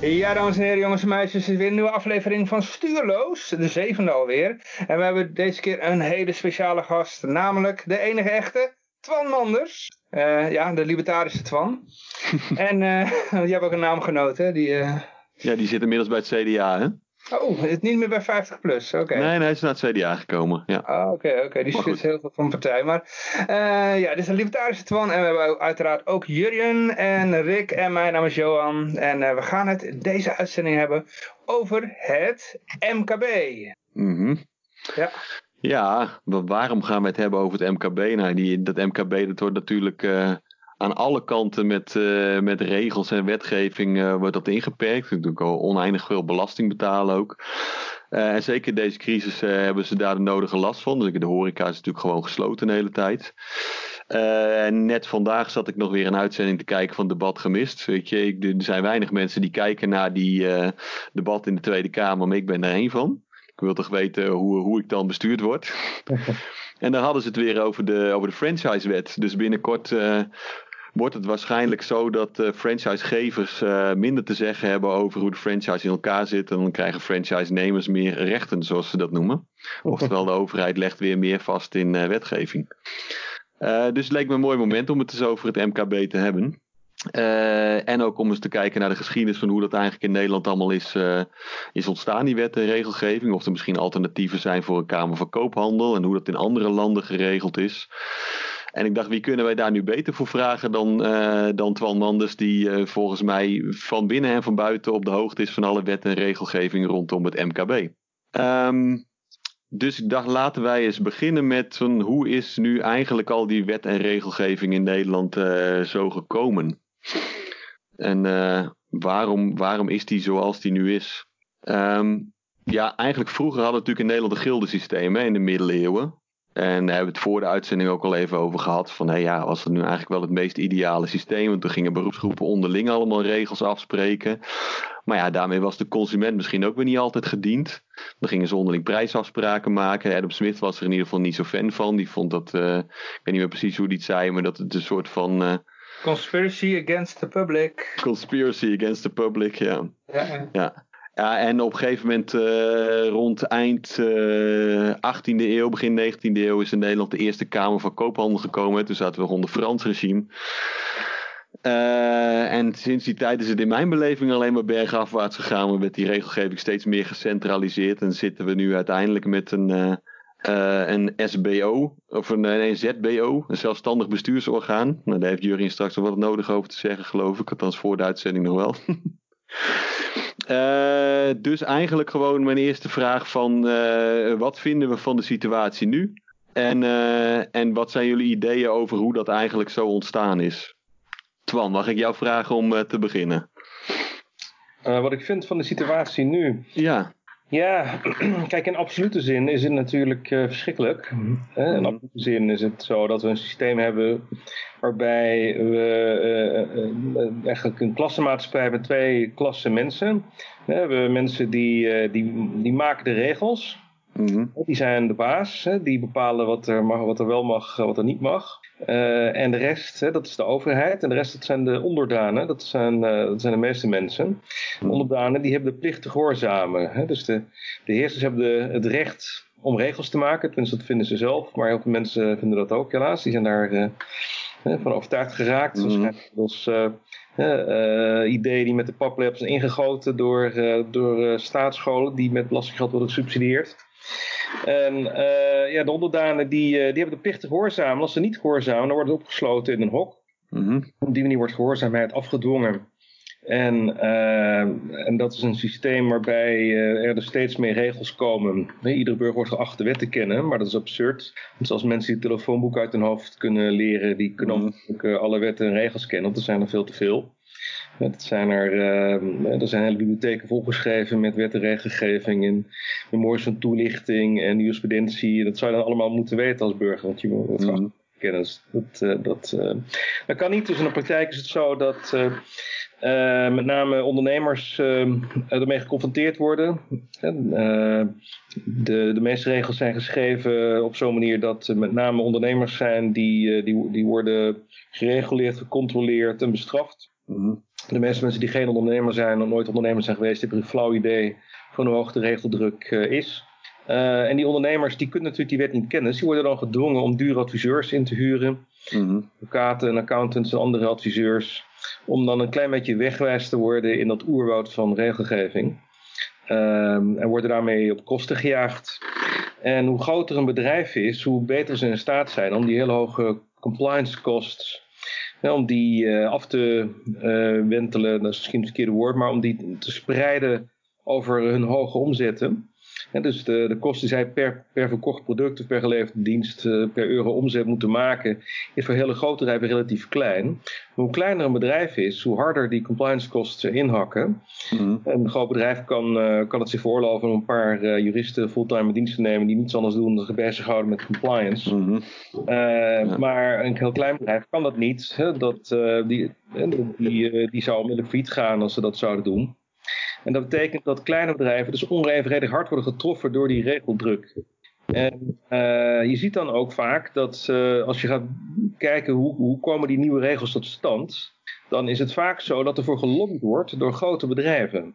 Ja, dames en heren, jongens en meisjes, het is weer een nieuwe aflevering van Stuurloos, de zevende alweer. En we hebben deze keer een hele speciale gast, namelijk de enige echte Twan Manders. Uh, ja, de libertarische Twan. en uh, je hebt ook een naamgenoot, Die, uh... Ja, die zit inmiddels bij het CDA, hè? Oh, het niet meer bij 50 plus, oké. Nee, nee, hij is naar het CDA gekomen, ja. Ah, oké, oké, die zit heel veel van partij. Maar uh, ja, dit is een libertarische Twan en we hebben uiteraard ook Jurjen en Rick en mijn naam is Johan. En uh, we gaan het in deze uitzending hebben over het MKB. Mhm. ja. Ja, waarom gaan we het hebben over het MKB? Nou, die, dat MKB dat wordt natuurlijk... Uh, aan alle kanten met, uh, met regels en wetgeving uh, wordt dat ingeperkt. Natuurlijk al oneindig veel belasting betalen ook. Uh, en zeker deze crisis hebben ze daar de nodige last van. Dus de horeca is natuurlijk gewoon gesloten de hele tijd. en net vandaag zat ik nog weer een uitzending te kijken van Debat Gemist. Weet je, ik, er zijn weinig mensen die kijken naar die debat in de Tweede Kamer, maar ik ben er één van. Ik wil toch weten hoe, hoe ik dan bestuurd word. en dan hadden ze het weer over de, over de franchisewet. Dus binnenkort wordt het waarschijnlijk zo dat uh, franchisegevers uh, minder te zeggen hebben over hoe de franchise in elkaar zit. En dan krijgen franchise-nemers meer rechten, zoals ze dat noemen. Oftewel, de overheid legt weer meer vast in uh, wetgeving. dus het leek me een mooi moment om het eens over het MKB te hebben. en ook om eens te kijken naar de geschiedenis van hoe dat eigenlijk in Nederland allemaal is, is ontstaan, die wet en regelgeving. Of er misschien alternatieven zijn voor een Kamer van Koophandel en hoe dat in andere landen geregeld is. En ik dacht, wie kunnen wij daar nu beter voor vragen dan, uh, dan Twan Manders, die uh, volgens mij van binnen en van buiten op de hoogte is van alle wet en regelgeving rondom het MKB. Um, dus ik dacht, laten wij eens beginnen met hoe is nu eigenlijk al die wet en regelgeving in Nederland uh, zo gekomen? En waarom, waarom is die zoals die nu is? Um, ja, eigenlijk vroeger hadden we natuurlijk in Nederland een gildensysteem hè, in de middeleeuwen. En daar hebben we het voor de uitzending ook al even over gehad. Van hey, ja, was dat nu eigenlijk wel het meest ideale systeem? Want toen gingen beroepsgroepen onderling allemaal regels afspreken. Maar ja, daarmee was de consument misschien ook weer niet altijd gediend. Dan gingen ze onderling prijsafspraken maken. Adam Smith was er in ieder geval niet zo fan van. Die vond dat, uh, ik weet niet meer precies hoe die het zei, maar dat het een soort van. Uh, Conspiracy against the public. Conspiracy against the public, ja. Ja. ja. Ja, en op een gegeven moment uh, rond eind uh, 18e eeuw, begin 19e eeuw is in Nederland de Eerste Kamer van Koophandel gekomen. Toen zaten we onder Frans regime. Uh, en sinds die tijd is het in mijn beleving alleen maar bergafwaarts gegaan. Maar met die regelgeving steeds meer gecentraliseerd. En zitten we nu uiteindelijk met een, een SBO, of een, een ZBO, een zelfstandig bestuursorgaan. Nou, daar heeft Jurien straks nog wat nodig over te zeggen, geloof ik. Althans voor de uitzending nog wel. Uh, dus eigenlijk gewoon mijn eerste vraag van uh, wat vinden we van de situatie nu? En, uh, en wat zijn jullie ideeën over hoe dat eigenlijk zo ontstaan is? Twan, mag ik jou vragen om te beginnen? wat ik vind van de situatie nu? Ja. Ja, kijk, in absolute zin is het natuurlijk uh, verschrikkelijk. In mhm. absolute zin is het zo dat we een systeem hebben waarbij we uh, uh, eigenlijk een klassenmaatschappij hebben twee klassen mensen. We hebben mensen die, die, die maken de regels. Mhm. Die zijn de baas, die bepalen wat er, mag, wat er wel mag, wat er niet mag. Uh, en de rest, hè, dat is de overheid. En de rest, dat zijn de onderdanen. Dat zijn, uh, dat zijn de meeste mensen. De onderdanen, die hebben de plicht te gehoorzamen. Hè. Dus de, de heersers hebben de, het recht om regels te maken. Tenminste, dat vinden ze zelf. Maar heel veel mensen vinden dat ook, helaas. Die zijn daar uh, van overtuigd geraakt. Mm. Waarschijnlijk als ideeën die met de paplepel zijn ingegoten door, door staatsscholen. Die met belastinggeld worden gesubsidieerd. En uh, ja, de onderdanen die, uh, die hebben de plicht te gehoorzamen. Als ze niet gehoorzamen, dan worden ze opgesloten in een hok. Mm -hmm. Op die manier wordt gehoorzaamheid afgedwongen. En, uh, en dat is een systeem waarbij er dus steeds meer regels komen. Iedere burger wordt geacht de wet te kennen, maar dat is absurd. Want als mensen die het telefoonboek uit hun hoofd kunnen leren, die kunnen mm -hmm. alle wetten en regels kennen, want er zijn er veel te veel. Het zijn er, uh, er zijn hele bibliotheken volgeschreven met wet en regelgeving en memories van toelichting en jurisprudentie. Dat zou je dan allemaal moeten weten als burger, want je moet mm. kennis. Dat, uh, dat, uh, dat kan niet. Dus in de praktijk is het zo dat uh, met name ondernemers uh, ermee geconfronteerd worden. Uh, de, de meeste regels zijn geschreven op zo'n manier dat met name ondernemers zijn die, die, die worden gereguleerd, gecontroleerd en bestraft. Mm De meeste mensen die geen ondernemer zijn of nooit ondernemer zijn geweest, hebben een flauw idee van hoe hoog de regeldruk is. en die ondernemers die kunnen natuurlijk die wet niet kennen. Dus die worden dan gedwongen om dure adviseurs in te huren. Mm Advocaten en accountants en andere adviseurs om dan een klein beetje wegwijs te worden in dat oerwoud van regelgeving. Um, en worden daarmee op kosten gejaagd. En hoe groter een bedrijf is, hoe beter ze in staat zijn om die hele hoge compliance costs, om die uh, af te uh, wentelen, dat is misschien het verkeerde woord, maar om die te spreiden over hun hoge omzetten dus de, de kosten die zij per, per verkocht product of per geleverde dienst uh, per euro omzet moeten maken, is voor hele grote bedrijven relatief klein. Maar hoe kleiner een bedrijf is, hoe harder die compliance kosten inhakken. Mm Een groot bedrijf kan, uh, kan het zich veroorloven om een paar uh, juristen fulltime in dienst te nemen die niets anders doen dan zich bezighouden met compliance. Mm -hmm. ja. Maar een heel klein bedrijf kan dat niet. Hè? Dat, die, die, die zou onmiddellijk failliet gaan als ze dat zouden doen. En dat betekent dat kleine bedrijven dus onevenredig hard worden getroffen door die regeldruk. En uh, je ziet dan ook vaak dat uh, als je gaat kijken hoe, hoe komen die nieuwe regels tot stand, dan is het vaak zo dat er voor gelobbyd wordt door grote bedrijven.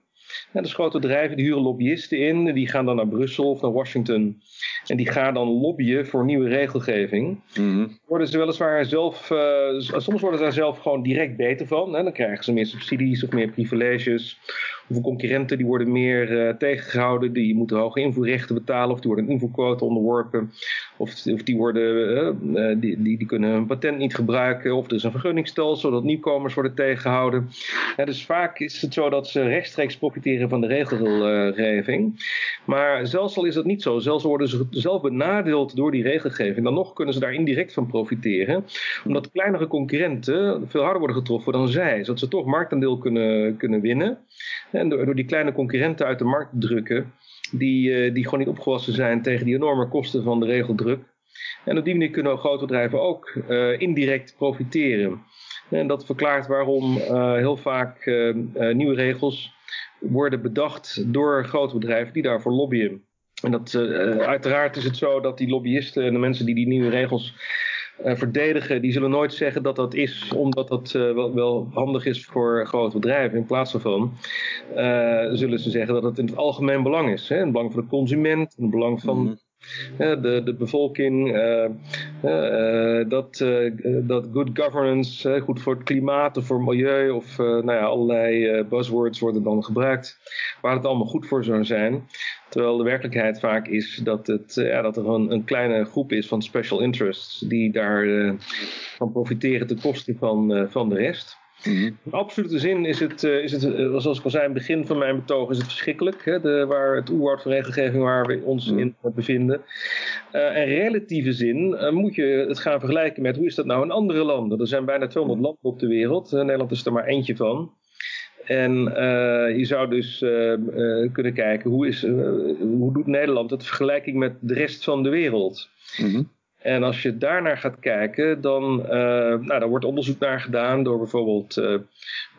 En dus grote bedrijven die huren lobbyisten in, die gaan dan naar Brussel of naar Washington en die gaan dan lobbyen voor nieuwe regelgeving. Mm Worden ze weliswaar zelf, uh, soms worden ze daar zelf gewoon direct beter van. Hè? Dan krijgen ze meer subsidies of meer privileges. Of concurrenten die worden meer uh, tegengehouden, die moeten hoge invoerrechten betalen of die worden een invoerquota onderworpen. Of, of die, worden, uh, die, die, die, kunnen hun patent niet gebruiken of er is een vergunningsstelsel zodat nieuwkomers worden tegengehouden. dus vaak is het zo dat ze rechtstreeks profiteren van de regelgeving. Maar zelfs al is dat niet zo, zelfs worden ze zelf benadeeld door die regelgeving, dan nog kunnen ze daar indirect van profiteren. Omdat kleinere concurrenten veel harder worden getroffen dan zij, zodat ze toch marktaandeel kunnen, kunnen winnen. En door, die kleine concurrenten uit de markt te drukken, die, uh, die gewoon niet opgewassen zijn tegen die enorme kosten van de regeldruk. En op die manier kunnen grote bedrijven ook uh, indirect profiteren. En dat verklaart waarom uh, heel vaak nieuwe regels worden bedacht door grote bedrijven die daarvoor lobbyen. En dat, uiteraard is het zo dat die lobbyisten en de mensen die die nieuwe regels verdedigen, die zullen nooit zeggen dat dat is omdat dat uh, wel, wel, handig is voor grote bedrijven. In plaats daarvan uh, zullen ze zeggen dat het in het algemeen belang is. Hè? In het belang van de consument, in het belang van mm de, de bevolking. dat, dat good governance, goed voor het klimaat of voor het milieu of nou ja, allerlei buzzwords worden dan gebruikt. Waar het allemaal goed voor zou zijn. Terwijl de werkelijkheid vaak is dat, het, eh, ja, dat er een, een kleine groep is van special interests die daar uh, van profiteren ten koste van, uh, van de rest. Mm In absolute zin is het, is het zoals ik al zei in het begin van mijn betoog, is het verschrikkelijk. Hè, de, waar het oerwoud van regelgeving waar we ons mm in bevinden. Uh, in relatieve zin uh, moet je het gaan vergelijken met hoe is dat nou in andere landen. Er zijn bijna 200 landen op de wereld. Nederland is er maar eentje van. En uh, je zou dus uh, uh, kunnen kijken hoe, is, hoe doet Nederland het vergelijking met de rest van de wereld. Mm -hmm. En als je daarnaar gaat kijken, dan nou, daar wordt onderzoek naar gedaan door bijvoorbeeld de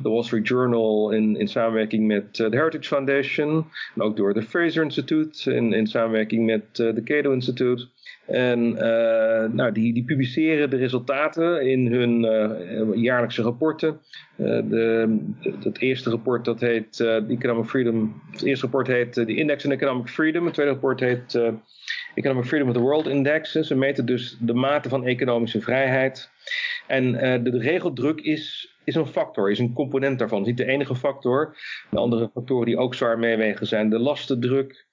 Wall Street Journal in, in samenwerking met de Heritage Foundation. En ook door de Fraser Institute in, in samenwerking met de Cato Institute. En uh, nou, die, die publiceren de resultaten in hun uh, jaarlijkse rapporten. Uh, de, het eerste rapport dat heet Economic Freedom. Het eerste rapport heet de Index in Economic Freedom. Het tweede rapport heet Economic Freedom of the World Index. Ze meten dus de mate van economische vrijheid. En de, de regeldruk is, is een factor, is een component daarvan. Is niet de enige factor. De andere factoren die ook zwaar meewegen zijn de lastendruk.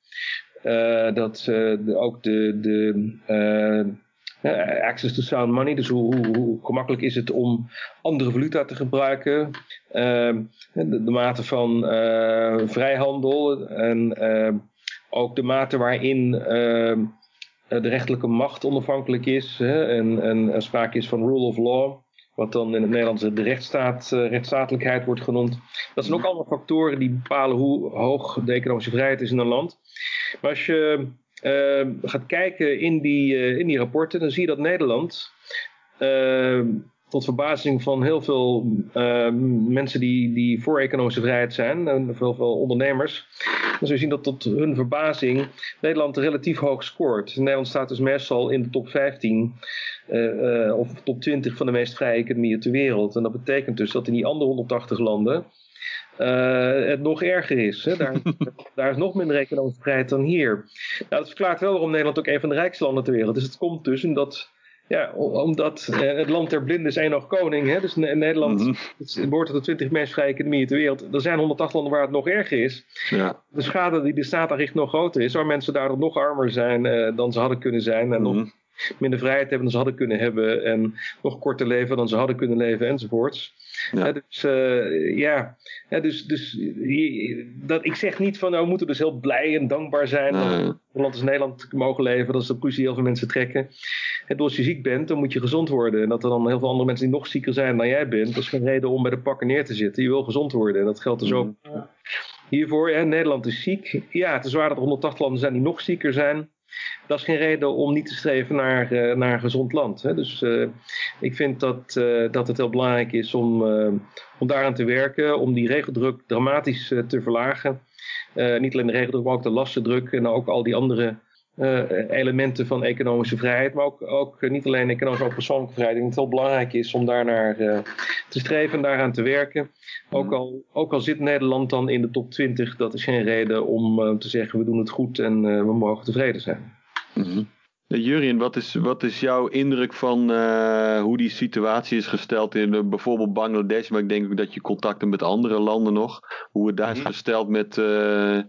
Uh, dat uh, ook de, de uh, access to sound money, dus hoe, hoe, hoe, gemakkelijk is het om andere valuta te gebruiken, ehm, de, de, mate van vrijhandel en ook de mate waarin ehm, de rechterlijke macht onafhankelijk is hè, en, en sprake is van rule of law wat dan in het Nederlands de rechtsstaat, rechtsstatelijkheid wordt genoemd. Dat zijn ook allemaal factoren die bepalen hoe hoog de economische vrijheid is in een land. Maar als je uh, gaat kijken in die, uh, in die rapporten, dan zie je dat Nederland tot verbazing van heel veel uh, mensen die, die voor economische vrijheid zijn, en veel, veel ondernemers, dan zul zien dat tot hun verbazing Nederland relatief hoog scoort. Nederland staat dus meestal in de top 15 uh, uh, of top 20 van de meest vrije economieën ter wereld. En dat betekent dus dat in die andere 180 landen uh, het nog erger is. Hè? Daar, daar, is nog minder economische vrijheid dan hier. Nou, dat verklaart wel waarom Nederland ook een van de rijkste landen ter wereld is. Het komt dus omdat, ja, omdat uh, het land der blinden is één nog koning. Hè? Dus Nederland mm -hmm. behoort tot de 20 meest vrije economieën ter wereld. Er zijn 180 landen waar het nog erger is. Ja. De schade die de staat aanricht nog groter is. Waar mensen daardoor nog armer zijn uh, dan ze hadden kunnen zijn. En mm -hmm. nog minder vrijheid hebben dan ze hadden kunnen hebben. En nog korter leven dan ze hadden kunnen leven enzovoorts. Ja. dus uh, ja, ja, dus, dus dat, ik zeg niet van nou we moeten dus heel blij en dankbaar zijn nee. dat we een land als Nederland mogen leven. Dat is de conclusie die heel veel mensen trekken. En als je ziek bent, dan moet je gezond worden. En dat er dan heel veel andere mensen die nog zieker zijn dan jij bent, dat is geen reden om bij de pakken neer te zitten. Je wil gezond worden. En dat geldt dus ook mm. hiervoor. Ja, Nederland is ziek. Ja, het is waar dat er 180 landen zijn die nog zieker zijn dat is geen reden om niet te streven naar, uh, naar een gezond land. Hè. Dus uh, ik vind dat, uh, dat het heel belangrijk is om, om daaraan te werken, om die regeldruk dramatisch te verlagen. niet alleen de regeldruk, maar ook de lastendruk en ook al die andere elementen van economische vrijheid, maar ook, ook niet alleen economische, ook persoonlijke vrijheid. Ik denk dat het heel belangrijk is om daarnaar te streven en daaraan te werken. Ook Mhm. al, ook al zit Nederland dan in de top 20, dat is geen reden om te zeggen we doen het goed en we mogen tevreden zijn. Mm Jurien, wat is, wat is jouw indruk van uh, hoe die situatie is gesteld in uh, bijvoorbeeld Bangladesh? Maar ik denk ook dat je contacten met andere landen nog. Hoe het daar is gesteld met, uh,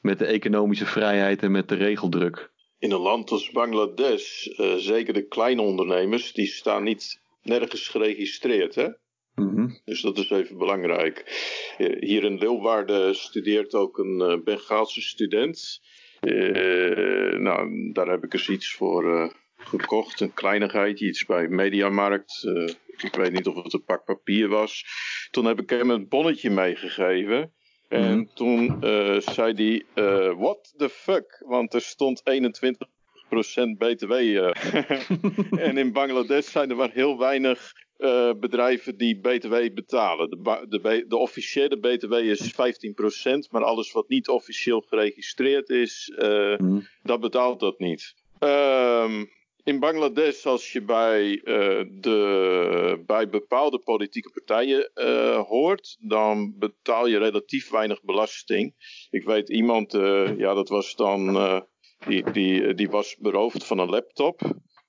met de economische vrijheid en met de regeldruk. In een land als Bangladesh, zeker de kleine ondernemers, die staan niet nergens geregistreerd. Hè? Mm -hmm. Dus dat is even belangrijk. Hier in Leeuwarden studeert ook een Bengaalse student. Uh, nou, daar heb ik eens iets voor uh, gekocht. Een kleinigheidje, iets bij Mediamarkt. Uh, ik weet niet of het een pak papier was. Toen heb ik hem een bonnetje meegegeven. En mm. toen zei hij, what the fuck? Want er stond 21% btw. en in Bangladesh zijn er maar heel weinig uh, bedrijven die BTW betalen. De, de, de, officiële BTW is 15%, maar alles wat niet officieel geregistreerd is, uh, mm. dat betaalt dat niet. Um, in Bangladesh, als je bij, uh, de, bij bepaalde politieke partijen hoort, dan betaal je relatief weinig belasting. Ik weet iemand, ja, dat was dan, die, die, die was beroofd van een laptop.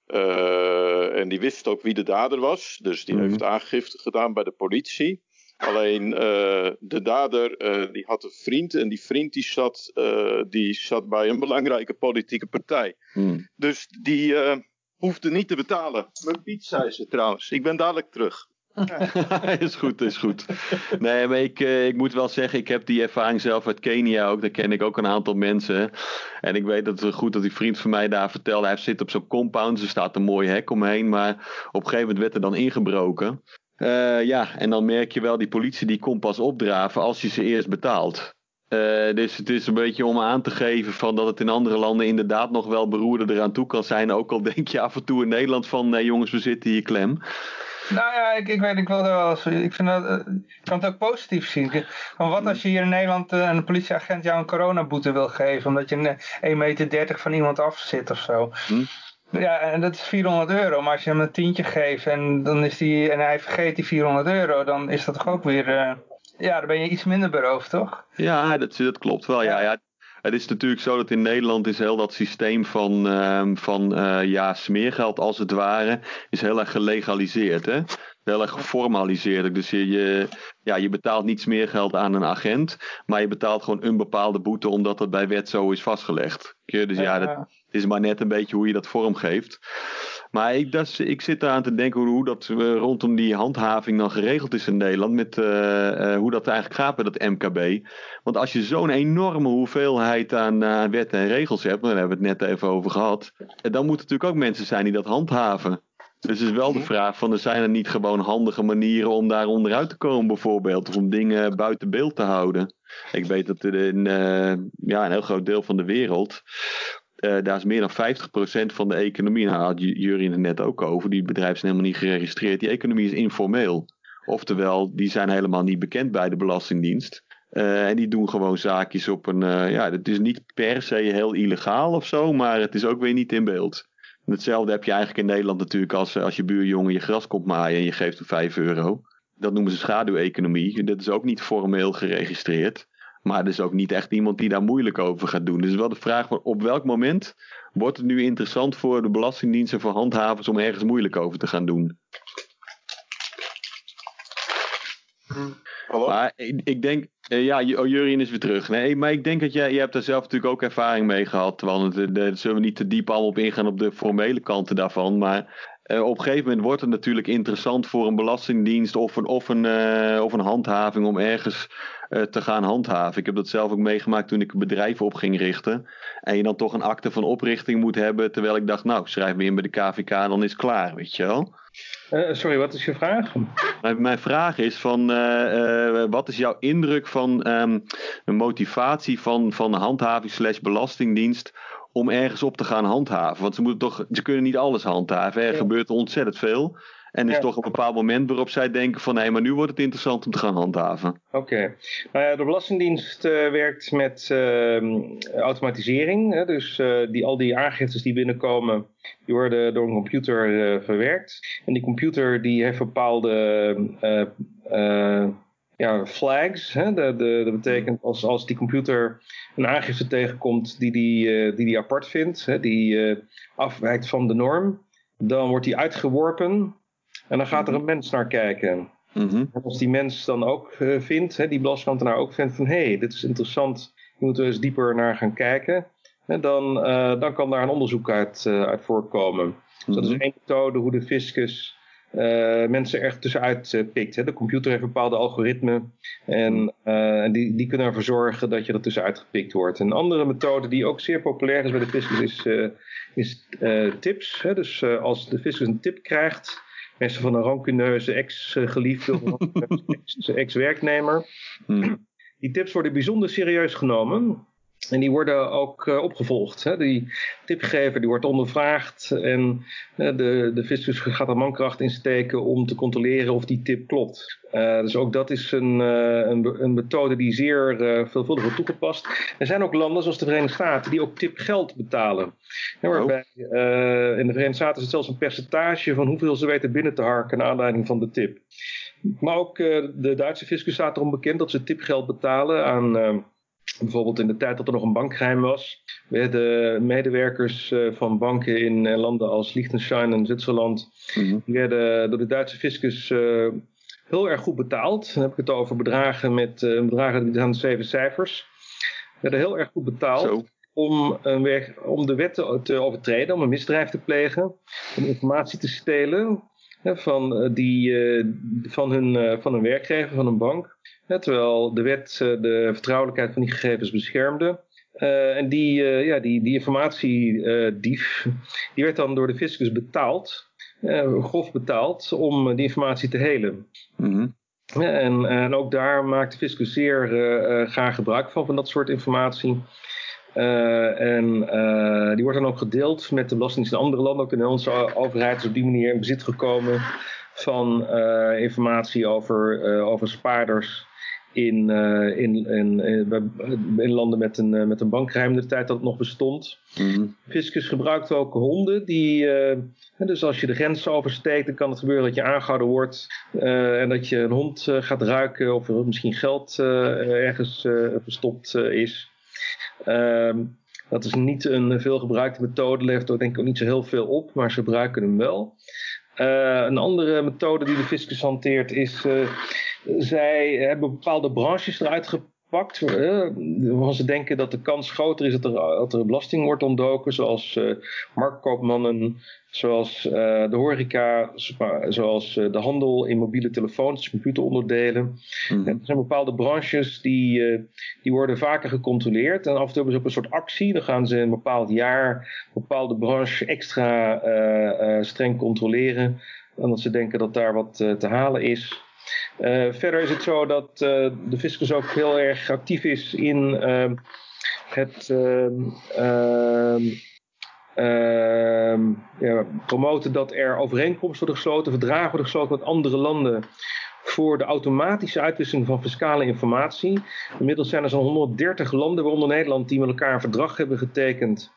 Uh, en die wist ook wie de dader was. Dus die mm -hmm. heeft aangifte gedaan bij de politie. Alleen uh, de dader uh, die had een vriend. En die vriend die zat, die zat bij een belangrijke politieke partij. Mm. Dus die hoefde niet te betalen. Mijn Piet zei ze trouwens. Ik ben dadelijk terug. is goed, is goed. Nee, maar ik, uh, ik moet wel zeggen, ik heb die ervaring zelf uit Kenia ook. Daar ken ik ook een aantal mensen. En ik weet dat het goed dat die vriend van mij daar vertelde. Hij zit op zo'n compound, er staat een mooi hek omheen. Maar op een gegeven moment werd er dan ingebroken. Uh, ja, en dan merk je wel, die politie die komt pas opdraven als je ze eerst betaalt. Uh, dus het is een beetje om aan te geven van dat het in andere landen inderdaad nog wel beroerder eraan toe kan zijn. Ook al denk je af en toe in Nederland van nee jongens, we zitten hier klem. Nou ja, ik, ik weet, ik wil er wel eens, ik vind dat, ik kan het ook positief zien. Van wat als je hier in Nederland uh, een politieagent jou een coronaboete wil geven, omdat je 1,30 meter van iemand af zit of zo. Hm? Ja, en dat is 400 euro, maar als je hem een tientje geeft en, dan is die, en hij vergeet die 400 euro, dan is dat toch ook weer, uh, ja, dan ben je iets minder beroofd, toch? Ja, dat, dat klopt wel, ja. ja. Het is natuurlijk zo dat in Nederland is heel dat systeem van, uh, van uh, ja, smeergeld als het ware, is heel erg gelegaliseerd. Hè? Heel erg geformaliseerd. Dus je, je, ja, je betaalt niet smeergeld aan een agent, maar je betaalt gewoon een bepaalde boete omdat dat bij wet zo is vastgelegd. Dus ja, dat, het is maar net een beetje hoe je dat vormgeeft. Maar ik, dat, ik zit eraan te denken hoe, hoe dat uh, rondom die handhaving dan geregeld is in Nederland. Met uh, uh, hoe dat eigenlijk gaat met dat MKB. Want als je zo'n enorme hoeveelheid aan wetten en regels hebt. Daar hebben we het net even over gehad. Dan moeten natuurlijk ook mensen zijn die dat handhaven. Dus het is wel de vraag van er zijn er niet gewoon handige manieren om daar onderuit te komen bijvoorbeeld. Of om dingen buiten beeld te houden. Ik weet dat er in ja, een heel groot deel van de wereld uh, daar is meer dan 50% van de economie, nou had Jury het net ook over, die bedrijven zijn helemaal niet geregistreerd. Die economie is informeel. Oftewel, die zijn helemaal niet bekend bij de Belastingdienst. Uh, en die doen gewoon zaakjes op een. Uh, ja, het is niet per se heel illegaal of zo, maar het is ook weer niet in beeld. En hetzelfde heb je eigenlijk in Nederland natuurlijk als, als je buurjongen je gras komt maaien en je geeft hem 5 euro. Dat noemen ze schaduweconomie. Dat is ook niet formeel geregistreerd. Maar er is ook niet echt iemand die daar moeilijk over gaat doen. Dus wel de vraag: op welk moment wordt het nu interessant voor de Belastingdienst en voor handhavers om ergens moeilijk over te gaan doen? Hallo? Maar ik, ik denk, uh, ja, oh, Jurien is weer terug. Nee, maar ik denk dat jij, jij hebt daar zelf natuurlijk ook ervaring mee gehad. Want daar zullen we niet te diep allemaal op ingaan op de formele kanten daarvan. Maar uh, op een gegeven moment wordt het natuurlijk interessant voor een belastingdienst of een, of een, uh, of een handhaving om ergens te gaan handhaven. Ik heb dat zelf ook meegemaakt toen ik een bedrijf op ging richten. En je dan toch een akte van oprichting moet hebben. Terwijl ik dacht, nou, schrijf me in bij de KVK, dan is het klaar, weet je wel. Uh, sorry, wat is je vraag? Mijn, mijn vraag is van, uh, wat is jouw indruk van um, de motivatie van, van handhaving slash belastingdienst om ergens op te gaan handhaven? Want ze, moeten toch, ze kunnen niet alles handhaven, er ja. gebeurt ontzettend veel. En is ja. toch een bepaald moment waarop zij denken van nee, maar nu wordt het interessant om te gaan handhaven. Oké. Okay. Nou ja, de Belastingdienst uh, werkt met uh, automatisering. Hè? Dus uh, die, al die aangiftes die binnenkomen, die worden door een computer verwerkt. En die computer die heeft bepaalde ja, flags. Hè? De, de, dat betekent als, als die computer een aangifte tegenkomt die die, die, die apart vindt, hè? die afwijkt van de norm, dan wordt die uitgeworpen en dan gaat er een mens naar kijken. Mm-hmm. En als die mens dan ook uh, vindt, hè, die belastingambtenaar ook vindt van hé, hey, dit is interessant, je moet er eens dieper naar gaan kijken. Hè, dan, uh, dan kan daar een onderzoek uit, uh, uit voortkomen. Mm-hmm. Dus dat is één methode hoe de fiscus mensen er tussenuit pikt. Hè. De computer heeft bepaalde algoritmen en, en die, die kunnen ervoor zorgen dat je er tussenuit gepikt wordt. Een andere methode die ook zeer populair is bij de fiscus is, is tips. Hè. Dus als de fiscus een tip krijgt Mensen van een rancuneuze ex-geliefde of ex-werknemer. Hmm. Die tips worden bijzonder serieus genomen. En die worden ook uh, opgevolgd. Hè. Die tipgever die wordt ondervraagd en uh, de, de fiscus gaat er mankracht in steken om te controleren of die tip klopt. Uh, dus ook dat is een, een, een, methode die zeer veelvuldig wordt toegepast. Er zijn ook landen zoals de Verenigde Staten die ook tipgeld betalen. Hè, waarbij in de Verenigde Staten is het zelfs een percentage van hoeveel ze weten binnen te harken naar aanleiding van de tip. Maar ook de Duitse fiscus staat erom bekend dat ze tipgeld betalen aan Bijvoorbeeld in de tijd dat er nog een bankgeheim was, werden medewerkers van banken in landen als Liechtenstein en Zwitserland, mm-hmm. werden door de Duitse fiscus uh, heel erg goed betaald. Dan heb ik het over bedragen met bedragen die aan zeven cijfers. Werden heel erg goed betaald. Zo. Om, een weg, om de wet te, te overtreden, om een misdrijf te plegen, om informatie te stelen van, die, van, hun, van hun werkgever, van een bank. Terwijl de wet uh, de vertrouwelijkheid van die gegevens beschermde. Uh, en die, uh, ja, die, die informatiedief, die werd dan door de fiscus betaald, grof betaald, om die informatie te helen. Ja, en, en, ook daar maakt de fiscus zeer graag gebruik van, van dat soort informatie. en die wordt dan ook gedeeld met de Belastingdienst in andere landen. Ook de Nederlandse overheid is op die manier in bezit gekomen van informatie over, over spaarders in, uh, in, in, landen met een, met een bankgeheim de tijd dat het nog bestond. Mm-hmm. Fiscus gebruikt ook honden die, uh, dus als je de grens oversteekt, dan kan het gebeuren dat je aangehouden wordt uh, en dat je een hond gaat ruiken of er misschien geld ergens verstopt is. Ehm, dat is niet een veelgebruikte methode, levert er denk ik ook niet zo heel veel op, maar ze gebruiken hem wel. een andere methode die de fiscus hanteert is zij hebben bepaalde branches eruit gepakt. waarvan ze denken dat de kans groter is dat er, dat er belasting wordt ontdoken. Zoals uh, marktkoopmannen, zoals uh, de horeca, zoals uh, de handel in mobiele telefoons, computeronderdelen. Mm. er zijn bepaalde branches die, die worden vaker gecontroleerd. En af en toe hebben ze ook een soort actie. Dan gaan ze een bepaald jaar een bepaalde branche extra streng controleren. Omdat ze denken dat daar wat te halen is. Uh, verder is het zo dat uh, de fiscus ook heel erg actief is in uh, het ehm, ehm, ehm, ja, promoten dat er overeenkomsten worden gesloten, verdragen worden gesloten met andere landen voor de automatische uitwisseling van fiscale informatie. Inmiddels zijn er zo'n 130 landen, waaronder Nederland, die met elkaar een verdrag hebben getekend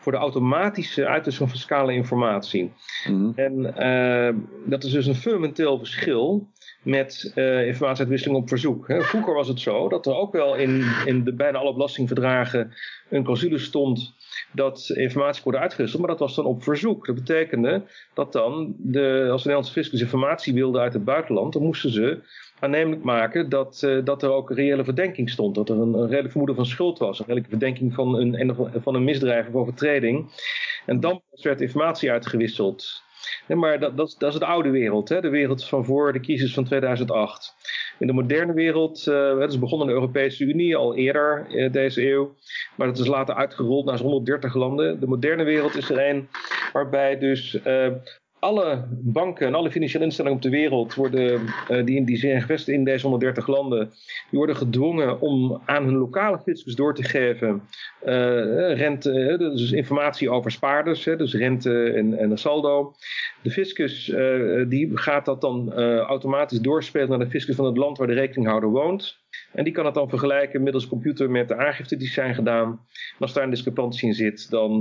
voor de automatische uitwisseling van fiscale informatie. Mhm. En eh, dat is dus een fundamenteel verschil met eh, informatieuitwisseling op verzoek. Hè. Vroeger was het zo dat er ook wel in, in de bijna alle belastingverdragen een clausule stond dat informatie worden uitgewisseld, maar dat was dan op verzoek. Dat betekende dat dan, de, als de Nederlandse fiscus informatie wilde uit het buitenland, dan moesten ze aannemelijk maken dat, eh, dat er ook een reële verdenking stond. Dat er een, een redelijk vermoeden van schuld was. Een redelijke verdenking van een, van een misdrijf of overtreding. En dan werd informatie uitgewisseld. Maar dat, dat, is de oude wereld, hè? de wereld van voor de crisis van 2008. In de moderne wereld, uh, het is begonnen in de Europese Unie al eerder uh, deze eeuw, maar dat is later uitgerold naar 130 landen. De moderne wereld is er een waarbij dus uh, alle banken en alle financiële instellingen op de wereld worden, uh, die, die zijn in deze 130 landen, die worden gedwongen om aan hun lokale fiscus door te geven uh, rente, dus informatie over spaarders, dus rente en, en saldo. De fiscus uh, die gaat dat dan automatisch doorspelen naar de fiscus van het land waar de rekeninghouder woont. En die kan het dan vergelijken middels computer met de aangifte die zijn gedaan. En als daar een discrepantie in zit, dan,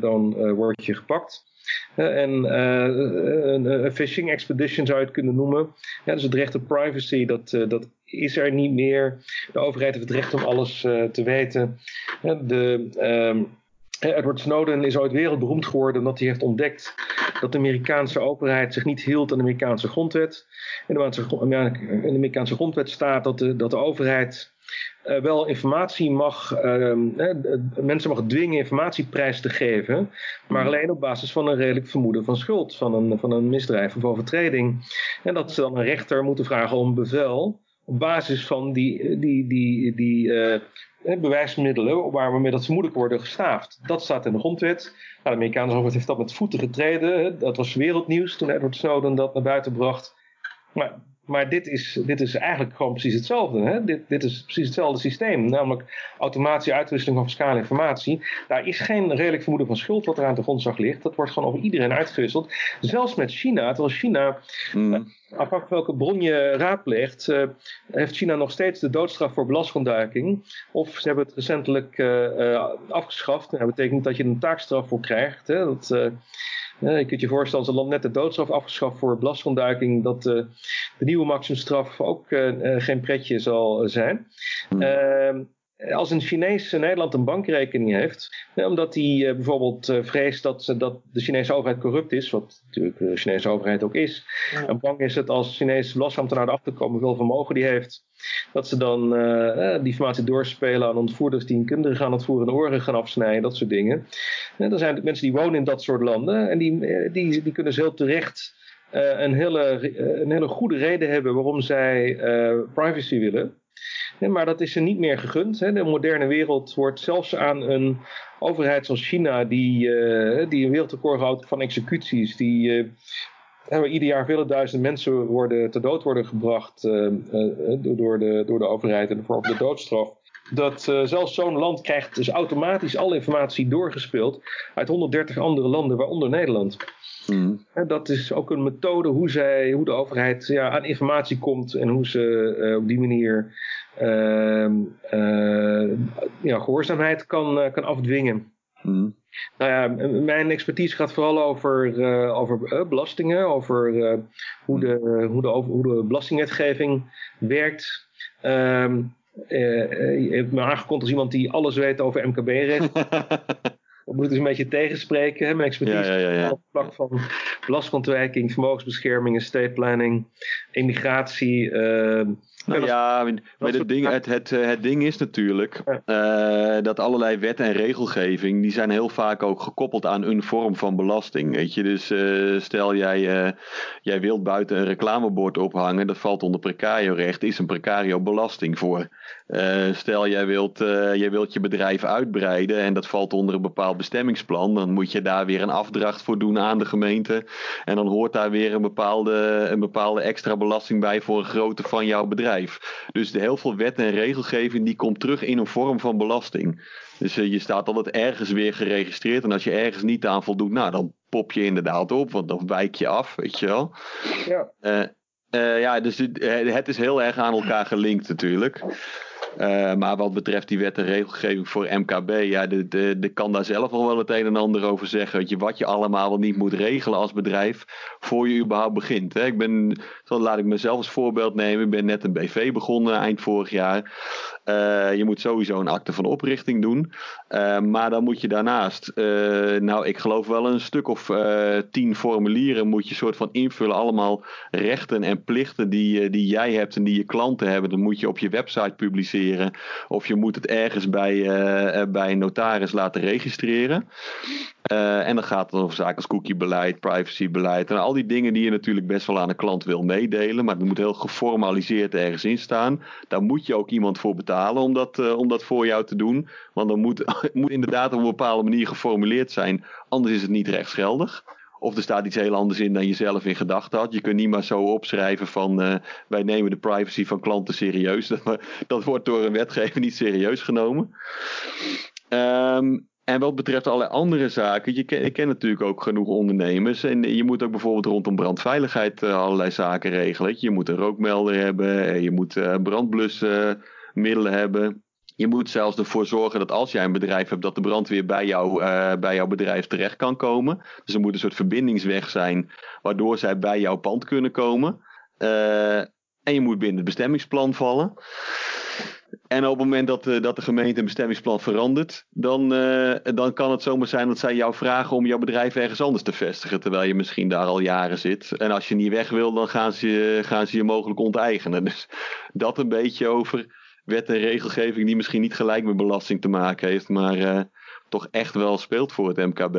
dan word je gepakt. En uh, een phishing expedition zou je het kunnen noemen. Ja, dus het recht op privacy, dat, uh, dat is er niet meer. De overheid heeft het recht om alles uh, te weten. De, um, Edward Snowden is ooit wereldberoemd geworden omdat hij heeft ontdekt dat de Amerikaanse overheid zich niet hield aan de Amerikaanse grondwet. In de Amerikaanse grondwet staat dat de, dat de overheid uh, wel informatie mag, uh, mensen mag dwingen informatieprijs te geven, maar alleen op basis van een redelijk vermoeden van schuld, van een, van een misdrijf of overtreding. En dat ze dan een rechter moeten vragen om bevel op basis van die, die, die, die uh, bewijsmiddelen waarmee dat vermoedelijk worden gestaafd. Dat staat in de grondwet. Nou, de Amerikaanse overheid heeft dat met voeten getreden. Dat was wereldnieuws toen Edward Snowden dat naar buiten bracht. Maar maar dit is, dit is eigenlijk gewoon precies hetzelfde. Hè? Dit, dit is precies hetzelfde systeem. Namelijk automatische uitwisseling van fiscale informatie. Daar is geen redelijk vermoeden van schuld wat er aan de grondslag ligt. Dat wordt gewoon over iedereen uitgewisseld. Zelfs met China. Terwijl China, mm. afhankelijk welke bron je raadpleegt, uh, heeft China nog steeds de doodstraf voor belastingontduiking. Of ze hebben het recentelijk uh, afgeschaft. Dat betekent dat je een taakstraf voor krijgt. Hè? Dat ja, je kunt je voorstellen als een land net de doodstraf afgeschaft voor belastingontduiking, dat uh, de nieuwe maximumstraf ook uh, geen pretje zal zijn. Hmm. Als een Chinees in Nederland een bankrekening heeft, omdat hij bijvoorbeeld vreest dat, dat de Chinese overheid corrupt is, wat natuurlijk de Chinese overheid ook is, ja. en bang is het als Chinese belastingambtenaar erachter komen hoeveel vermogen die heeft, dat ze dan uh, die informatie doorspelen aan ontvoerders die hun kinderen gaan ontvoeren en oren gaan afsnijden, dat soort dingen. En er zijn mensen die wonen in dat soort landen en die, die, die kunnen ze heel terecht uh, een, hele, een hele goede reden hebben waarom zij uh, privacy willen. Maar dat is er niet meer gegund. De moderne wereld wordt zelfs aan een overheid zoals China, die, uh, die een wereldrecord houdt van executies, die waar ieder jaar vele duizend mensen worden, te dood worden gebracht uh, door, de, door de overheid vorm van de doodstraf. Dat zelfs zo'n land krijgt dus automatisch alle informatie doorgespeeld uit 130 andere landen, waaronder Nederland. Mm. Dat is ook een methode hoe, zij, hoe de overheid ja, aan informatie komt en hoe ze op die manier uh, uh, ja, gehoorzaamheid kan, kan afdwingen. Mm. Nou ja, mijn expertise gaat vooral over, over belastingen, over hoe, de, hoe, de, hoe de belastingwetgeving werkt. Um, je hebt me aangekondigd als iemand die alles weet over MKB-recht. Dat moet ik dus een beetje tegenspreken. Hè? Mijn expertise ja, ja, ja, op het vlak van belastingontwijking, vermogensbescherming, estate planning, immigratie. Uh, nou ja, maar het ding, het, het, het ding is natuurlijk uh, dat allerlei wet en regelgeving, die zijn heel vaak ook gekoppeld aan een vorm van belasting. Weet je, dus uh, stel jij, uh, jij wilt buiten een reclamebord ophangen, dat valt onder precario recht, is een precario belasting voor. stel jij wilt, jij wilt je bedrijf uitbreiden en dat valt onder een bepaald bestemmingsplan, dan moet je daar weer een afdracht voor doen aan de gemeente. En dan hoort daar weer een bepaalde, een bepaalde extra belasting bij voor een grootte van jouw bedrijf. Bedrijf. Dus de heel veel wet en regelgeving die komt terug in een vorm van belasting. Dus je staat altijd ergens weer geregistreerd. En als je ergens niet aan voldoet, nou dan pop je inderdaad op, want dan wijk je af, weet je wel. Ja. ja, dus het is heel erg aan elkaar gelinkt natuurlijk. Uh, maar wat betreft die wet en regelgeving voor MKB, ja, de, de, de kan daar zelf al wel het een en ander over zeggen. Weet je, wat je allemaal wel niet moet regelen als bedrijf voor je überhaupt begint. Hè. Ik ben, laat ik mezelf als voorbeeld nemen. Ik ben net een BV begonnen eind vorig jaar. Uh, je moet sowieso een akte van oprichting doen. Uh, maar dan moet je daarnaast, nou ik geloof wel een stuk of tien formulieren moet je soort van invullen. Allemaal rechten en plichten die, die jij hebt en die je klanten hebben. Dan moet je op je website publiceren. Of je moet het ergens bij, bij een notaris laten registreren. En dan gaat het over zaken als cookiebeleid, privacybeleid en al die dingen die je natuurlijk best wel aan een klant wil meedelen. Maar dat moet heel geformaliseerd ergens in staan. Daar moet je ook iemand voor betalen om dat, uh, om dat voor jou te doen. Want dan moet, moet inderdaad op een bepaalde manier geformuleerd zijn. Anders is het niet rechtsgeldig. Of er staat iets heel anders in dan je zelf in gedachten had. Je kunt niet maar zo opschrijven van uh, wij nemen de privacy van klanten serieus. Dat, dat wordt door een wetgever niet serieus genomen. Um, en wat betreft allerlei andere zaken, je ken, ik ken natuurlijk ook genoeg ondernemers. En je moet ook bijvoorbeeld rondom brandveiligheid uh, allerlei zaken regelen. Je moet een rookmelder hebben, je moet uh, brandblusmiddelen hebben. Je moet zelfs ervoor zorgen dat als jij een bedrijf hebt, dat de brandweer bij, jou, uh, bij jouw bedrijf terecht kan komen. Dus er moet een soort verbindingsweg zijn, waardoor zij bij jouw pand kunnen komen. Uh, en je moet binnen het bestemmingsplan vallen. En op het moment dat, uh, dat de gemeente een bestemmingsplan verandert, dan, dan kan het zomaar zijn dat zij jou vragen om jouw bedrijf ergens anders te vestigen, terwijl je misschien daar al jaren zit. En als je niet weg wil, dan gaan ze, gaan ze je mogelijk onteigenen. Dus dat een beetje over wet en regelgeving die misschien niet gelijk met belasting te maken heeft, maar uh, toch echt wel speelt voor het MKB.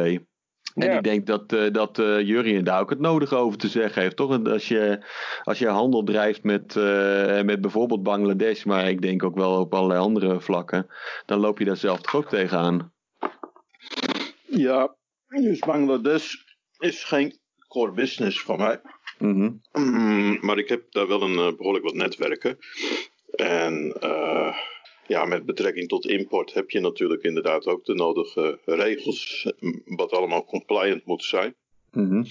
En ja. ik denk dat, uh, dat uh, Jurien daar ook het nodige over te zeggen heeft. Toch? Als je, als je handel drijft met, met bijvoorbeeld Bangladesh, maar ik denk ook wel op allerlei andere vlakken, dan loop je daar zelf toch ook tegenaan. Ja, dus Bangladesh is geen core business van mij. Mm -hmm. mm, maar ik heb daar wel een behoorlijk wat netwerken. En uh, ja, met betrekking tot import heb je natuurlijk inderdaad ook de nodige regels, wat allemaal compliant moet zijn. Mm -hmm.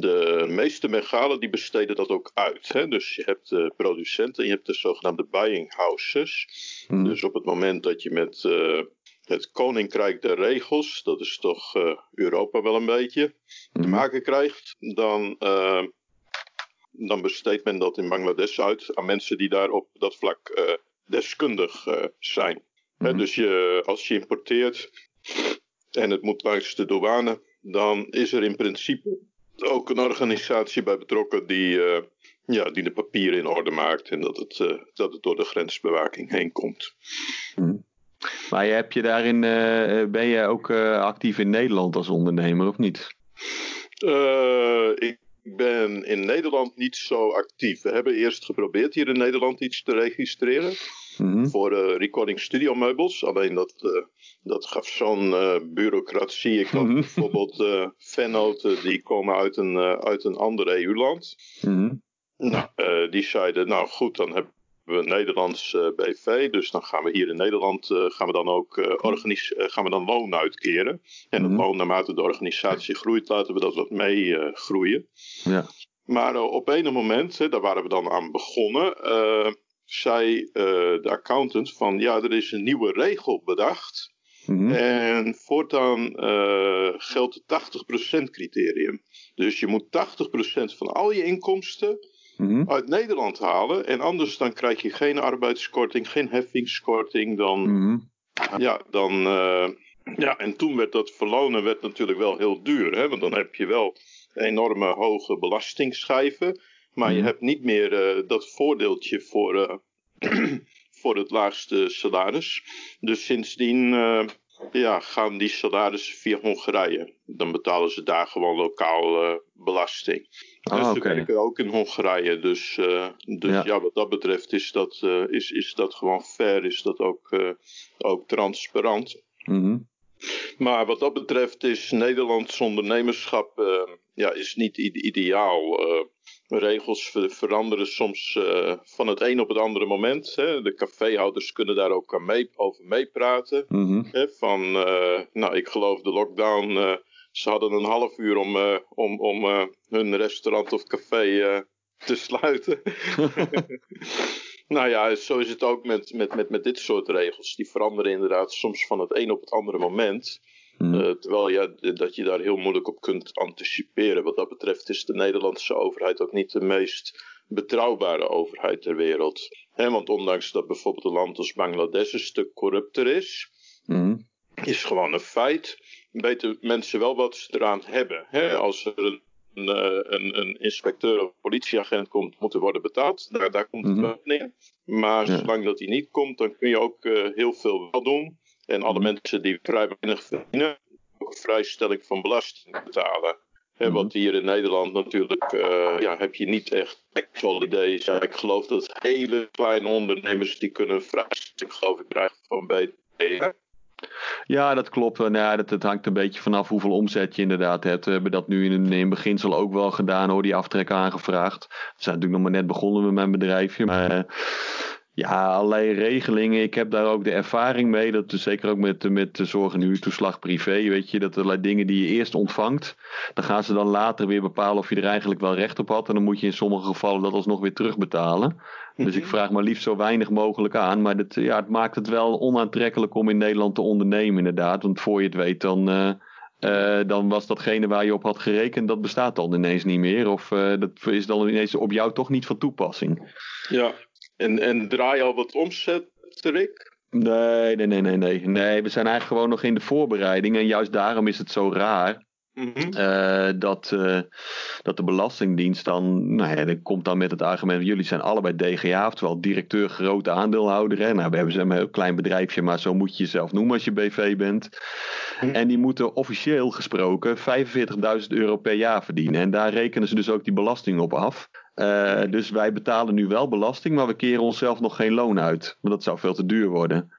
De meeste megalen die besteden dat ook uit. Hè? Dus je hebt de producenten en je hebt de zogenaamde buying houses. Mhm. Dus op het moment dat je met uh, het koninkrijk der regels, dat is toch uh, Europa wel een beetje, Mhm. te maken krijgt, dan dan besteedt men dat in Bangladesh uit aan mensen die daar op dat vlak uh, deskundig uh, zijn. Mhm. He, dus je, als je importeert en het moet langs de douane, dan is er in principe ook een organisatie bij betrokken die, uh, ja, die de papieren in orde maakt en dat het, dat het door de grensbewaking heen komt. Mhm. Maar heb je daarin, ben je ook actief in Nederland als ondernemer of niet? ik ben in Nederland niet zo actief. We hebben eerst geprobeerd hier in Nederland iets te registreren. Mm -hmm. Voor uh, recording studio meubels. Alleen dat, uh, dat gaf zo'n uh, bureaucratie. Ik had Mhm. bijvoorbeeld vennoten die komen uit een, uit een ander EU-land. Mm -hmm. nou, die zeiden, nou goed, dan een Nederlands BV. Dus dan gaan we hier in Nederland gaan we dan ook gaan we dan loon uitkeren. En het loon naarmate de organisatie groeit, laten we dat wat mee groeien. Ja. Maar op een moment, hè, daar waren we dan aan begonnen, zei de accountant van ja, er is een nieuwe regel bedacht. Mhm. Mm -hmm. En voortaan uh, geldt het 80% criterium. Dus je moet 80% van al je inkomsten mm -hmm. uit Nederland halen. En anders dan krijg je geen arbeidskorting, geen heffingskorting. Dan, mm -hmm. ja, dan, uh, ja, en toen werd dat verlonen werd natuurlijk wel heel duur. Hè? Want dan heb je wel enorme hoge belastingschijven. Maar Mhm. je hebt niet meer uh, dat voordeeltje voor, uh, voor het laagste salaris. Dus sindsdien ja, gaan die salarissen via Hongarije. Dan betalen ze daar gewoon lokaal uh, belasting. Ah, dus ze oké. werken ook in Hongarije. Dus, uh, dus Ja. ja. wat dat betreft is dat, uh, is, is dat gewoon fair. Is dat ook, ook transparant. Mhm. Maar wat dat betreft is Nederlands ondernemerschap ja, is niet ide- ideaal. Regels veranderen soms van het een op het andere moment. Hè. De caféhouders kunnen daar ook mee, over meepraten. Mhm. Van, nou, ik geloof de lockdown. ze hadden een half uur om, om, om hun restaurant of café te sluiten. nou ja, zo is het ook met, met, met, met dit soort regels. Die veranderen inderdaad soms van het een op het andere moment. Mhm. Uh, terwijl ja, dat je daar heel moeilijk op kunt anticiperen. Wat dat betreft is de Nederlandse overheid ook niet de meest betrouwbare overheid ter wereld. He, want ondanks dat bijvoorbeeld een land als Bangladesh een stuk corrupter is, Mhm. is gewoon een feit. Weten mensen wel wat ze eraan hebben. He, als er een, een, een, een inspecteur of politieagent komt, moet er worden betaald. Daar, daar komt het Mhm. wel neer. Maar Ja. zolang dat hij niet komt, dan kun je ook eh, heel veel wel doen. En alle mensen die vrij weinig verdienen, ook een vrijstelling van belasting betalen. Hè, Mhm. Wat hier in Nederland natuurlijk, eh, ja, heb je niet echt tax holidays. Ja, ik geloof dat hele kleine ondernemers, die kunnen vrijstelling, geloof ik, krijgen van BTW. Ja, dat klopt. Nou, ja, dat, het hangt een beetje vanaf hoeveel omzet je inderdaad hebt. We hebben dat nu in, in beginsel ook wel gedaan hoor, die aftrek aangevraagd. We zijn natuurlijk nog maar net begonnen met mijn bedrijfje. Maar eh, ja, allerlei regelingen. Ik heb daar ook de ervaring mee. Dat is zeker ook met, met de zorg en huurtoeslag privé. Weet je, dat allerlei dingen die je eerst ontvangt. Dan gaan ze dan later weer bepalen of je er eigenlijk wel recht op had. En dan moet je in sommige gevallen dat alsnog weer terugbetalen. Dus ik vraag maar liefst zo weinig mogelijk aan. Maar dat, ja, het maakt het wel onaantrekkelijk om in Nederland te ondernemen, inderdaad. Want voor je het weet, dan, eh, eh, dan was datgene waar je op had gerekend, dat bestaat dan ineens niet meer. Of eh, dat is dan ineens op jou toch niet van toepassing. Ja, en, en draai je al wat omzet, Rick? Nee, nee, nee, nee, nee. Nee, we zijn eigenlijk gewoon nog in de voorbereiding. En juist daarom is het zo raar. Mhm. eh, dat, eh, dat de Belastingdienst dan, nou ja, dat komt dan met het argument, jullie zijn allebei DGA, oftewel directeur grote aandeelhouder. Hè? Nou, we hebben een heel klein bedrijfje, maar zo moet je jezelf noemen als je BV bent. Hm. En die moeten officieel gesproken 45.000 euro per jaar verdienen. En daar rekenen ze dus ook die belasting op af. Eh, dus wij betalen nu wel belasting, maar we keren onszelf nog geen loon uit. Want dat zou veel te duur worden.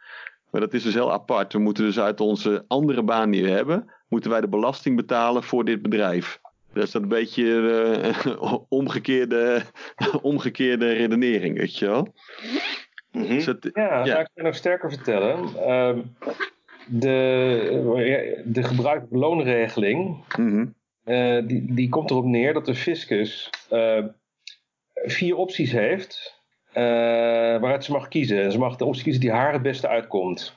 Maar dat is dus heel apart. We moeten dus uit onze andere baan die we hebben, moeten wij de belasting betalen voor dit bedrijf. Dat is dat een beetje eh, omgekeerde, omgekeerde redenering, weet je wel. Mhm. Dus het- Ja, Ja. nou, ik kan nog sterker vertellen. Ehm, de, de gebruikelijke loonregeling, mhm, eh, die, die komt erop neer dat de fiscus eh, vier opties heeft eh, waaruit ze mag kiezen. En ze mag de optie kiezen die haar het beste uitkomt.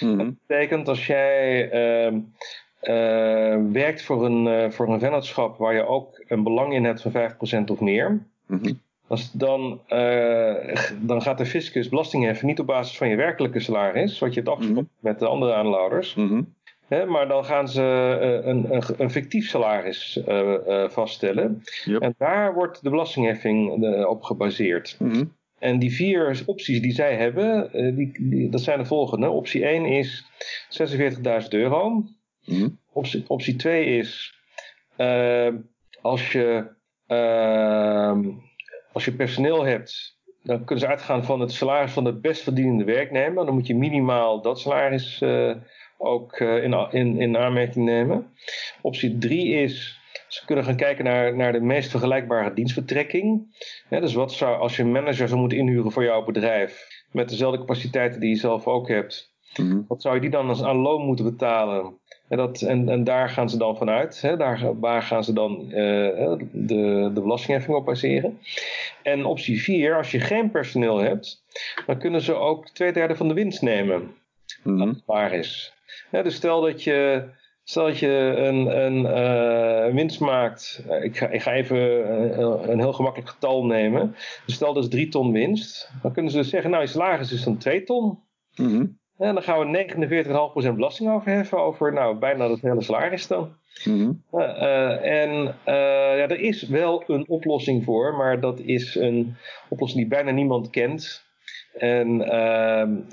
mhm, Dat betekent als jij ehm, eh, werkt voor een, eh, voor een vennootschap waar je ook een belang in hebt van 5% of meer, mhm, als dan, dan gaat de fiscus belasting heffen niet op basis van je werkelijke salaris, wat je hebt afgesproken met de andere aanhouders, mhm, hè, maar dan gaan ze eh, een, een, een fictief salaris eh, eh, vaststellen. Yep. En daar wordt de belastingheffing op gebaseerd. mhm, En die vier opties die zij hebben, die, die, dat zijn de volgende. Optie 1 is 46.000 euro. mhm, Optie, optie 2 is als, je, eh, als je personeel hebt, dan kunnen ze uitgaan van het salaris van de best verdienende werknemer. Dan moet je minimaal dat salaris ook eh, in, in, in aanmerking nemen. Optie 3 is, ze kunnen gaan kijken naar, naar de meest vergelijkbare dienstvertrekking. Dus wat zou, als je een manager zou moeten inhuren voor jouw bedrijf, met dezelfde capaciteiten die je zelf ook hebt, mhm, wat zou je die dan als aan loon moeten betalen? En, dat, en, en daar gaan ze dan vanuit. Hè? Daar, waar gaan ze dan eh, de, de belastingheffing op baseren? En optie 4, als je geen personeel hebt, dan kunnen ze ook twee derde van de winst nemen. mhm, Waar is. Dus stel dat je, stel dat je een, een eh, winst maakt. Eh, Ik ga, ik ga even een, een heel gemakkelijk getal nemen. Dus stel dat is 3 ton winst. Dan kunnen ze dus zeggen, nou je salaris is dan 2 ton. mhm, En dan gaan we 49,5% belasting overheffen over nou, bijna het hele salaris dan. mhm. Eh, eh, en eh, ja, er is wel een oplossing voor, maar dat is een oplossing die bijna niemand kent. En,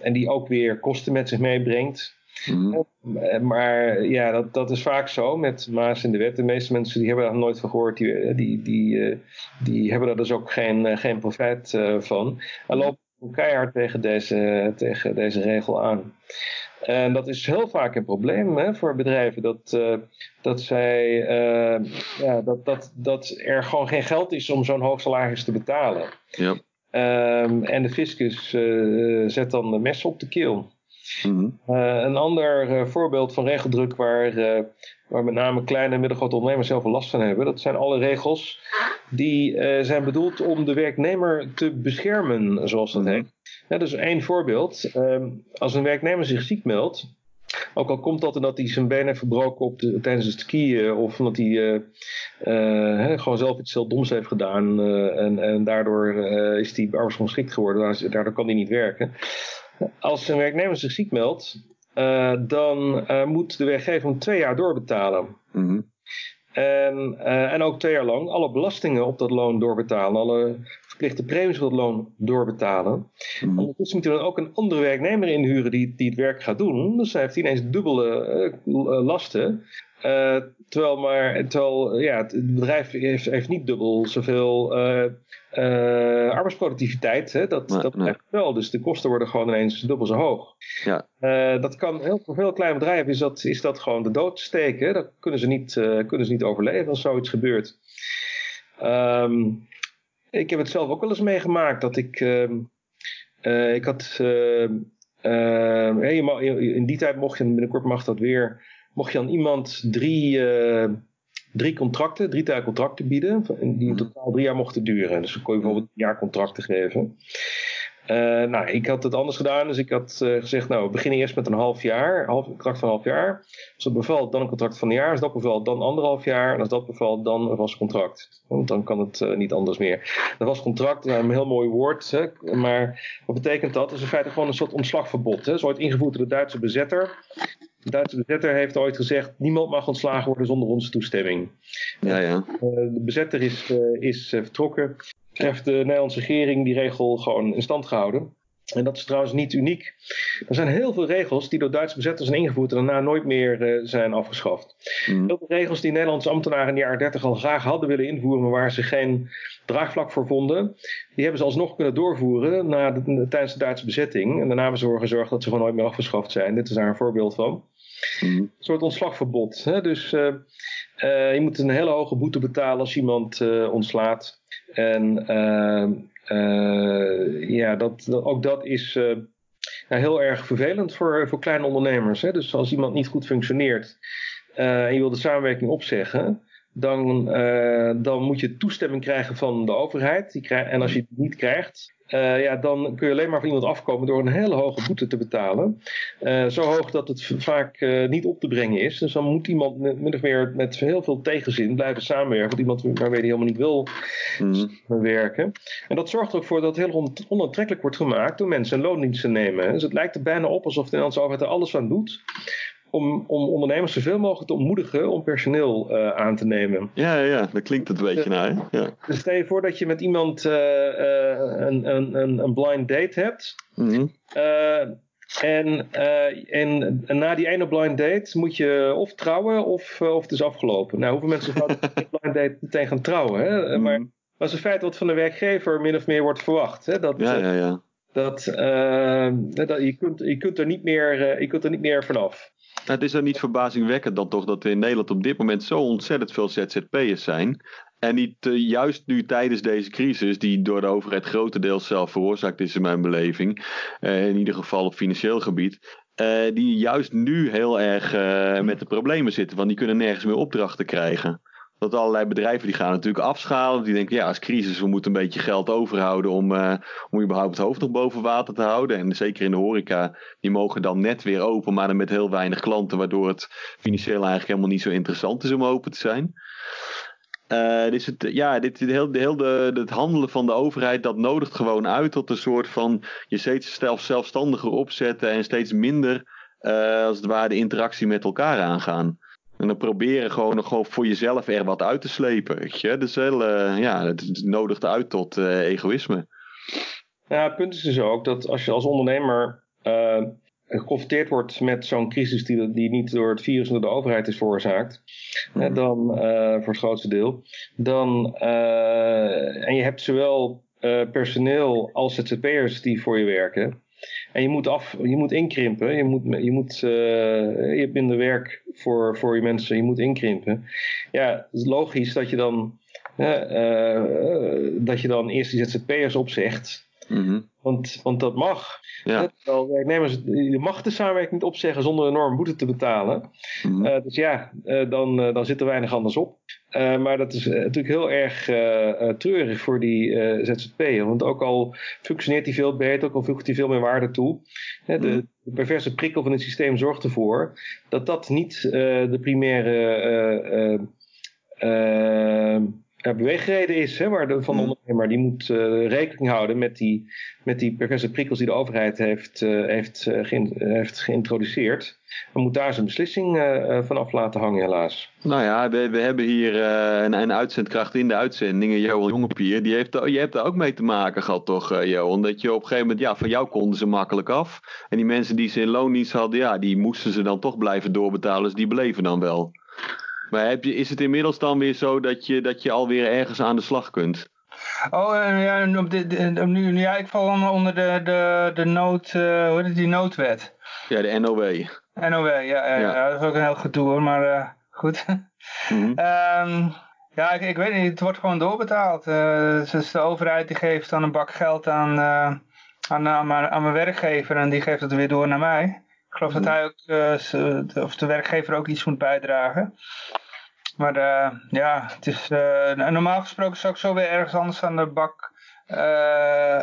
en die ook weer kosten met zich meebrengt. Mhm. Eh, Maar ja, dat, dat is vaak zo met Maas in de wet. De meeste mensen die hebben daar nooit van gehoord, die, die, die, eh, die hebben daar dus ook geen, eh, geen profijt eh, van. En lopen keihard tegen deze, tegen deze regel aan. En dat is heel vaak een probleem hè, voor bedrijven. Dat, uh, dat, zij, uh, ja, dat, dat, dat er gewoon geen geld is om zo'n hoog salaris te betalen. Ja. Um, en de fiscus uh, zet dan de mes op de keel. Mm -hmm. een ander voorbeeld van regeldruk waar, waar met name kleine en middelgrote ondernemers zelf last van hebben, dat zijn alle regels die zijn bedoeld om de werknemer te beschermen, zoals dat heet. Ja, dus één voorbeeld. Um, als een werknemer zich ziek meldt, ook al komt dat omdat hij zijn been heeft verbroken op de, tijdens het skiën of omdat hij uh, uh, gewoon zelf iets heel doms heeft gedaan uh, en, en daardoor is hij arbeidsongeschikt geworden, daardoor kan hij niet werken. Als een werknemer zich ziek meldt, dan moet de werkgever hem twee jaar doorbetalen. Mm -hmm. En, en ook twee jaar lang alle belastingen op dat loon doorbetalen, alle verplichte premies voor het loon doorbetalen. Mm. Ondertussen moet hij dan ook een andere werknemer inhuren die, die het werk gaat doen. Dus hij heeft ineens dubbele uh, lasten. Uh, terwijl, maar, terwijl ja, het bedrijf heeft, heeft niet dubbel zoveel uh, arbeidsproductiviteit. Hè? Dat, nee, dat nee. wel. Dus de kosten worden gewoon ineens dubbel zo hoog. Ja. dat kan heel, voor veel kleine bedrijven is dat, is dat gewoon de dood steken. Dat kunnen ze niet, kunnen ze niet overleven als zoiets gebeurt. Um, ik heb het zelf ook wel eens meegemaakt dat ik. Uh, ik had. Uh, in die tijd mocht je, binnenkort mag dat weer. Mocht je aan iemand drie, drie contracten, drie jaar contracten bieden. Die in totaal drie jaar mochten duren. Dus dan kon je bijvoorbeeld een jaar contracten geven. Uh, nou, ik had het anders gedaan, dus ik had uh, gezegd, nou, we beginnen eerst met een half jaar, half, een contract van een half jaar. Als dat bevalt, dan een contract van een jaar. Als dat bevalt, dan anderhalf jaar. En als dat bevalt, dan een vast contract. Want dan kan het uh, niet anders meer. Een vast contract, nou, een heel mooi woord, hè, maar wat betekent dat? Dat is in feite gewoon een soort ontslagverbod. Hè. Dat is ooit ingevoerd door de Duitse bezetter. De Duitse bezetter heeft ooit gezegd, niemand mag ontslagen worden zonder onze toestemming. Ja, ja. de bezetter is, is vertrokken heeft de Nederlandse regering die regel gewoon in stand gehouden. En dat is trouwens niet uniek. Er zijn heel veel regels die door Duitse bezetters zijn ingevoerd en daarna nooit meer uh, zijn afgeschaft. Mm. Heel veel regels die Nederlandse ambtenaren in de jaren 30 al graag hadden willen invoeren, maar waar ze geen draagvlak voor vonden, die hebben ze alsnog kunnen doorvoeren na de, tijdens de Duitse bezetting. En daarna hebben ze ervoor gezorgd dat ze gewoon nooit meer afgeschaft zijn. Dit is daar een voorbeeld van. Mm. Een soort ontslagverbod. Hè? Dus uh, uh, je moet een hele hoge boete betalen als iemand ontslaat. En ja, dat, ook dat is heel erg vervelend voor, voor kleine ondernemers. Hè? Dus als iemand niet goed functioneert en je wil de samenwerking opzeggen, dan, dan moet je toestemming krijgen van de overheid. Die krijg, en als je het niet krijgt, uh, ja, dan kun je alleen maar van iemand afkomen door een hele hoge boete te betalen. Uh, zo hoog dat het vaak uh, niet op te brengen is. Dus dan moet iemand min of meer met heel veel tegenzin blijven samenwerken. Want iemand waarmee hij helemaal niet wil mm. werken. En dat zorgt er ook voor dat het heel on onaantrekkelijk wordt gemaakt door mensen een loondienst te nemen. Dus het lijkt er bijna op alsof de Nederlandse overheid er alles aan doet om, om ondernemers zoveel mogelijk te ontmoedigen om personeel uh, aan te nemen. Ja, ja, dat klinkt het een beetje naar. Hè? Ja. Dus stel je voor dat je met iemand uh, uh, een, een, een blind date hebt. Mm -hmm. en, en, en, na die ene blind date moet je of trouwen of, of het is afgelopen. Nou, hoeveel mensen een blind date meteen gaan trouwen? Hè? Mhm. Maar dat is een feit wat van de werkgever min of meer wordt verwacht. Hè? Dat, ja, ja, ja. Dat, dat, je, kunt, je, kunt er niet meer, je kunt er niet meer vanaf. Het is dan niet verbazingwekkend dan toch dat er in Nederland op dit moment zo ontzettend veel ZZP'ers zijn. En die te, juist nu tijdens deze crisis, die door de overheid grotendeels zelf veroorzaakt is in mijn beleving, uh, in ieder geval op financieel gebied, uh, die juist nu heel erg met de problemen zitten, want die kunnen nergens meer opdrachten krijgen. Dat allerlei bedrijven die gaan natuurlijk afschalen. Die denken, ja, als crisis, we moeten een beetje geld overhouden om, uh, om überhaupt het hoofd nog boven water te houden. En zeker in de horeca, die mogen dan net weer open, maar dan met heel weinig klanten, waardoor het financieel eigenlijk helemaal niet zo interessant is om open te zijn. Uh, dus het, ja, dit, heel, heel de, het handelen van de overheid, dat nodigt gewoon uit tot een soort van je steeds zelfstandiger opzetten en steeds minder, uh, als het ware, de interactie met elkaar aangaan. En dan proberen gewoon nog gewoon voor jezelf er wat uit te slepen. Weet je? Dus heel, uh, ja, het nodigt uit tot uh, egoïsme. Ja, het punt is dus ook dat als je als ondernemer uh, geconfronteerd wordt met zo'n crisis die, die niet door het virus, door de overheid is veroorzaakt, Mhm. dan, voor het grootste deel, dan, en je hebt zowel personeel als ZZP'ers die voor je werken, En je moet, af, je moet inkrimpen. Je, moet, je, moet, uh, je hebt minder werk voor, voor je mensen. Je moet inkrimpen. Ja, het is logisch dat je dan, uh, dat je dan eerst die ZZP'ers opzegt. Mm want, want dat mag. Ja. Terwijl werknemers, je mag de samenwerking niet opzeggen zonder een enorm boete te betalen. Mhm. Uh, dus ja, dan, dan zit er weinig anders op. maar dat is natuurlijk heel erg treurig voor die ZZP'er. Want ook al functioneert die veel beter, ook al voegt hij veel meer waarde toe. de, Mhm. de perverse prikkel van het systeem zorgt ervoor dat dat niet de primaire ja, beweegreden is hè, waar de, van de Mm. ondernemer. Die moet uh, rekening houden met die, met die perverse prikkels die de overheid heeft, uh, heeft, uh, geïn, heeft geïntroduceerd. Dan moet daar zijn beslissing van af laten hangen, helaas. Nou ja, we, we hebben hier een, een uitzendkracht in de uitzendingen, Johan Jongepier. Die heeft, je hebt er ook mee te maken gehad, toch, Johan? Dat je op een gegeven moment, ja, van jou konden ze makkelijk af. En die mensen die ze in loondienst hadden, ja, die moesten ze dan toch blijven doorbetalen. Dus die bleven dan wel. Maar heb je, is het inmiddels dan weer zo dat je, dat je alweer ergens aan de slag kunt? Oh, uh, ja, de, nu, ja, ik val onder de, de, de nood, uh, hoe heet het, die noodwet. Ja, de NOW. NOW, ja, ja, dat is ook een heel gedoe hoor, maar uh, goed. Mm -hmm. um, ja, ik, ik, weet niet, het wordt gewoon doorbetaald. dus de overheid die geeft dan een bak geld aan, aan, aan, mijn, aan mijn werkgever en die geeft het weer door naar mij. Ik geloof Mhm. dat hij ook, of de werkgever ook iets moet bijdragen. Maar uh, ja, het is, uh, normaal gesproken zou ik zo weer ergens anders aan de bak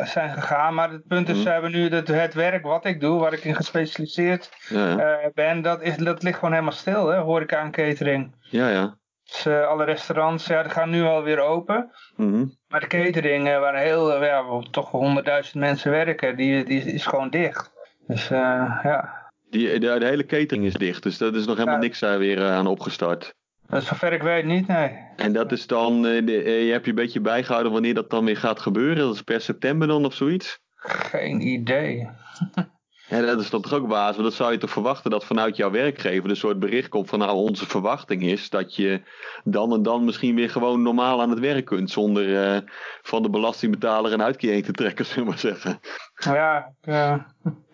zijn gegaan. Maar het punt is, Mhm. we hebben nu dat het werk wat ik doe, waar ik in gespecialiseerd Ja, ben, dat, is, dat ligt gewoon helemaal stil, hè, horeca en catering. ja. ja. Dus alle restaurants, ja, die gaan nu wel weer open. Mhm. Maar de catering, waar heel, ja, toch honderdduizend mensen werken, die, die is gewoon dicht. Dus ja. Die, de, de, hele catering is dicht, dus dat is nog helemaal niks daar weer aan opgestart. Dat is zover ik weet niet, nee. En dat is dan, eh, de, eh, je hebt je een beetje bijgehouden wanneer dat dan weer gaat gebeuren? Dat is per september dan of zoiets? Geen idee. Ja, dat is toch ook basis. Want dat zou je toch verwachten dat vanuit jouw werkgever een soort bericht komt van nou onze verwachting is dat je dan en dan misschien weer gewoon normaal aan het werk kunt zonder uh, van de belastingbetaler een uitkering te trekken, zullen we maar zeggen. Nou ja, uh...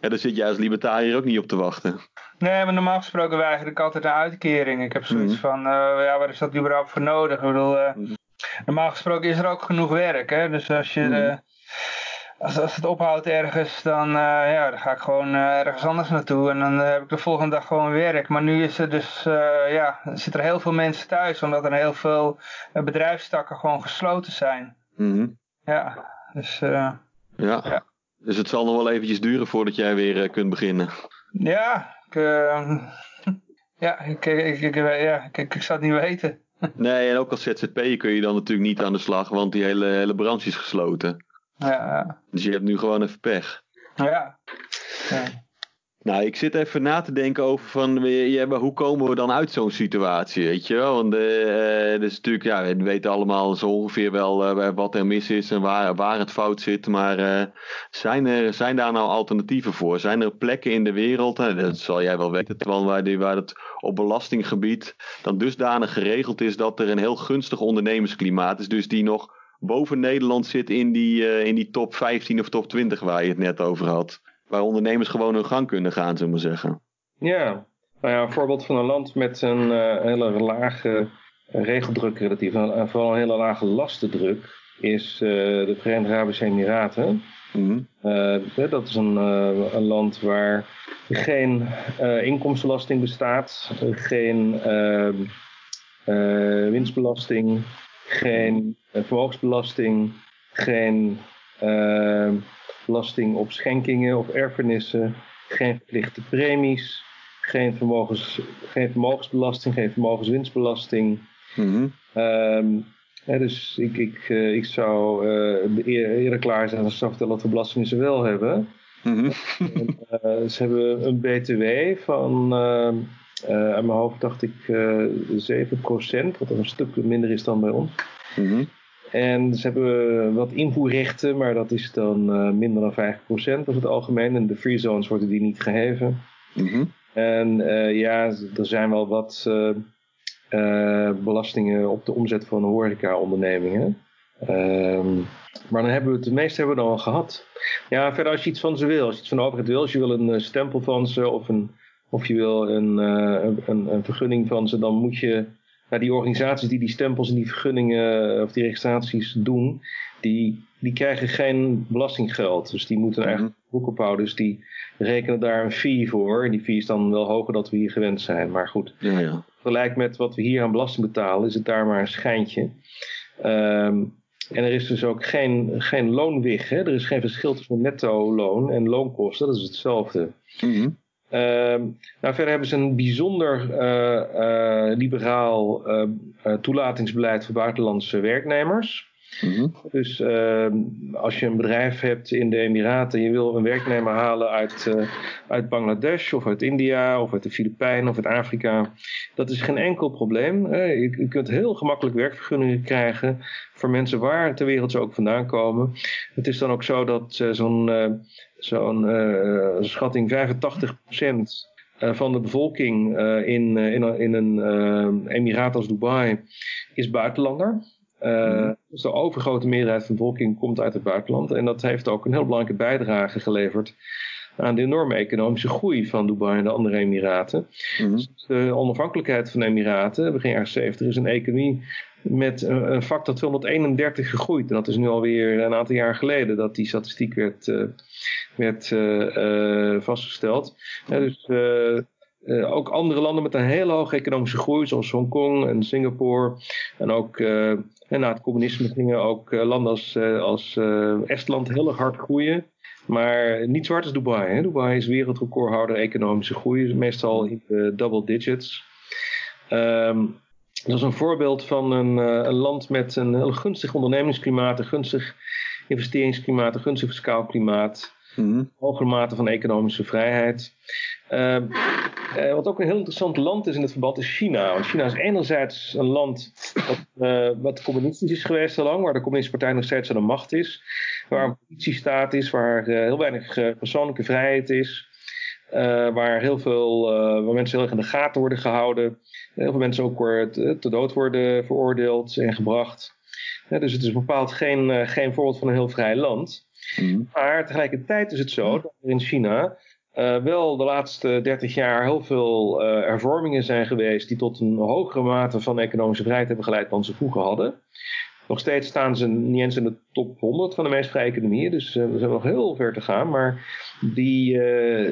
ja, daar zit jij als libertariër ook niet op te wachten. Nee, maar normaal gesproken wij eigenlijk altijd een uitkering. Ik heb zoiets Mhm. van, uh, ja, waar is dat überhaupt voor nodig? Ik bedoel, uh, Mhm. normaal gesproken is er ook genoeg werk, hè. Dus als je, Mhm. Als, als het ophoudt ergens, dan, uh, ja, dan ga ik gewoon uh, ergens anders naartoe. En dan uh, heb ik de volgende dag gewoon werk. Maar nu is er dus, ja, zitten er heel veel mensen thuis, omdat er heel veel bedrijfstakken gewoon gesloten zijn. Mhm. Ja, dus... Ja. Ja. dus het zal nog wel eventjes duren voordat jij weer kunt beginnen. Ja, ik, ja, ik, ik, ik, ja, ik, ik, zou het niet weten. Nee, en ook als ZZP'er kun je dan natuurlijk niet aan de slag, want die hele, hele branche is gesloten. Ja, Dus je hebt nu gewoon even pech. ja. ja. Nou, ik zit even na te denken over van, ja, maar hoe komen we dan uit zo'n situatie, weet je wel? Want uh, dus natuurlijk, ja, we weten allemaal zo ongeveer wel uh, wat er mis is en waar, waar het fout zit. Maar uh, zijn, er, zijn daar nou alternatieven voor? Zijn er plekken in de wereld, dat zal jij wel weten, waar, die, waar het op belastinggebied dan dusdanig geregeld is dat er een heel gunstig ondernemersklimaat is. Dus die nog boven Nederland zit in die, in die top 15 of top 20 waar je het net over had waar ondernemers gewoon hun gang kunnen gaan, zullen we zeggen. Ja, nou ja, een voorbeeld van een land met een uh, hele lage regeldruk relatief, en vooral een hele lage lastendruk, is uh, de Verenigde Arabische Emiraten. Mm -hmm. uh, dat is een, een, land waar geen inkomstenbelasting bestaat, geen winstbelasting, geen vermogensbelasting, geen belasting op schenkingen of erfenissen, geen verplichte premies, geen, vermogens, geen vermogensbelasting, geen vermogenswinstbelasting. Mm -hmm. um, ja, dus ik, ik, uh, ik zou uh, eerder klaar zijn als ik zou vertellen wat voor belastingen ze wel hebben. Mm -hmm. en, uh, ze hebben een BTW van, aan mijn hoofd dacht ik, 7%, wat een stuk minder is dan bij ons. Mm -hmm. En ze hebben wat invoerrechten, maar dat is dan uh, minder dan 5% over het algemeen. En de free zones worden die niet geheven. Mm -hmm. En uh, ja, er zijn wel wat uh, belastingen op de omzet van horeca-ondernemingen. Ehm, maar dan hebben we het, meeste hebben we dan al gehad. Ja, verder als je iets van ze wil, als je iets van de overheid wil, als je wil een eh, stempel van ze of, een, of je wil een, eh, een, een vergunning van ze, dan moet je naar die organisaties die die stempels en die vergunningen of die registraties doen, die, die krijgen geen belastinggeld. Dus die moeten eigenlijk boek ophouden. Dus die rekenen daar een fee voor. En die fee is dan wel hoger dan we hier gewend zijn. Maar goed, Ja, ja. vergelijk met wat we hier aan belasting betalen, is het daar maar een schijntje. Ehm, en er is dus ook geen, geen loonwig. Hè? Er is geen verschil tussen netto loon en loonkosten. Dat is hetzelfde. Mhm. Ehm, nou, verder hebben ze een bijzonder eh, eh, liberaal eh, toelatingsbeleid voor buitenlandse werknemers. Mhm. Dus ehm, als je een bedrijf hebt in de Emiraten en je wil een werknemer halen uit, eh, uit Bangladesh of uit India of uit de Filipijnen of uit Afrika, dat is geen enkel probleem. Je, kunt heel gemakkelijk werkvergunningen krijgen voor mensen waar ter wereld ze ook vandaan komen. Het is dan ook zo dat eh, zo'n eh, zo'n schatting 85% eh, van de bevolking in, in, een- in een eh, emiraat als Dubai is buitenlander. Eh, Mhm. Dus de overgrote meerderheid van de bevolking komt uit het buitenland. En dat heeft ook een heel belangrijke bijdrage geleverd aan de enorme economische groei van Dubai en de andere Emiraten. Mhm. De onafhankelijkheid van de Emiraten, begin jaren 70, is een economie met een factor 231 gegroeid. En dat is nu alweer een aantal jaar geleden dat die statistiek werd, eh, werd eh, eh, vastgesteld. Ja, dus eh, eh, ook andere landen met een hele hoge economische groei, zoals Hongkong en Singapore. En ook eh, en na het communisme gingen ook eh, landen als, eh, als eh, Estland heel erg hard groeien. Maar niet zwart als Dubai. Hè? Dubai is wereldrecordhouder economische groei, meestal in de double digits. Ehm, dat is een voorbeeld van een, een land met een heel gunstig ondernemingsklimaat, een gunstig investeringsklimaat, een gunstig fiscaal klimaat, Mhm. hogere mate van economische vrijheid. Ehm, eh, wat ook een heel interessant land is in het verband is China. Want China is enerzijds een land wat, eh, wat communistisch is geweest al lang, waar de communistische partij nog steeds aan de macht is, waar een politiestaat is, waar eh, heel weinig persoonlijke vrijheid is. waar heel veel, waar mensen heel erg in de gaten worden gehouden. Heel veel mensen ook te, te dood worden veroordeeld en gebracht. Dus het is bepaald geen, geen voorbeeld van een heel vrij land. Mhm. Maar tegelijkertijd is het zo dat er in China eh, wel de laatste 30 jaar heel veel eh, hervormingen zijn geweest die tot een hogere mate van economische vrijheid hebben geleid dan ze vroeger hadden. Nog steeds staan ze niet eens in de top 100 van de meest vrije economieën, dus eh, we zijn nog heel ver te gaan. Maar die,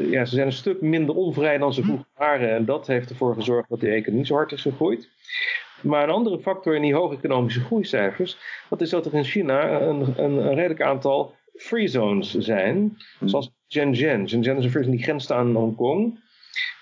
ja, ze zijn een stuk minder onvrij dan ze vroeger waren en dat heeft ervoor gezorgd dat die economie zo hard is gegroeid. Maar een andere factor in die hoge economische groeicijfers, dat is dat er in China een, een, een redelijk aantal free zones zijn. Zoals Shenzhen. Shenzhen is een zone die grenst aan Hongkong.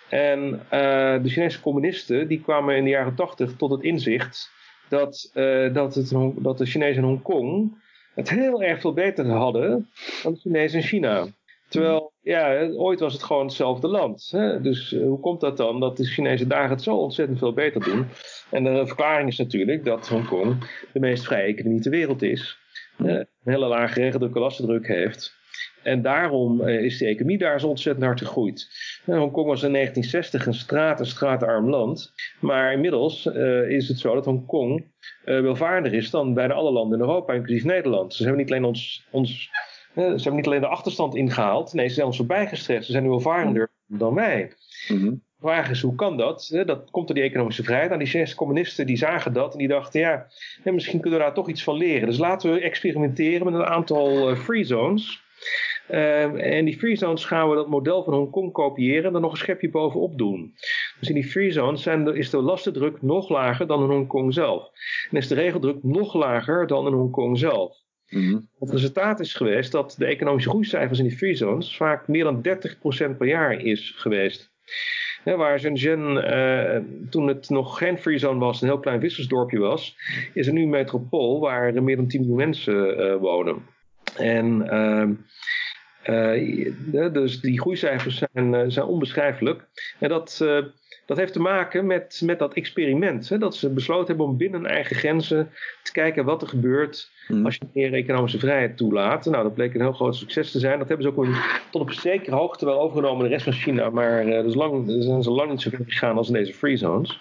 En eh, de Chinese communisten die kwamen in de jaren tachtig tot het inzicht dat, eh, dat, het, dat de Chinezen in Hongkong het heel erg veel beter hadden dan de Chinezen in China. Terwijl, ja, ooit was het gewoon hetzelfde land. Hè? Dus eh, hoe komt dat dan dat de Chinezen daar het zo ontzettend veel beter doen? En de verklaring is natuurlijk dat Hongkong de meest vrije economie ter wereld is. Een hele lage regeldruk en lastendruk heeft. En daarom eh, is de economie daar zo ontzettend hard gegroeid. Eh, Hongkong was in 1960 een straat- en straatarm land. Maar inmiddels eh, is het zo dat Hongkong eh welvaarder is dan bijna alle landen in Europa, inclusief Nederland. Ze hebben niet alleen, ons, ons, ze hebben niet alleen de achterstand ingehaald. Nee, ze zijn ons voorbij gestreefd. Ze zijn nu welvarender dan wij. Mhm. De vraag is, hoe kan dat? Dat komt door die economische vrijheid. Nou, die Chinese communisten die zagen dat en die dachten, ja, misschien kunnen we daar toch iets van leren. Dus laten we experimenteren met een aantal free zones. Eh, en die free zones gaan we dat model van Hongkong kopiëren en er nog een schepje bovenop doen. Dus in die free zones zijn de, is de lastendruk nog lager dan in Hongkong zelf. En is de regeldruk nog lager dan in Hongkong zelf. Mhm. Het resultaat is geweest dat de economische groeicijfers in die free zones vaak meer dan 30% per jaar is geweest. Waar Shenzhen, eh, toen het nog geen free zone was, een heel klein vissersdorpje was, is er nu een metropool waar er meer dan 10 miljoen mensen eh, wonen. En ehm, eh, dus die groeicijfers zijn, eh, zijn onbeschrijfelijk. En dat, eh, dat heeft te maken met, met dat experiment. Hè, dat ze besloten hebben om binnen eigen grenzen te kijken wat er gebeurt Mhm. als je meer economische vrijheid toelaat. Nou, dat bleek een heel groot succes te zijn. Dat hebben ze ook een, tot op een zekere hoogte wel overgenomen in de rest van China. Maar eh, dat is lang, daar zijn ze lang niet zo ver gegaan als in deze free zones.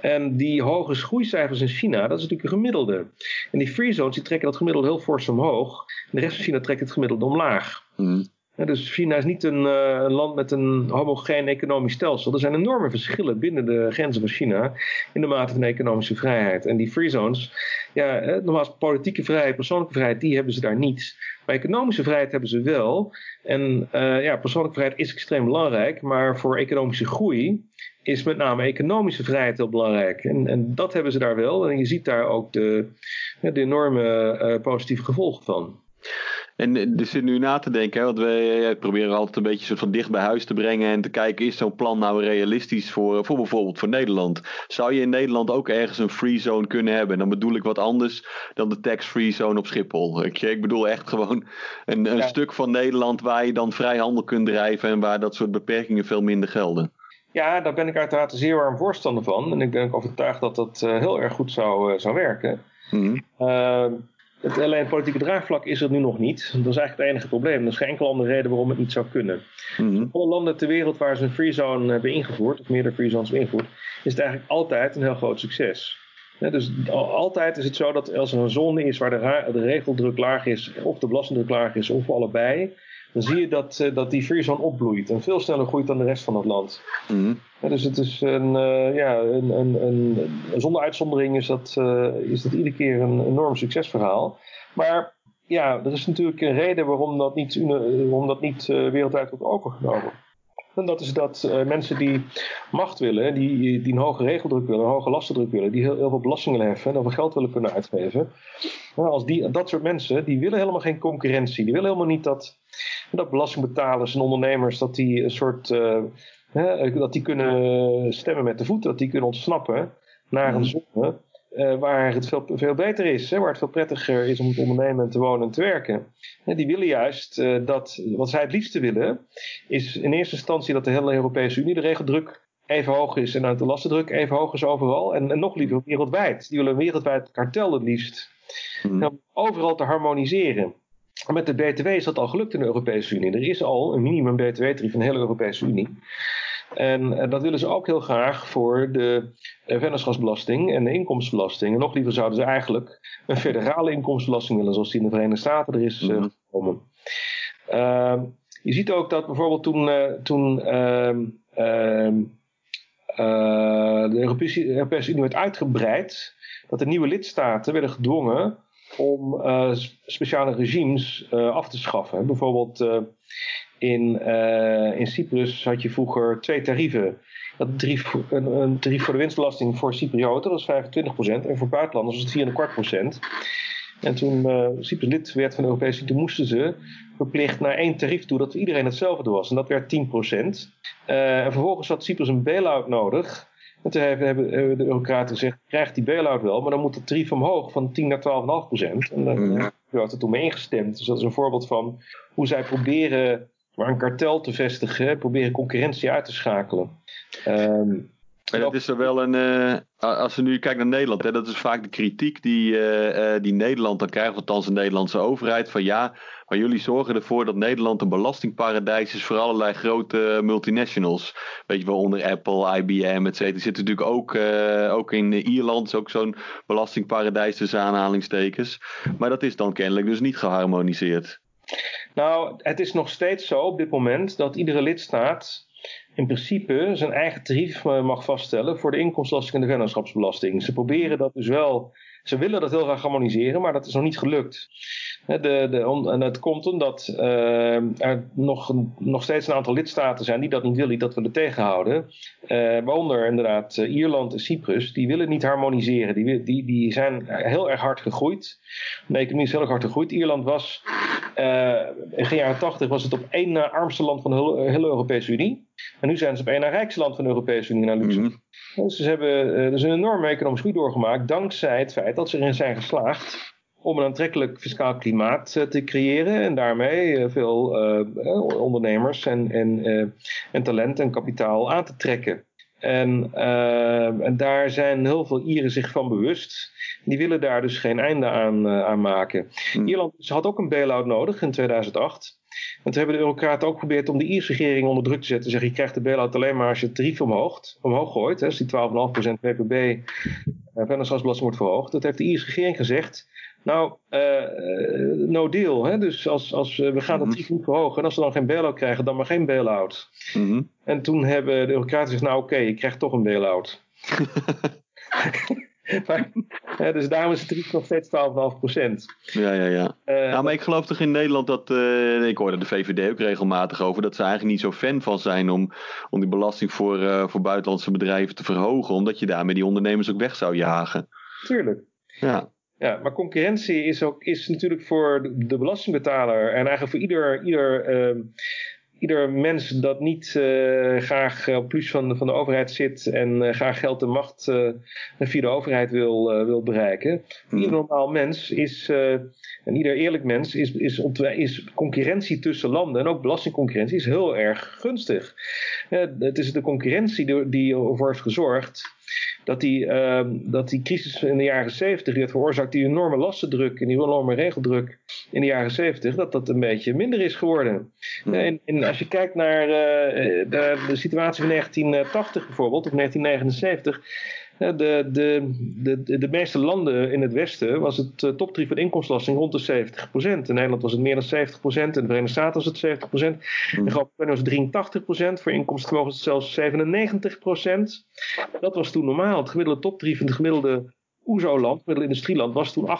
En die hoge groeicijfers in China, dat is natuurlijk een gemiddelde. En die free zones die trekken dat gemiddelde heel fors omhoog. En de rest van China trekt het gemiddelde omlaag. Ja, dus China is niet een, eh, een land met een homogeen economisch stelsel. Er zijn enorme verschillen binnen de grenzen van China in de mate van economische vrijheid. En die free zones, ja, eh, nogmaals, politieke vrijheid, persoonlijke vrijheid, die hebben ze daar niet. Maar economische vrijheid hebben ze wel. En eh, ja, persoonlijke vrijheid is extreem belangrijk, maar voor economische groei is met name economische vrijheid heel belangrijk. En, en dat hebben ze daar wel. En je ziet daar ook de, de enorme eh, positieve gevolgen van. En er zit nu na te denken, hè, want wij eh, proberen altijd een beetje soort van dicht bij huis te brengen en te kijken, is zo'n plan nou realistisch voor, voor bijvoorbeeld voor Nederland? Zou je in Nederland ook ergens een free zone kunnen hebben? En dan bedoel ik wat anders dan de tax-free zone op Schiphol. Ik, ik bedoel echt gewoon een, een Ja. stuk van Nederland waar je dan vrij handel kunt drijven en waar dat soort beperkingen veel minder gelden. Ja, daar ben ik uiteraard een zeer warm voorstander van. En ik ben ook overtuigd dat dat eh, heel erg goed zou, eh, zou werken. Mhm. Uh, het, alleen het politieke draagvlak is er nu nog niet. Dat is eigenlijk het enige probleem. Er is geen enkele andere reden waarom het niet zou kunnen. Mhm. Alle landen ter wereld waar ze een free zone hebben ingevoerd, of meerdere free zones hebben ingevoerd, is het eigenlijk altijd een heel groot succes. Ja, dus al- altijd is het zo dat als er een zone is waar de, de regeldruk laag is, of de belastingdruk laag is, of allebei, dan zie je dat, eh, dat die free zone opbloeit en veel sneller groeit dan de rest van het land. Mhm. Ja, dus het is een, eh, ja, een, een, een, zonder uitzondering is dat, eh, is dat iedere keer een enorm succesverhaal. Maar ja, er is natuurlijk een reden waarom dat niet, waarom dat niet wereldwijd wordt overgenomen. En dat is dat mensen die macht willen, die, die een hoge regeldruk willen, een hoge lastendruk willen, die heel, heel veel belasting willen heffen en heel veel geld willen kunnen uitgeven. Als die, dat soort mensen, die willen helemaal geen concurrentie. Die willen helemaal niet dat, dat belastingbetalers en ondernemers, dat die een soort... eh, Hè, dat die kunnen stemmen met de voeten, dat die kunnen ontsnappen naar een zone eh, waar het veel, veel beter is, hè, waar het veel prettiger is om te ondernemen en te wonen en te werken. Die willen juist eh, dat, wat zij het liefste willen, is in eerste instantie dat de hele Europese Unie de regeldruk even hoog is en de lastendruk even hoog is overal. En, en nog liever wereldwijd. Die willen een wereldwijd kartel het liefst. Mhm. Overal te harmoniseren. Met de BTW is dat al gelukt in de Europese Unie. Er is al een minimum BTW-tarief in de hele Europese Unie. En eh, dat willen ze ook heel graag voor de eh, vennootschapsbelasting en de inkomstenbelasting. En nog liever zouden ze eigenlijk een federale inkomstenbelasting willen, zoals die in de Verenigde Staten er is eh, Mhm. gekomen. Ehm, je ziet ook dat bijvoorbeeld toen, toen ehm, ehm, eh, de Europese, de Europese Unie werd uitgebreid, dat de nieuwe lidstaten werden gedwongen om eh, speciale regimes eh, af te schaffen. Bijvoorbeeld eh, in, in Cyprus had je vroeger twee tarieven. Had een tarief, een, tarief voor de winstbelasting voor Cyprioten, dat was 25%, en voor buitenlanders was het 4,25%. En toen Cyprus lid werd van de Europese Unie, toen moesten ze verplicht naar één tarief toe dat iedereen hetzelfde was. En dat werd 10%. Eh, en vervolgens had Cyprus een bail-out nodig. En toen hebben, de Eurocraten gezegd, krijgt die bail-out wel, maar dan moet het tarief omhoog van 10 naar 12,5%. En daar Mhm. hebben de er toen mee ingestemd. Dus dat is een voorbeeld van hoe zij proberen maar een kartel te vestigen, proberen concurrentie uit te schakelen. Ehm, En dat is er wel een. eh, als we nu kijken naar Nederland, hè, dat is vaak de kritiek die, eh, eh, die Nederland dan krijgt, althans de Nederlandse overheid. Van ja, maar jullie zorgen ervoor dat Nederland een belastingparadijs is voor allerlei grote multinationals. Weet je, waaronder Apple, IBM, et cetera. Die zitten natuurlijk ook, ook in Ierland, is ook zo'n belastingparadijs tussen aanhalingstekens. Maar dat is dan kennelijk dus niet geharmoniseerd. Nou, het is nog steeds zo op dit moment dat iedere lidstaat in principe zijn eigen tarief mag vaststellen voor de inkomstenbelasting en de vennootschapsbelasting. Ze proberen dat dus wel, ze willen dat heel graag harmoniseren, maar dat is nog niet gelukt. De, de, en het komt omdat eh, er nog, nog steeds een aantal lidstaten zijn die dat niet willen, die dat willen tegenhouden. Eh, waaronder inderdaad eh, Ierland en Cyprus, die willen niet harmoniseren. Die, die, die zijn heel erg hard gegroeid. De economie is heel erg hard gegroeid. Ierland was eh, in de jaren 80 was het op één na armste land van de hele, hele Europese Unie. En nu zijn ze op één na rijkste land van de Europese Unie naar Luxemburg. Mhm. Dus ze hebben dus een enorme economische groei doorgemaakt. Dankzij het feit dat ze erin zijn geslaagd om een aantrekkelijk fiscaal klimaat eh, te creëren. En daarmee veel ondernemers en, en, en talent en kapitaal aan te trekken. En, eh, en daar zijn heel veel Ieren zich van bewust. Die willen daar dus geen einde aan, eh, aan maken. Hmm. Ierland had ook een bail-out nodig in 2008. En toen hebben de Eurocraten ook geprobeerd om de Ierse regering onder druk te zetten. Zeggen, je krijgt de bail-out alleen maar als je het tarief omhoog, omhoog gooit. Hè, als die 12,5% ppb uh, vennootschapsbelasting wordt verhoogd. Dat heeft de Ierse regering gezegd. Nou, uh, no deal. Hè? Dus als, als we gaan dat tarief niet verhogen. En als we dan geen bail-out krijgen, dan maar geen bail-out. Mhm. En toen hebben de Eurocraten gezegd, nou oké, je krijgt toch een bail-out. maar, dus daarom is het tarief nog steeds 12,5%. Ja, ja, ja. Uh, ja, maar ik geloof toch in Nederland dat, ik hoorde de VVD ook regelmatig over, dat ze eigenlijk niet zo fan van zijn om, om die belasting voor, voor buitenlandse bedrijven te verhogen, omdat je daarmee die ondernemers ook weg zou jagen. Tuurlijk. Ja. Ja, maar concurrentie is, ook, is natuurlijk voor de, belastingbetaler en eigenlijk voor ieder, ieder, uh, ieder mens dat niet uh, graag op plus van, van de overheid zit en uh, graag geld en macht via de overheid wil, wil bereiken. Voor ieder normaal mens is, en ieder eerlijk mens is, is, is concurrentie tussen landen en ook belastingconcurrentie is heel erg gunstig. het is de concurrentie die, die ervoor heeft gezorgd dat die, uh, dat die crisis in de jaren 70 die had veroorzaakt, die enorme lastendruk en die enorme regeldruk in de jaren 70, dat dat een beetje minder is geworden. Hmm. En, en, als je kijkt naar uh, de, de, situatie van 1980 bijvoorbeeld, of 1979. De, de, de, de meeste landen in het Westen was het uh, toptarief van inkomstenbelasting rond de 70%. In Nederland was het meer dan 70%, in de Verenigde Staten was het 70%, in Groot-Brittannië was het 83%, voor inkomstenvermogen was het zelfs 97%. Dat was toen normaal. Het gemiddelde toptarief in het gemiddelde OESO-land, het gemiddelde industrieland, was toen 68%.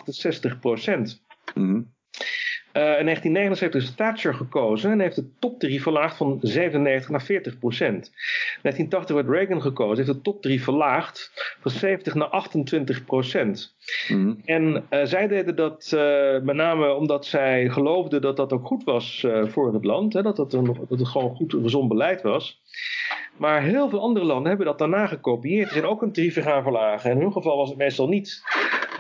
Mm. Uh, in 1979 is Thatcher gekozen en heeft het toptarief verlaagd van 97 naar 40 procent. In 1980 werd Reagan gekozen, heeft het toptarief verlaagd van 70 naar 28 procent. Mm. En uh, zij deden dat uh, met name omdat zij geloofden dat dat ook goed was voor het land, hè, dat, dat, nog, dat het gewoon goed gezond beleid was. Maar heel veel andere landen hebben dat daarna gekopieerd. Ze zijn ook hun tarieven gaan verlagen. En in hun geval was het meestal niet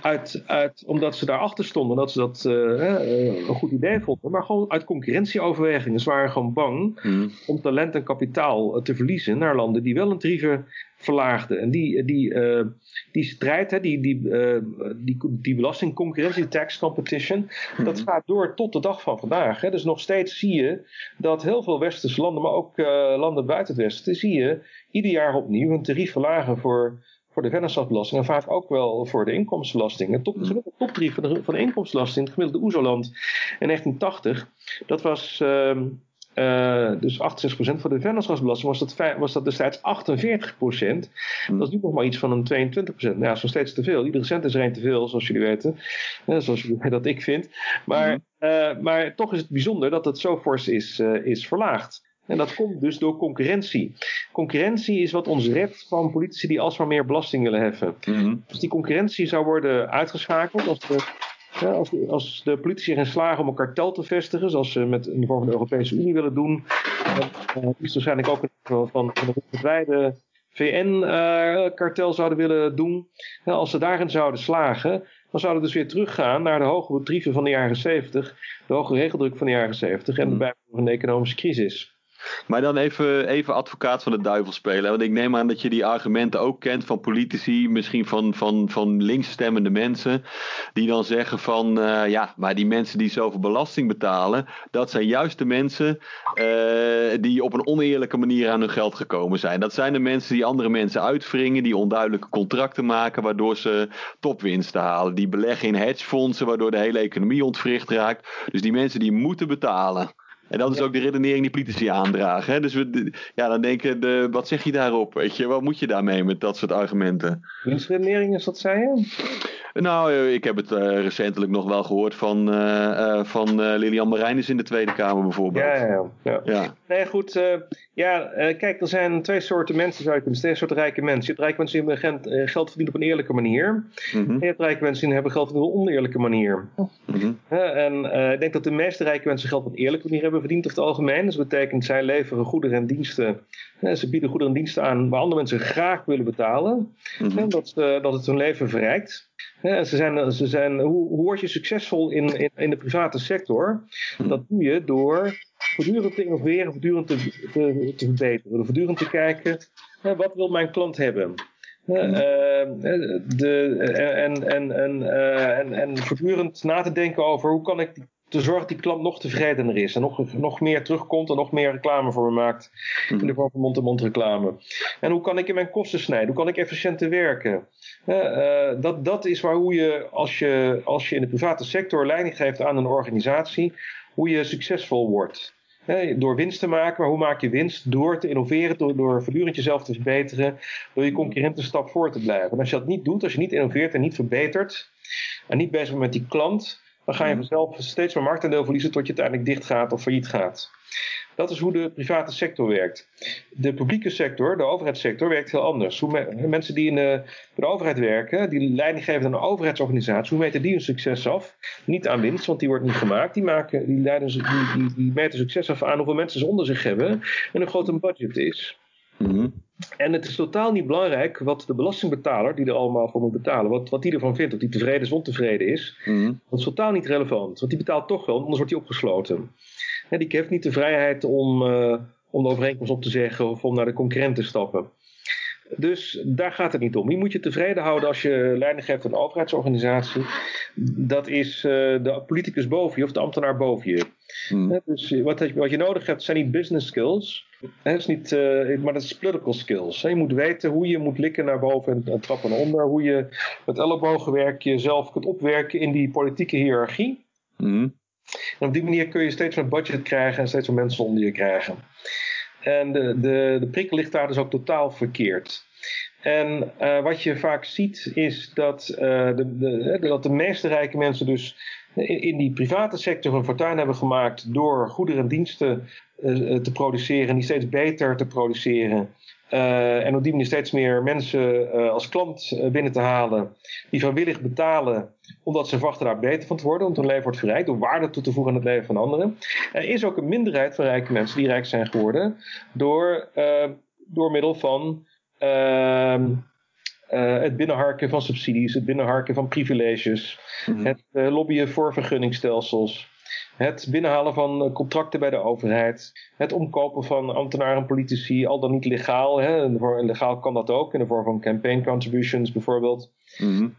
uit, uit, omdat ze daarachter stonden, dat ze dat uh, een goed idee vonden, maar gewoon uit concurrentieoverwegingen. Ze waren gewoon bang Mm. om talent en kapitaal te verliezen naar landen die wel een tarieven verlaagden. En die, die, uh, die strijd, hè, die, die, uh, die, die belastingconcurrentie, tax competition, Mm. dat gaat door tot de dag van vandaag. Hè. Dus nog steeds zie je dat heel veel westerse landen, maar ook landen buiten het westen, zie je ieder jaar opnieuw een tarief verlagen voor voor de vennootschapsbelasting en vaak ook wel voor de inkomstenbelasting. Het top, de toptarief van de, van de inkomstenbelasting, het gemiddelde OESO-land in 1980, dat was uh, uh, dus 68%. Voor de vennootschapsbelasting was dat, was dat destijds 48%. Dat is nu nog maar iets van een 22%. Nou, ja, dat is nog steeds te veel. Iedere cent is er één te veel, zoals jullie weten. Ja, zoals jullie, dat ik vind. Maar, uh, maar toch is het bijzonder dat het zo fors is, is verlaagd. En dat komt dus door concurrentie. Concurrentie is wat ons redt van politici die alsmaar meer belasting willen heffen. Mm. Als die concurrentie zou worden uitgeschakeld, als de, ja, als, de, als de politici erin slagen om een kartel te vestigen, zoals ze met in de vorm van de Europese Unie willen doen, dan uh, is waarschijnlijk ook van, van, van een wereldwijde VN-kartel uh, zouden willen doen. Als ze daarin zouden slagen, dan zouden we dus weer teruggaan naar de hoge tarieven van de jaren 70, de hoge regeldruk van de jaren 70 en de bijbehorende economische crisis. Maar dan even, even advocaat van de duivel spelen. Want ik neem aan dat je die argumenten ook kent van politici, misschien van, van, van linksstemmende mensen. Die dan zeggen van uh, ja, maar die mensen die zoveel belasting betalen, dat zijn juist de mensen uh, die op een oneerlijke manier aan hun geld gekomen zijn. Dat zijn de mensen die andere mensen uitwringen, die onduidelijke contracten maken, waardoor ze topwinsten halen. Die beleggen in hedgefondsen, waardoor de hele economie ontwricht raakt. Dus die mensen die moeten betalen. En dat is ja. ook de redenering die politici aandragen. Hè? Dus we, ja, dan denken, de, wat zeg je daarop? Weet je, wat moet je daarmee met dat soort argumenten? Wiens redenering is dat, zei je? Nou, ik heb het uh, recentelijk nog wel gehoord van, uh, uh, van Lilian Marijnis in de Tweede Kamer bijvoorbeeld. Ja, ja, ja. ja. Nee, goed. ja, kijk, er zijn twee soorten mensen, zou je kunnen zeggen. Twee soorten rijke mensen. Je hebt rijke mensen die hebben geld verdienen op een eerlijke manier. Mm -hmm. En je hebt rijke mensen die hebben geld verdiend op een oneerlijke manier. Mm -hmm. en ik denk dat de meeste rijke mensen geld op een eerlijke manier hebben verdiend over het algemeen. Dus dat betekent, zij leveren goederen en diensten. Ze bieden goederen en diensten aan waar andere mensen graag willen betalen. Mm -hmm. En dat, dat het hun leven verrijkt. Ja, ze zijn, ze zijn, hoe, hoe word je succesvol in, in, in de private sector? Dat doe je door voortdurend te innoveren, voortdurend te, te, te verbeteren, voortdurend te kijken, hè, wat wil mijn klant hebben? Uh, de, en, en, en, uh, en, en voortdurend na te denken over hoe kan ik die te zorgen dat die klant nog tevredener is. En nog, nog meer terugkomt en nog meer reclame voor me maakt. In de vorm van mond-to-mond reclame. En hoe kan ik in mijn kosten snijden? Hoe kan ik efficiënter werken? Uh, dat, dat is waar hoe je als, je, als je in de private sector leiding geeft aan een organisatie, hoe je succesvol wordt. door winst te maken, maar hoe maak je winst? Door te innoveren, door, door voortdurend jezelf te verbeteren, door je concurrenten stap voor te blijven. En als je dat niet doet, als je niet innoveert en niet verbetert, en niet bezig bent met die klant, dan ga je mhm. vanzelf steeds meer marktendeel verliezen tot je uiteindelijk dicht gaat of failliet gaat. Dat is hoe de private sector werkt. De publieke sector, de overheidssector, werkt heel anders. Hoe mensen die in de, de, overheid werken, die leiding geven aan een overheidsorganisatie, hoe meten die hun succes af? Niet aan winst, want die wordt niet gemaakt. Die, maken, die, leiden, die, die, die meten succes af aan hoeveel mensen ze onder zich hebben en hoe groot een budget is. Mm en het is totaal niet belangrijk wat de belastingbetaler, die er allemaal voor moet betalen, wat, wat die ervan vindt, of die tevreden is, ontevreden is. Mm Dat is totaal niet relevant, want die betaalt toch wel, anders wordt hij opgesloten. En die heeft niet de vrijheid om, uh, om de overeenkomst op te zeggen of om naar de concurrent te stappen. Dus daar gaat het niet om. Je moet je tevreden houden als je leiding geeft aan een overheidsorganisatie. Dat is uh, de politicus boven je of de ambtenaar boven je. Hmm. Dus wat, wat, je nodig hebt zijn niet business skills, hè, is niet, uh, maar dat is political skills. Hè. Je moet weten hoe je moet likken naar boven en, trappen naar onder. Hoe je met ellebogenwerk jezelf kunt opwerken in die politieke hiërarchie. Hmm. En op die manier kun je steeds meer budget krijgen en steeds meer mensen onder je krijgen. En de, de, de prikkel ligt daar dus ook totaal verkeerd. En uh, wat je vaak ziet is dat, uh, de, de, dat de meeste rijke mensen dus in die private sector een fortuin hebben gemaakt door goederen en diensten uh, te produceren en die steeds beter te produceren. Uh, en op die manier steeds meer mensen als klant binnen te halen die vrijwillig betalen omdat ze verwachten daar beter van te worden, omdat hun leven wordt verrijkt door waarde toe te voegen aan het leven van anderen. Er is ook een minderheid van rijke mensen die rijk zijn geworden door, door middel van ehm, het binnenharken van subsidies, het binnenharken van privileges, mhm. het lobbyen voor vergunningstelsels. Het binnenhalen van eh, contracten bij de overheid. Het omkopen van ambtenaren en politici, al dan niet legaal. Hè. Legaal kan dat ook, in de vorm van campaign contributions bijvoorbeeld. Mm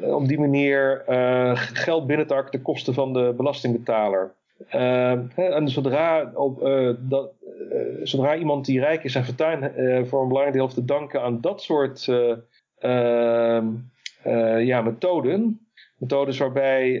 op die manier geld binnen te hakken ten koste van de belastingbetaler. En zodra, op, dat, zodra iemand die rijk is en fortuin voor een belangrijk deel te danken aan dat soort ehm, ja, methoden, methodes waarbij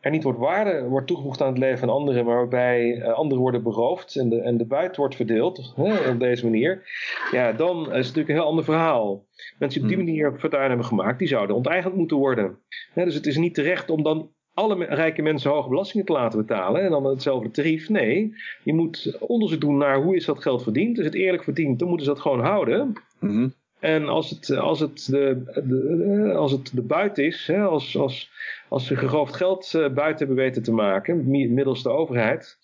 er niet wordt waarde wordt toegevoegd aan het leven van anderen, maar waarbij uh, anderen worden beroofd en de, en de buit wordt verdeeld hè, op deze manier, ja, dan is het natuurlijk een heel ander verhaal. Mensen die op die hmm. manier fortuin hebben gemaakt, die zouden onteigend moeten worden. dus het is niet terecht om dan alle rijke mensen hoge belastingen te laten betalen en dan hetzelfde tarief. Nee, je moet onderzoek doen naar hoe is dat geld verdiend. Is het eerlijk verdiend, dan moeten ze dat gewoon houden. Mm En als het, als het, de, de, als het de buit is, hè, als, als als ze geroofd geld uh, buiten hebben weten te maken, middels de overheid,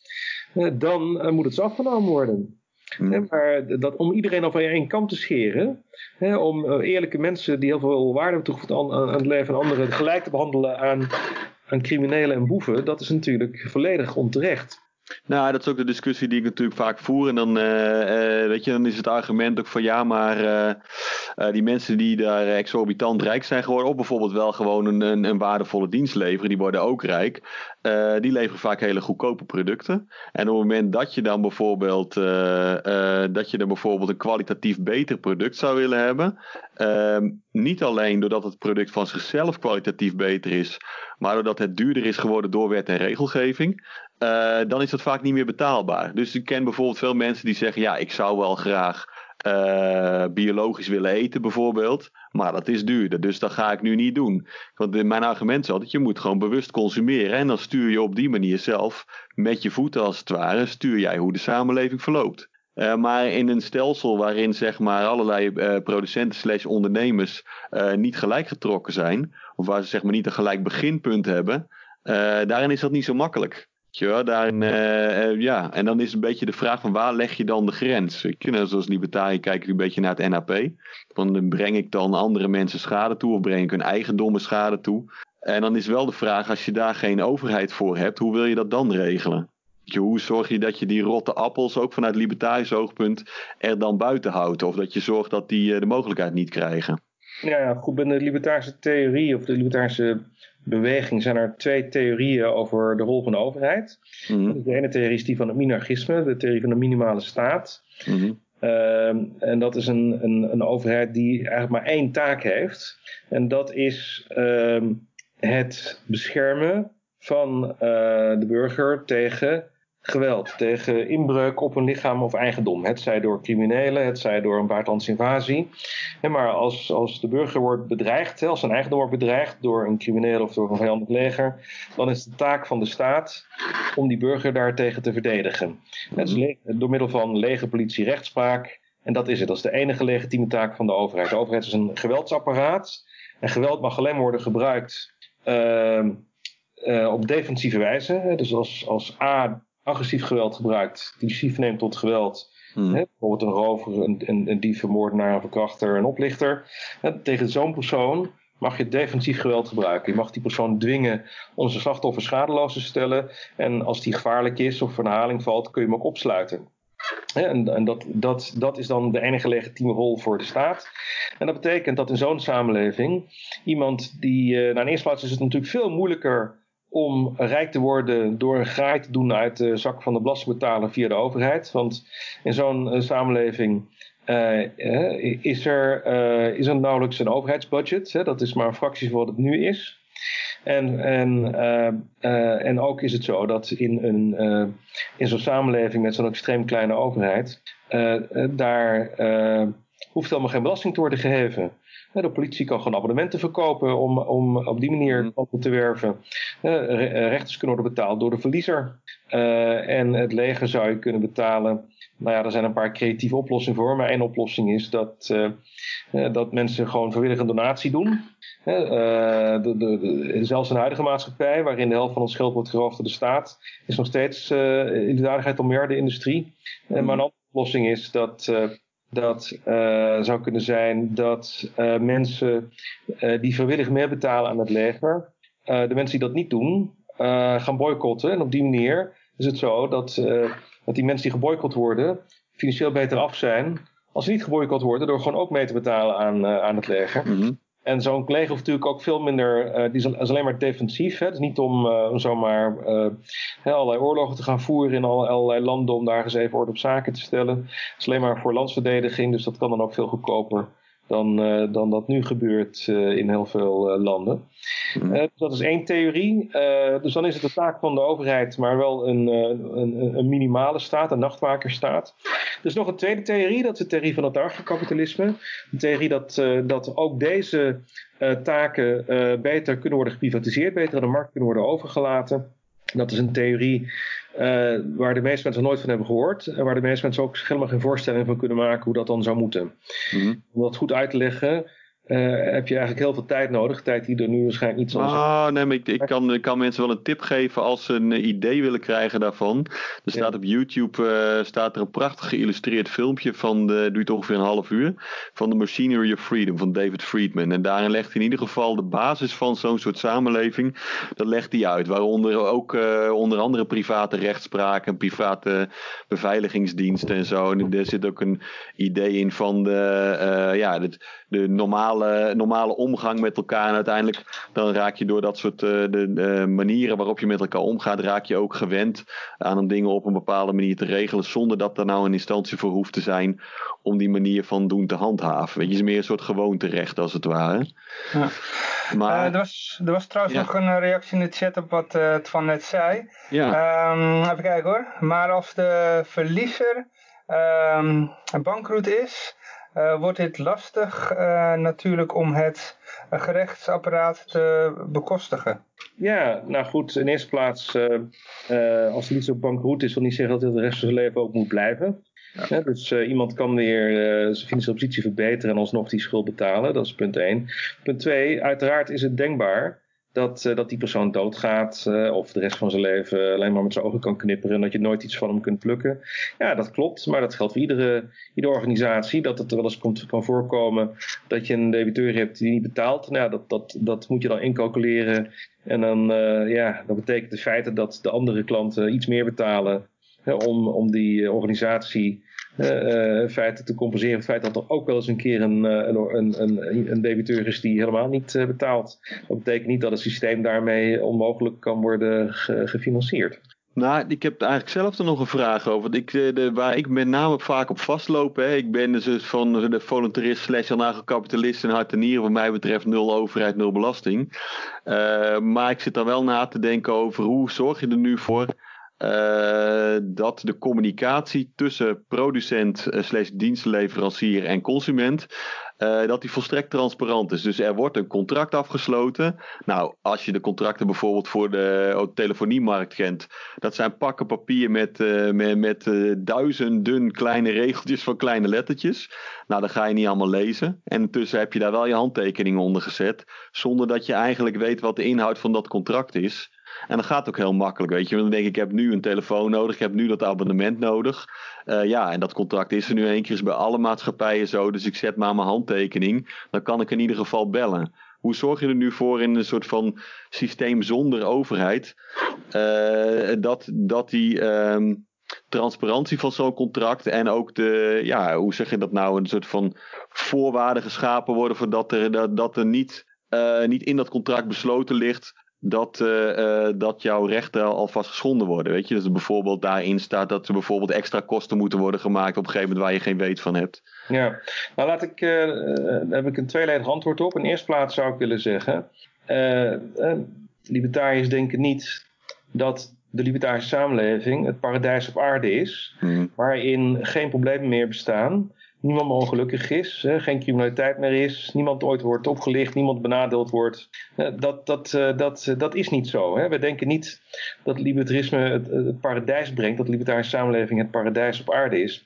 uh, dan uh, moet het afgenomen worden. Hmm. maar dat, om iedereen over één kant te scheren, hè, om eerlijke mensen die heel veel waarde hebben toegevoegd aan, aan, het leven van anderen gelijk te behandelen aan, aan criminelen en boeven, dat is natuurlijk volledig onterecht. Nou, dat is ook de discussie die ik natuurlijk vaak voer. En dan, uh, uh, weet je, dan is het argument ook van ja, maar uh, die mensen die daar exorbitant rijk zijn geworden, of bijvoorbeeld wel gewoon een, een waardevolle dienst leveren, die worden ook rijk. Die leveren vaak hele goedkope producten. En op het moment dat je dan bijvoorbeeld, dat je dan bijvoorbeeld een kwalitatief beter product zou willen hebben, ehm, niet alleen doordat het product van zichzelf kwalitatief beter is, maar doordat het duurder is geworden door wet en regelgeving, dan is dat vaak niet meer betaalbaar. Dus ik ken bijvoorbeeld veel mensen die zeggen: ja, ik zou wel graag uh, biologisch willen eten, bijvoorbeeld. Maar dat is duurder, dus dat ga ik nu niet doen. Want mijn argument is altijd: je moet gewoon bewust consumeren. En dan stuur je op die manier zelf, met je voeten als het ware, stuur jij hoe de samenleving verloopt. Uh, maar in een stelsel waarin zeg maar allerlei uh, producenten slash ondernemers niet gelijk getrokken zijn, of waar ze zeg maar niet een gelijk beginpunt hebben, daarin is dat niet zo makkelijk. Ja, daarin, uh, ja, en dan is een beetje de vraag van waar leg je dan de grens? Ik, nou, zoals libertariër kijk ik een beetje naar het NAP. Van breng ik dan andere mensen schade toe of breng ik hun eigendommen schade toe? En dan is wel de vraag, als je daar geen overheid voor hebt, hoe wil je dat dan regelen? Je, hoe zorg je dat je die rotte appels ook vanuit libertarisch oogpunt er dan buiten houdt? Of dat je zorgt dat die de mogelijkheid niet krijgen? Ja, goed, binnen de libertarische theorie of de libertarische beweging zijn er twee theorieën over de rol van de overheid. Mhm. De ene theorie is die van het minarchisme, de theorie van de minimale staat. Mhm. Ehm, en dat is een, een, een overheid die eigenlijk maar één taak heeft. En dat is ehm, het beschermen van eh, de burger tegen geweld, tegen inbreuk op een lichaam of eigendom. Het zij door criminelen, het zij door een buitenlandse invasie. Maar als, als de burger wordt bedreigd, als zijn eigendom wordt bedreigd door een crimineel of door een vijandig leger, dan is het de taak van de staat om die burger daartegen te verdedigen. Het is door middel van leger, politie, rechtspraak. En dat is het. Dat is de enige legitieme taak van de overheid. De overheid is een geweldsapparaat. En geweld mag alleen worden gebruikt ehm, eh, op defensieve wijze. Dus als, als A agressief geweld gebruikt, initiatief neemt tot geweld. Mhm. Hè, bijvoorbeeld een rover, een, een, een dief, een moordenaar, een verkrachter, een oplichter. Hè, tegen zo'n persoon mag je defensief geweld gebruiken. Je mag die persoon dwingen om zijn slachtoffer schadeloos te stellen. En als die gevaarlijk is of voor een haling valt, kun je hem ook opsluiten. En en dat, dat, dat is dan de enige legitieme rol voor de staat. En dat betekent dat in zo'n samenleving iemand die. eh, nou, in eerste plaats is het natuurlijk veel moeilijker om rijk te worden door een graai te doen uit de zak van de belastingbetaler via de overheid. Want in zo'n eh, samenleving eh, eh, is, er, is er nauwelijks een overheidsbudget. Hè? Dat is maar een fractie van wat het nu is. En, en, en ook is het zo dat in, een, in zo'n samenleving met zo'n extreem kleine overheid, daar hoeft helemaal geen belasting te worden geheven. De politie kan gewoon abonnementen verkopen om, om op die manier Mhm. klanten te werven. Eh, re- Rechters kunnen worden betaald door de verliezer. Eh, en het leger zou je kunnen betalen. Nou ja, er zijn een paar creatieve oplossingen voor. Maar één oplossing is dat, eh, dat mensen gewoon vrijwillig een donatie doen. De, de, de- zelfs in de huidige maatschappij, waarin de helft van ons geld wordt geroofd door de staat, is nog steeds in de duidelijkheid om meer de industrie. Maar een andere oplossing is dat. Dat eh, zou kunnen zijn dat eh, mensen eh, die vrijwillig meebetalen aan het leger, de mensen die dat niet doen, gaan boycotten. En op die manier is het zo dat, dat die mensen die geboycott worden, financieel beter af zijn. Als ze niet geboycott worden, door gewoon ook mee te betalen aan, aan het leger. Mhm. En zo'n leger hoeft natuurlijk ook veel minder, eh, die is, al- is alleen maar defensief. Het is niet om, om zomaar eh, allerlei oorlogen te gaan voeren in al- allerlei landen om daar eens even orde op zaken te stellen. Het is alleen maar voor landsverdediging, dus dat kan dan ook veel goedkoper dan, eh, dan dat nu gebeurt eh, in heel veel eh, landen. Mhm. Eh, dus dat is één theorie. Dus dan is het de taak van de overheid, maar wel een, een, een minimale staat, een nachtwakerstaat. Er is nog een tweede theorie, dat is de theorie van het anarchokapitalisme. Een theorie dat, dat ook deze taken beter kunnen worden geprivatiseerd, beter aan de markt kunnen worden overgelaten. Dat is een theorie eh, waar de meeste mensen nooit van hebben gehoord. En waar de meeste mensen ook helemaal geen voorstelling van kunnen maken hoe dat dan zou moeten. Mhm. Om dat goed uit te leggen, eh, heb je eigenlijk heel veel tijd nodig. Tijd die er nu waarschijnlijk niet zal zijn. Ah, nee, maar ik, ik, kan, ik kan mensen wel een tip geven als ze een idee willen krijgen daarvan. Er staat Ja. op YouTube eh, staat er een prachtig geïllustreerd filmpje van, de, duurt ongeveer een half uur, van The Machinery of Freedom van David Friedman. En daarin legt hij in ieder geval de basis van zo'n soort samenleving, dat legt hij uit. Waaronder ook eh, onder andere private rechtspraak en private beveiligingsdiensten en zo. En er zit ook een idee in van de, ja, de, de normale, normale omgang met elkaar. En uiteindelijk dan raak je door dat soort eh, de, de manieren waarop je met elkaar omgaat, raak je ook gewend aan om dingen op een bepaalde manier te regelen. Zonder dat er nou een instantie voor hoeft te zijn om die manier van doen te handhaven. Weet je, het is meer een soort gewoonterecht als het ware. Ja. Maar Eh, er, was, er was trouwens Ja. nog een eh, reactie in de chat op wat het van net zei. ja, Ehm, even kijken hoor. Maar als de verliezer ehm, bankroet is, wordt het lastig eh, natuurlijk om het eh, gerechtsapparaat te bekostigen. Ja, nou goed, in eerste plaats, eh, eh, als hij niet zo bankroet is, wil niet zeggen dat hij de rest van zijn leven ook moet blijven. Dus eh, iemand kan weer eh, zijn financiële positie verbeteren en alsnog die schuld betalen. Dat is punt 1. Punt 2, uiteraard is het denkbaar dat, eh, dat die persoon doodgaat eh, of de rest van zijn leven alleen maar met zijn ogen kan knipperen en dat je nooit iets van hem kunt plukken. Ja, dat klopt, maar dat geldt voor iedere, iedere organisatie, dat het er wel eens komt, kan voorkomen dat je een debiteur hebt die niet betaalt. Nou, dat, dat, dat moet je dan incalculeren en dan, eh, ja, dat betekent in feite dat de andere klanten iets meer betalen hè, om, om die organisatie Uh, in feite te compenseren het feit dat er ook wel eens een keer een, een, een, een debiteur is die helemaal niet betaalt. Dat betekent niet dat het systeem daarmee onmogelijk kan worden gefinancierd. Nou, ik heb eigenlijk zelf er nog een vraag over. Ik, de, waar ik met name vaak op vastloop. Hè. Ik ben dus van de voluntarist slash anarcho-kapitalist en hart en nieren. Wat mij betreft nul overheid, nul belasting. Maar ik zit dan wel na te denken over hoe zorg je er nu voor dat de communicatie tussen producent uh, slash dienstleverancier en consument uh, dat die volstrekt transparant is. Dus er wordt een contract afgesloten. Nou, als je de contracten bijvoorbeeld voor de telefoniemarkt kent, dat zijn pakken papier met, met, met duizenden kleine regeltjes van kleine lettertjes. Nou, dan ga je niet allemaal lezen. En intussen heb je daar wel je handtekening onder gezet, zonder dat je eigenlijk weet wat de inhoud van dat contract is. En dat gaat ook heel makkelijk, weet je. Want dan denk ik, ik heb nu een telefoon nodig, ik heb nu dat abonnement nodig. Uh, ja, en dat contract is er nu één keer bij alle maatschappijen zo. Dus ik zet maar mijn handtekening. Dan kan ik in ieder geval bellen. Hoe zorg je er nu voor in een soort van systeem zonder overheid? Uh, dat, dat die uh, transparantie van zo'n contract en ook de, ja, hoe zeg je dat nou, een soort van voorwaarden geschapen worden voordat er, dat, dat er niet, uh, niet in dat contract besloten ligt dat, uh, dat jouw rechten alvast geschonden worden. Weet je, dat er bijvoorbeeld daarin staat dat er bijvoorbeeld extra kosten moeten worden gemaakt op een gegeven moment waar je geen weet van hebt. Ja, nou laat ik, uh, daar heb ik een tweeledig antwoord op. In de eerste plaats zou ik willen zeggen, libertariërs denken niet dat de libertarische samenleving het paradijs op aarde is, hmm. waarin geen problemen meer bestaan niemand meer ongelukkig is, hè, geen criminaliteit meer is, niemand ooit wordt opgelicht, niemand benadeeld wordt. Dat, dat, eh, dat, dat is niet zo. Hè. We denken niet dat libertarisme het, het paradijs brengt, dat de libertarische samenleving het paradijs op aarde is.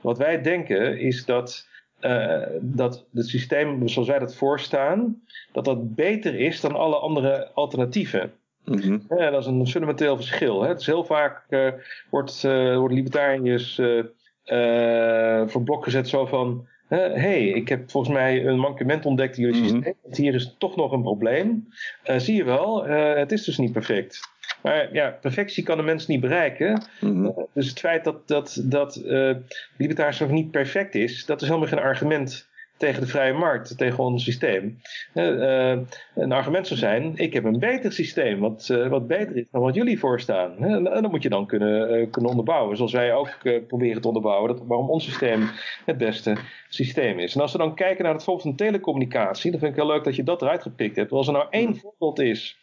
Wat wij denken is dat, uh, dat het systeem zoals wij dat voorstaan, dat dat beter is dan alle andere alternatieven. Mm ja, dat is een fundamenteel verschil. Hè. Het is heel vaak uh, wordt, worden libertariërs voor blok gezet zo van... Hé, hey, ik heb volgens mij een mankement ontdekt in jullie mhm. systeem. Hier is toch nog een probleem. Uh, zie je wel, uh, het is dus niet perfect. Maar ja, perfectie kan de mens niet bereiken. Mm dus het feit dat, dat, dat libertarisme niet perfect is, dat is helemaal geen argument tegen de vrije markt, tegen ons systeem. Uh, een argument zou zijn, ik heb een beter systeem, wat, uh, wat beter is dan wat jullie voorstaan. En, en dat moet je dan kunnen, kunnen onderbouwen, zoals wij ook proberen te onderbouwen, dat, waarom ons systeem het beste systeem is. En als we dan kijken naar het voorbeeld van telecommunicatie, dan vind ik heel leuk dat je dat eruit gepikt hebt. Als er nou één voorbeeld is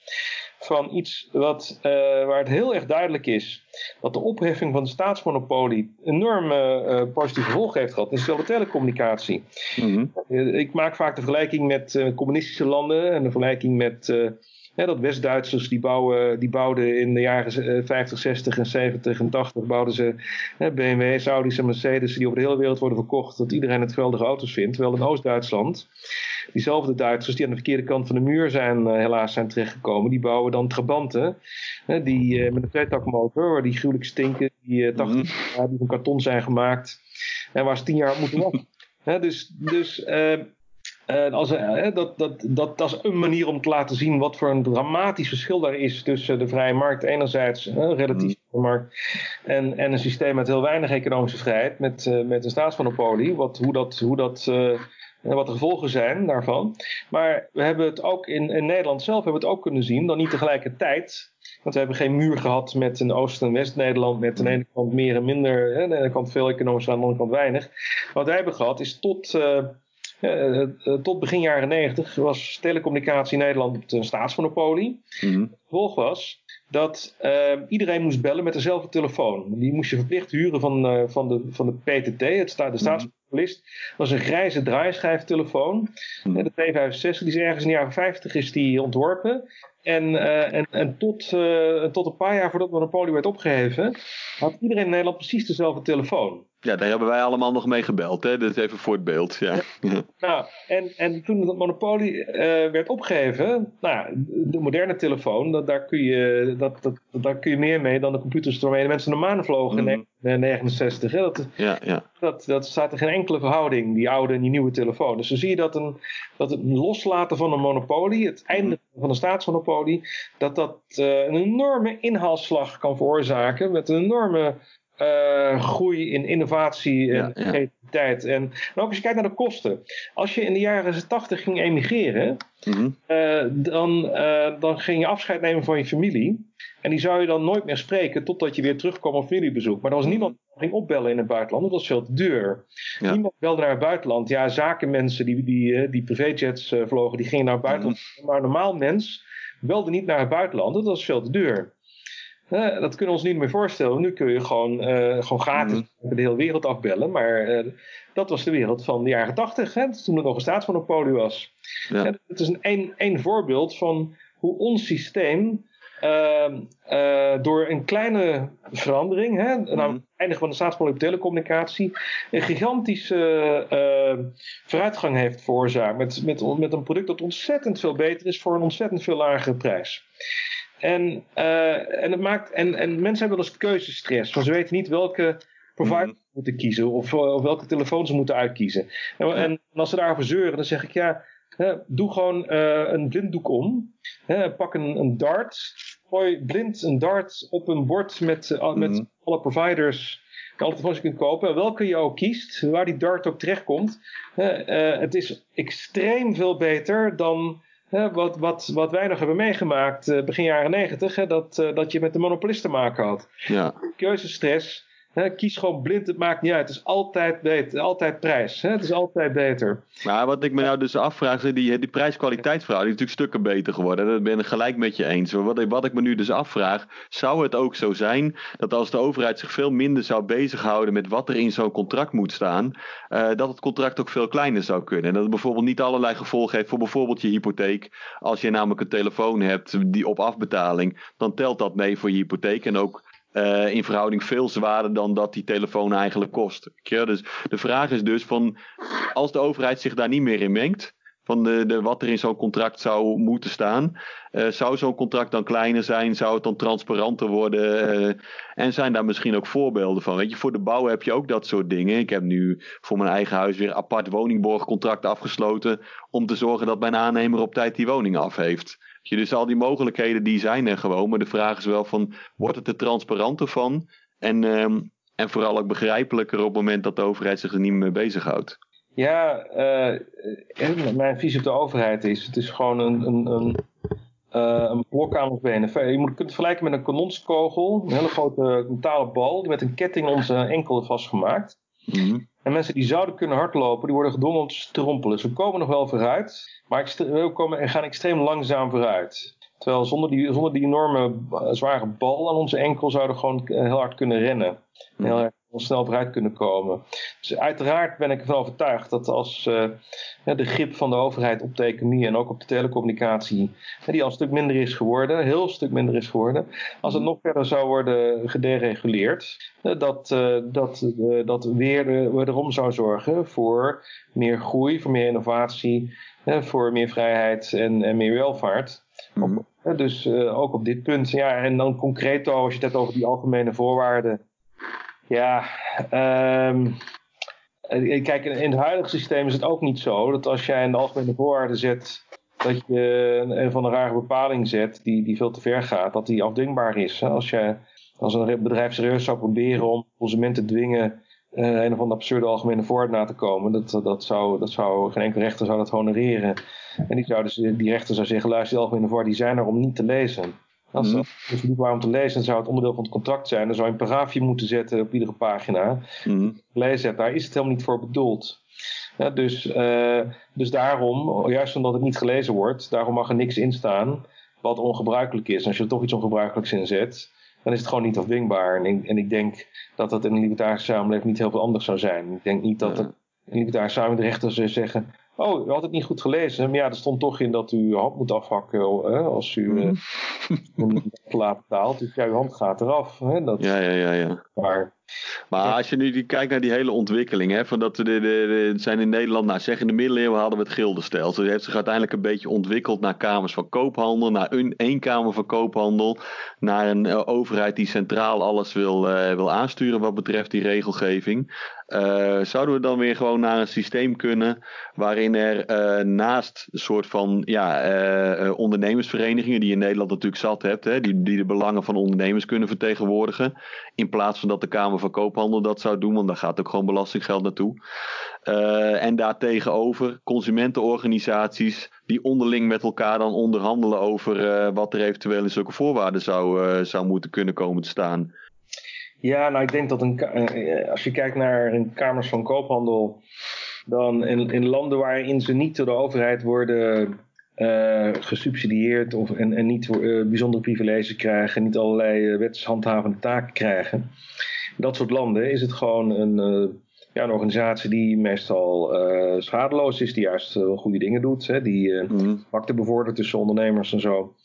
van iets wat, uh, waar het heel erg duidelijk is dat de opheffing van de staatsmonopolie enorme uh, positieve gevolgen heeft gehad. Is wel de telecommunicatie. Mm -hmm. Ik maak vaak de vergelijking met communistische landen en de vergelijking met ja, dat West-Duitsers die, bouwen, die bouwden in de jaren 50, 60 en 70 en 80 bouwden ze hè, BMW's, Audi's en Mercedes die over de hele wereld worden verkocht, dat iedereen het geweldige auto's vindt. Terwijl in Oost-Duitsland diezelfde Duitsers die aan de verkeerde kant van de muur zijn, uh, helaas zijn terechtgekomen, die bouwen dan trabanten. Die uh, met een tweetakmotor, waar die gruwelijk stinken, die 80 mm -hmm. die van karton zijn gemaakt. En waar ze tien jaar moeten wachten. dus dus uh, als, uh, dat, dat, dat, dat is een manier om te laten zien wat voor een dramatisch verschil daar is tussen de vrije markt enerzijds, uh, relatief mm. markt, en, en een systeem met heel weinig economische vrijheid, met, met een staatsmonopolie. Wat, hoe dat, hoe dat, wat de gevolgen zijn daarvan. Maar we hebben het ook in, in Nederland zelf hebben we het ook kunnen zien, dan niet tegelijkertijd. Want we hebben geen muur gehad met een Oost- en West-Nederland, met aan de ene kant meer en minder, hè, aan de ene kant veel economisch, aan de andere kant weinig. Wat wij hebben gehad is tot uh, tot begin jaren 90 was telecommunicatie in Nederland een staatsmonopolie. Mm Het gevolg was dat iedereen moest bellen met dezelfde telefoon. Die moest je verplicht huren van, van, de, van de PTT, het sta, de mhm. Dat was een grijze draaischijftelefoon. Mm De T65, die is ergens in de jaren 50 is die ontworpen. En, uh, en, en tot, tot een paar jaar voordat monopolie werd opgeheven, had iedereen in Nederland precies dezelfde telefoon. Ja, daar hebben wij allemaal nog mee gebeld. Hè? Dat is even voor het beeld. Ja. Nou, en, en toen het monopolie uh, werd opgegeven, nou, de moderne telefoon, dat, daar, kun je, dat, dat, daar kun je meer mee dan de computers waarmee de mensen naar de maan vlogen mm. in 1969. Hè? Dat, ja, ja. Dat, dat staat er geen enkele verhouding, die oude en die nieuwe telefoon. Dus dan zie je dat, een, dat het loslaten van een monopolie, het einde mm. van een staatsmonopolie, dat dat uh, een enorme inhaalslag kan veroorzaken met een enorme uh, groei in innovatie en Ja, ja. creativiteit. En, en ook als je kijkt naar de kosten. Als je in de jaren 80 ging emigreren, Mhm. eh, dan, eh, dan ging je afscheid nemen van je familie. En die zou je dan nooit meer spreken totdat je weer terugkwam op familiebezoek. Maar er was niemand die ging opbellen in het buitenland, dat was veel te duur. Ja. Niemand belde naar het buitenland. Ja, zakenmensen die, die, eh, die privéjets eh, vlogen, die gingen naar het buitenland. Maar een normaal mens belde niet naar het buitenland, dat was veel te duur. Dat kunnen we ons niet meer voorstellen. Nu kun je gewoon, eh, gewoon gratis de hele wereld afbellen. Maar eh, dat was de wereld van de jaren tachtig, toen er nog een staatsmonopolie was. Ja. Het is een één, één voorbeeld van hoe ons systeem door een kleine verandering, hè, namelijk het eindigen van de staatsmonopolie op telecommunicatie, een gigantische eh, vooruitgang heeft veroorzaakt. Met, met, met een product dat ontzettend veel beter is voor een ontzettend veel lagere prijs. En, eh, en, het maakt, en, en mensen hebben wel eens keuzestress, want ze weten niet welke provider ze moeten kiezen of, eh, of welke telefoon ze moeten uitkiezen. En, en als ze daarover zeuren, dan zeg ik ja, hè, doe gewoon eh, een blinddoek om. Hè, pak een, een dart, gooi blind een dart op een bord met, eh, met Mhm. alle providers. en Alle telefoons kunt kopen, welke je ook kiest, waar die dart ook terechtkomt. hè, eh, het is extreem veel beter dan wat, wat, wat wij nog hebben meegemaakt begin jaren negentig. Dat, dat je met de monopolist te maken had Ja. keuzestress. Kies gewoon blind, het maakt niet uit. Het is altijd beter, altijd prijs. Het is altijd beter. Maar wat ik me nou dus afvraag, die, die prijs-kwaliteitsverhouding is natuurlijk stukken beter geworden. Dat ben ik gelijk met je eens. Maar wat ik, wat ik me nu dus afvraag, zou het ook zo zijn dat als de overheid zich veel minder zou bezighouden met wat er in zo'n contract moet staan, eh, dat het contract ook veel kleiner zou kunnen. En dat het bijvoorbeeld niet allerlei gevolgen heeft voor bijvoorbeeld je hypotheek. Als je namelijk een telefoon hebt die op afbetaling, dan telt dat mee voor je hypotheek. En ook eh, in verhouding veel zwaarder dan dat die telefoon eigenlijk kost. Je? Dus de vraag is dus van, als de overheid zich daar niet meer in mengt, van de, de, wat er in zo'n contract zou moeten staan, eh, zou zo'n contract dan kleiner zijn, zou het dan transparanter worden eh, en zijn daar misschien ook voorbeelden van. Weet je, voor de bouw heb je ook dat soort dingen. Ik heb nu voor mijn eigen huis weer apart woningborgcontract afgesloten om te zorgen dat mijn aannemer op tijd die woning af heeft. Je, Dus al die mogelijkheden die zijn er gewoon, maar de vraag is wel van, wordt het er transparanter van? En, ehm, en vooral ook begrijpelijker op het moment dat de overheid zich er niet meer mee bezighoudt. Ja, eh, eh, mijn visie op de overheid is: het is gewoon een, een, een, eh, een blok aan ons benen. Je moet, kunt het vergelijken met een kanonskogel, een hele grote metalen bal, die met een ketting om onze enkel vastgemaakt. Mhm. En mensen die zouden kunnen hardlopen, die worden gedwongen om te strompelen. Ze komen nog wel vooruit, maar we komen en gaan extreem langzaam vooruit. Terwijl zonder die, zonder die enorme eh, zware bal aan onze enkel zouden we gewoon eh, heel hard kunnen rennen. En heel erg snel vooruit kunnen komen. Dus uiteraard ben ik ervan overtuigd dat als eh, de grip van de overheid op de economie en ook op de telecommunicatie, die al een stuk minder is geworden, een heel stuk minder is geworden, als het nog verder zou worden gedereguleerd, dat, eh, dat, eh, dat weer wederom zou zorgen voor meer groei, voor meer innovatie, voor meer vrijheid en, en meer welvaart. Hè, Dus ook op dit punt. Ja, en dan concreet als je het hebt over die algemene voorwaarden. Ja, ehm, eh, kijk, in het huidige systeem is het ook niet zo dat als jij de algemene voorwaarden zet dat je een, een van de rare bepaling zet die, die veel te ver gaat, dat die afdwingbaar is. Als, je, als een bedrijf serieus zou proberen om consumenten te dwingen eh, een of andere absurde algemene voorwaarden na te komen, dat, dat, zou, dat zou geen enkel rechter zou dat honoreren. En die, zou dus, die rechter zou zeggen, luister, die algemene voorwaarden die zijn er om niet te lezen. Als Mhm. het niet waarom te lezen, dan zou het onderdeel van het contract zijn. Dan zou je een paragraafje moeten zetten op iedere pagina. Gelezen hebt, daar is het helemaal niet voor bedoeld. Ja, dus, eh, dus daarom, juist omdat het niet gelezen wordt, daarom mag er niks in staan wat ongebruikelijk is. En als je er toch iets ongebruikelijks in zet, dan is het gewoon niet afdwingbaar. En ik, en ik denk dat dat in een libertarische samenleving niet heel veel anders zou zijn. Ik denk niet dat Ja. een libertarische samenleving de rechter zou zeggen... Oh, u had het niet goed gelezen. Maar ja, er stond toch in dat u uw hand moet afhakken hè, als u eh, een te laat betaalt. Dus ja, uw hand gaat eraf. Hè, dat, Ja, ja, ja, ja. maar, Maar als je nu die- kijkt naar die hele ontwikkeling, hè, van dat we de, de, zijn in Nederland, nou zeg in de middeleeuwen hadden we het gildenstelsel. Het heeft zich uiteindelijk een beetje ontwikkeld naar kamers van koophandel, naar een, één kamer van koophandel, naar een eh, overheid die centraal alles wil, eh, wil aansturen wat betreft die regelgeving. Eh, zouden we dan weer gewoon naar een systeem kunnen waarin er naast een soort van ja, ondernemersverenigingen, die in Nederland natuurlijk zat hebt, hè, die, die de belangen van ondernemers kunnen vertegenwoordigen. In plaats van dat de Kamer van Koophandel dat zou doen, want daar gaat ook gewoon belastinggeld naartoe. Uh, en daartegenover consumentenorganisaties die onderling met elkaar dan onderhandelen over uh, wat er eventueel in zulke voorwaarden zou, uh, zou moeten kunnen komen te staan. Ja, nou ik denk dat een, als je kijkt naar een Kamers van Koophandel, dan in, landen waarin ze niet door de overheid worden uh, gesubsidieerd of, en, en niet uh, bijzondere privileges krijgen, niet allerlei wetshandhavende taken krijgen. Dat soort landen is het gewoon een, ja, een organisatie die meestal schadeloos is, die juist goede dingen doet, hè, die mm. pakte bevordert tussen ondernemers en zo.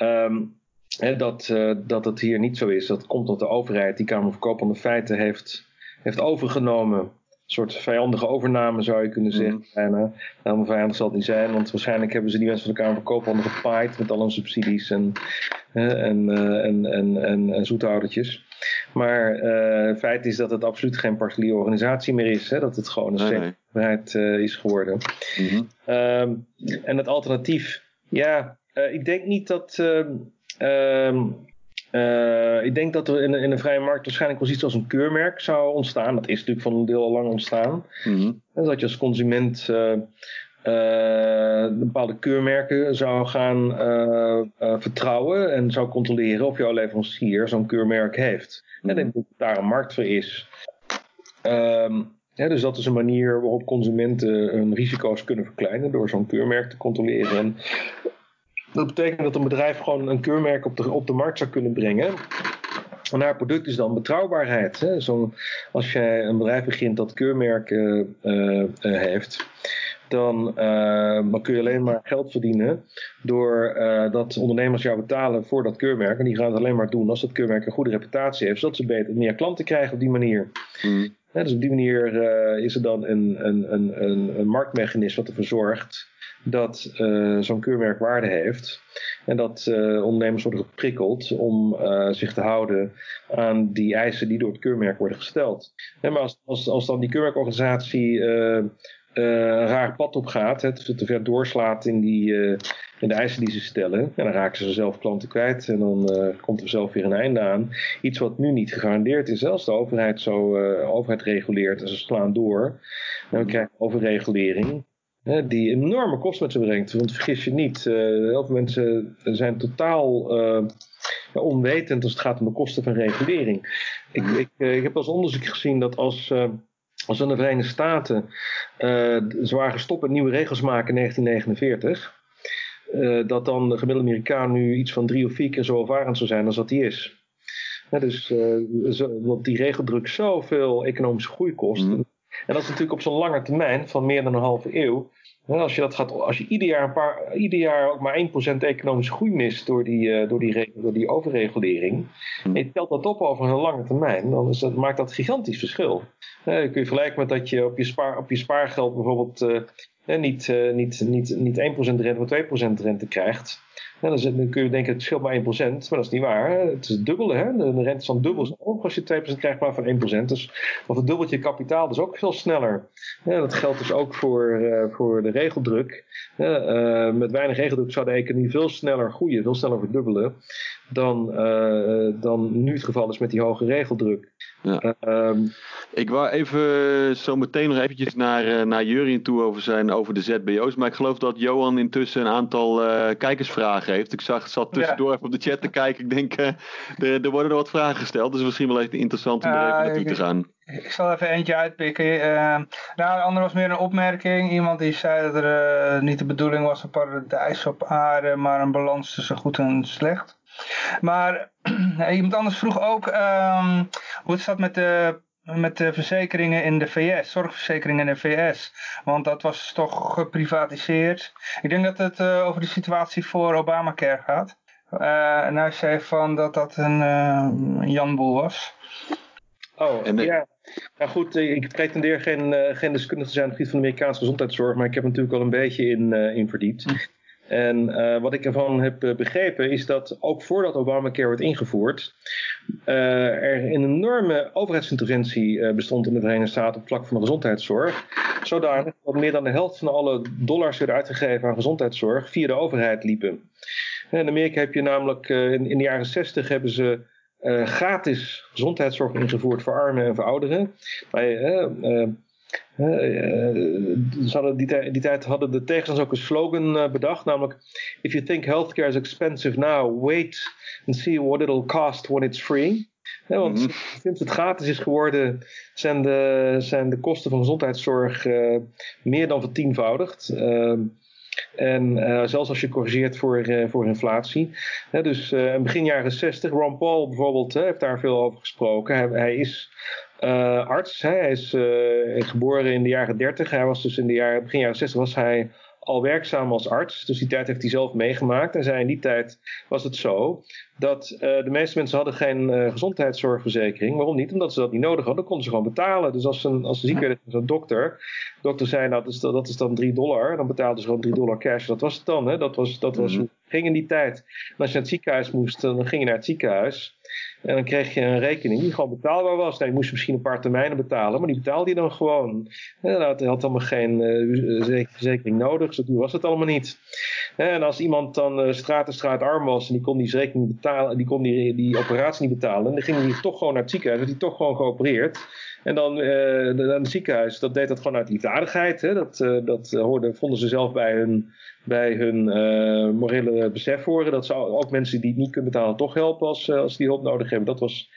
Um, hè, dat, dat het hier niet zo is. Dat komt omdat de overheid die Kamer van Koophandel feiten heeft, heeft overgenomen soort vijandige overname zou je kunnen zeggen. Mm. Bijna. Helemaal vijandig zal het niet zijn, want waarschijnlijk hebben ze die mensen van de Kamer van Koophandel gepaaid met al hun subsidies en, en, en, en, en, en, zoethoudertjes. Maar uh, het feit is dat het absoluut geen particuliere organisatie meer is. Hè? Dat het gewoon een overheid uh, is geworden. Mm -hmm. um, en het alternatief, ja, uh, ik denk niet dat. Uh, uh, ik denk dat er in, in een vrije markt waarschijnlijk wel iets als een keurmerk zou ontstaan. Dat is natuurlijk van een deel al lang ontstaan. Mm -hmm. Dat je als consument uh, bepaalde keurmerken zou gaan vertrouwen en zou controleren of jouw leverancier zo'n keurmerk heeft. Mm. En ik denk dat daar een markt voor is. Um, ja, dus dat is een manier waarop consumenten hun risico's kunnen verkleinen door zo'n keurmerk te controleren. En dat betekent dat een bedrijf gewoon een keurmerk op de, op de markt zou kunnen brengen. En haar product is dan betrouwbaarheid. Hè? Zo, als jij een bedrijf begint dat keurmerken uh, uh, heeft, dan, dan, kun je alleen maar geld verdienen door dat ondernemers jou betalen voor dat keurmerk. En die gaan het alleen maar doen als dat keurmerk een goede reputatie heeft, zodat ze beter meer klanten krijgen op die manier. Mm. dus op die manier is er dan een, een, een, een, marktmechanisme wat ervoor zorgt dat uh, zo'n keurmerk waarde heeft. En dat uh, ondernemers worden geprikkeld om zich te houden aan die eisen die door het keurmerk worden gesteld. maar als, als, als dan die keurmerkorganisatie een raar pad op gaat, het te ver doorslaat in, die, in de eisen die ze stellen, en dan raken ze zelf klanten kwijt en dan komt er zelf weer een einde aan. Iets wat nu niet gegarandeerd is. Als de overheid zo overheid reguleert en ze slaan door, dan krijg je overregulering die enorme kosten met zich brengt. Want vergis je niet, heel veel mensen zijn totaal onwetend als het gaat om de kosten van regulering. Ik, ik, ik heb als onderzoek gezien dat als, als in de Verenigde Staten ze waren gestopt met nieuwe regels maken in 1949, dat dan de gemiddelde Amerikaan nu iets van drie of vier keer zo ervarend zou zijn als dat hij is. dus, want die regeldruk zoveel economische groei kost. Mm. En dat is natuurlijk op zo'n lange termijn van meer dan een halve eeuw. Als je, dat gaat, als je ieder jaar, een paar, ieder jaar ook maar 1% economische groei mist door die, uh, door die, door die overregulering. Hm. En je telt dat op over een lange termijn, dan is dat, maakt dat gigantisch verschil. Uh, kun je vergelijken met dat je op je, spaar, op je spaargeld bijvoorbeeld uh, niet, niet, niet, niet 1% rente, maar 2% rente krijgt. Dan, kun je denken, het scheelt maar 1%, maar dat is niet waar. Het is het dubbele. Hè? De, rente is dan dubbel hoog als je 2% krijgt maar van 1%. Dus of het dubbelt je kapitaal, dus ook veel sneller. Ja, dat geldt dus ook voor, uh, voor de regeldruk. Uh, met weinig regeldruk zou de economie veel sneller groeien, veel sneller verdubbelen. Dan, dan nu het geval is met die hoge regeldruk. Ja. Um, ik wou even zo meteen nog eventjes naar, uh, naar Jurien toe over, zijn, over de ZBO's. Maar ik geloof dat Johan intussen een aantal uh, kijkersvragen heeft. Ik zag, zat tussendoor ja. even op de chat te kijken. Ik denk, uh, er, er worden er wat vragen gesteld. Dus misschien wel even interessant om er even naartoe te gaan. Ik zal even eentje uitpikken. nou, de andere was meer een opmerking. Iemand die zei dat er niet de bedoeling was een paradijs op aarde, maar een balans tussen goed en slecht. Maar iemand anders vroeg ook um, hoe het staat met de, met de verzekeringen in de VS, zorgverzekeringen in de VS. Want dat was toch geprivatiseerd. Ik denk dat het uh, over de situatie voor Obamacare gaat. Uh, en hij zei van dat dat een uh, janboel was. Oh, en de... ja. Nou goed, ik pretendeer geen, geen deskundige te zijn op het gebied van de Amerikaanse gezondheidszorg, maar ik heb natuurlijk al een beetje in, in verdiept. Hm. En uh, wat ik ervan heb begrepen is dat ook voordat Obamacare werd ingevoerd, uh, er een enorme overheidsinterventie bestond in de Verenigde Staten op het vlak van de gezondheidszorg. Zodanig dat meer dan de helft van alle dollars die werden uitgegeven aan gezondheidszorg via de overheid liepen. In Amerika heb je namelijk, in, in de jaren 60 hebben ze gratis gezondheidszorg ingevoerd voor armen en voor ouderen. ze hadden die, die, tijd hadden de tegenstanders ook een slogan bedacht, namelijk If you think healthcare is expensive now, wait and see what it'll cost when it's free want mhm. sinds het gratis is geworden, zijn de, zijn de kosten van gezondheidszorg meer dan vertienvoudigd. Uh, en uh, zelfs als je corrigeert voor, uh, voor inflatie. dus uh, begin jaren 60, Ron Paul bijvoorbeeld heeft daar veel over gesproken. Hij, hij is arts, hij is geboren in de jaren 30. Hij was dus in de jaren, begin jaren 60 was hij al werkzaam als arts. Dus die tijd heeft hij zelf meegemaakt. En zei in die tijd was het zo dat uh, de meeste mensen hadden geen uh, gezondheidszorgverzekering. Waarom niet? Omdat ze dat niet nodig hadden. Dan konden ze gewoon betalen. Dus als ze, als ze ziek werden van zo'n dokter. De dokter zei nou, dat is, dat is dan 3 dollar. Dan betaalden ze gewoon 3 dollar cash. Dat was het dan. Hè? Dat was, dat was, mm ging in die tijd. En als je naar het ziekenhuis moest, dan ging je naar het ziekenhuis. En dan kreeg je een rekening die gewoon betaalbaar was. Nou, je moest misschien een paar termijnen betalen, maar die betaalde je dan gewoon. En had, had allemaal geen verzekering nodig, zo was het allemaal niet. En als iemand dan uh, straat en straat arm was en die kon die rekening betalen, die kon die, die operatie niet betalen, dan ging hij toch gewoon naar het ziekenhuis, werd hij toch gewoon geopereerd. En dan uh, het ziekenhuis, dat deed dat gewoon uit liefdadigheid. Hè? Dat, uh, dat hoorde, vonden ze zelf bij hun, bij hun uh, morele besef horen. Dat ze ook mensen die het niet kunnen betalen toch helpen als, als die hulp nodig hebben. Dat was,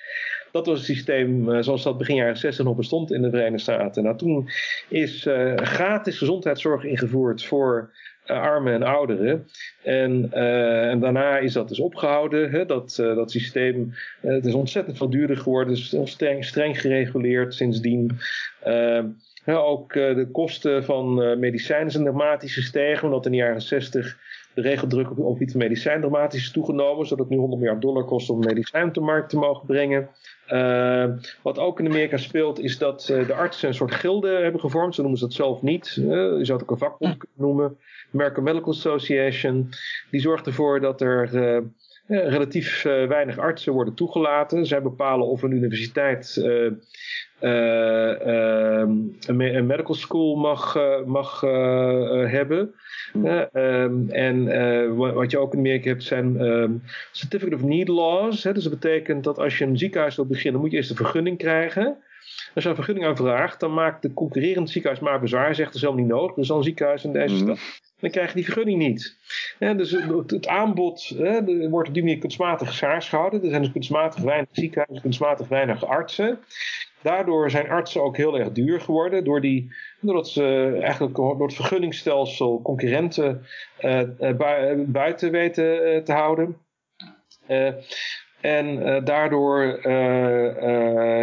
dat was het systeem zoals dat begin jaren 60 nog bestond in de Verenigde Staten. Nou, toen is gratis gezondheidszorg ingevoerd voor armen en ouderen. En, uh, en, daarna is dat dus opgehouden. Hè? Dat, uh, dat systeem het is ontzettend veel duurder geworden. Het is streng, streng gereguleerd sindsdien. ook de kosten van medicijnen zijn dramatisch gestegen. Omdat in de jaren 60 de regeldruk op, op medicijn dramatisch is toegenomen. Zodat het nu 100 miljard dollar kost om medicijn op de markt te mogen brengen. Uh, wat ook in Amerika speelt is dat uh, de artsen een soort gilde hebben gevormd. Ze noemen ze dat zelf niet. Uh, je zou het ook een vakbond kunnen noemen. American Medical Association. Die zorgt ervoor dat er relatief weinig artsen worden toegelaten. Zij bepalen of een universiteit een, een, medical school mag, mag hebben. Um, en uh, wat je ook in Amerika hebt zijn um, certificate of need laws. Hè, dus dat betekent dat als je een ziekenhuis wil beginnen, moet je eerst een vergunning krijgen. Als je een vergunning aanvraagt, dan maakt de concurrerende ziekenhuis maar bezwaar. Zegt er zelf niet nodig. Dus dan een ziekenhuis in deze mhm. stad. Dan krijg je die vergunning niet. dus het, het aanbod hè, wordt op die manier kunstmatig schaars gehouden. Er zijn dus kunstmatig weinig ziekenhuizen, kunstmatig weinig artsen. Daardoor zijn artsen ook heel erg duur geworden. Door die, doordat ze eigenlijk door het vergunningsstelsel concurrenten uh, buiten weten uh, te houden. en daardoor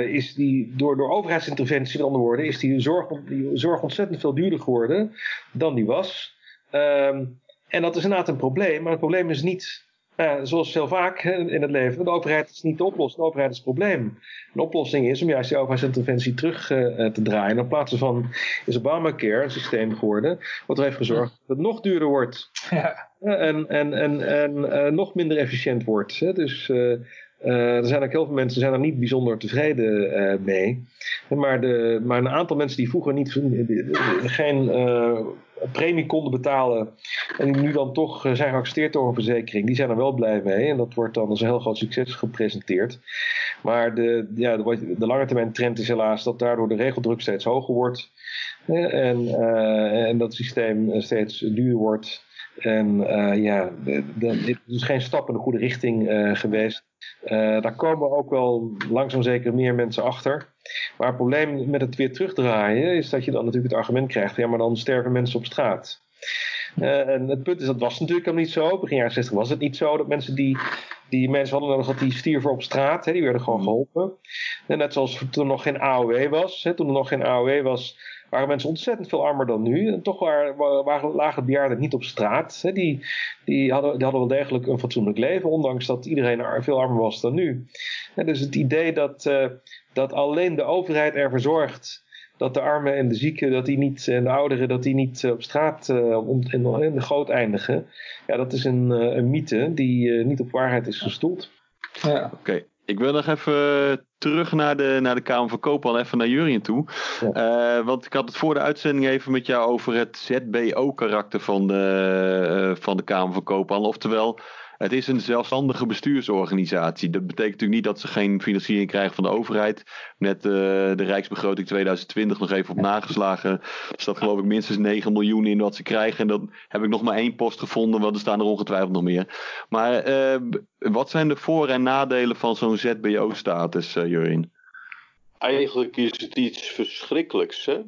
is die, door, door overheidsinterventie, met andere woorden, is die zorg, die zorg ontzettend veel duurder geworden dan die was. Um, en dat is inderdaad een probleem, maar het probleem is niet uh, zoals heel vaak in het leven, de overheid is niet de oplossing, de overheid is het probleem. De oplossing is om juist die overheidsinterventie terug uh, te draaien. In plaats van is Obamacare een systeem geworden, wat er heeft gezorgd dat het nog duurder wordt. Ja. En, en, en, en uh, nog minder efficiënt wordt. Hè? Dus er zijn ook heel veel mensen zijn er niet bijzonder tevreden mee. Maar, de, maar een aantal mensen die vroeger niet, geen premie konden betalen. En die nu dan toch eh, zijn geaccepteerd door een verzekering. Die zijn er wel blij mee. En dat wordt dan als een heel groot succes gepresenteerd. Maar de, ja, de, lange termijn trend is helaas dat daardoor de regeldruk steeds hoger wordt. En, uh, en dat het systeem steeds duurder wordt. En uh, ja, het is geen stap in de goede richting geweest. Uh, daar komen ook wel langzaam zeker meer mensen achter. Maar het probleem met het weer terugdraaien is dat je dan natuurlijk het argument krijgt: ja, maar dan sterven mensen op straat. Uh, en het punt is, dat was natuurlijk al niet zo. Begin jaren 60 was het niet zo dat mensen die, die mensen hadden nodig, dat die stierven op straat. Hè, die werden gewoon geholpen. En net zoals toen er nog geen AOW was. Hè, toen er nog geen AOW was, waren mensen ontzettend veel armer dan nu. En toch waren, waren lagen bejaarden niet op straat. Hè. Die, die, hadden, die hadden wel degelijk een fatsoenlijk leven, ondanks dat iedereen veel armer was dan nu. En dus het idee dat, uh, dat alleen de overheid ervoor zorgt dat de armen en de zieken dat die niet, en de ouderen dat die niet op straat uh, in, in de goot eindigen. Ja, dat is een, uh, een mythe die niet op waarheid is gestoeld. Ja. Oké, ik wil nog even terug naar de, naar de Kamer van Koophandel, even naar Jurien toe. Ja. Uh, want ik had het voor de uitzending even met jou over het ZBO-karakter van de, uh, van de Kamer van Koophandel. Oftewel, Het is een zelfstandige bestuursorganisatie. Dat betekent natuurlijk niet dat ze geen financiering krijgen van de overheid. Net uh, de Rijksbegroting 2020 nog even op nageslagen. Er staat geloof ik minstens 9 miljoen in wat ze krijgen. En dan heb ik nog maar één post gevonden, want er staan er ongetwijfeld nog meer. Maar uh, wat zijn de voor- en nadelen van zo'n ZBO-status, uh, Jurin? Eigenlijk is het iets verschrikkelijks, hè?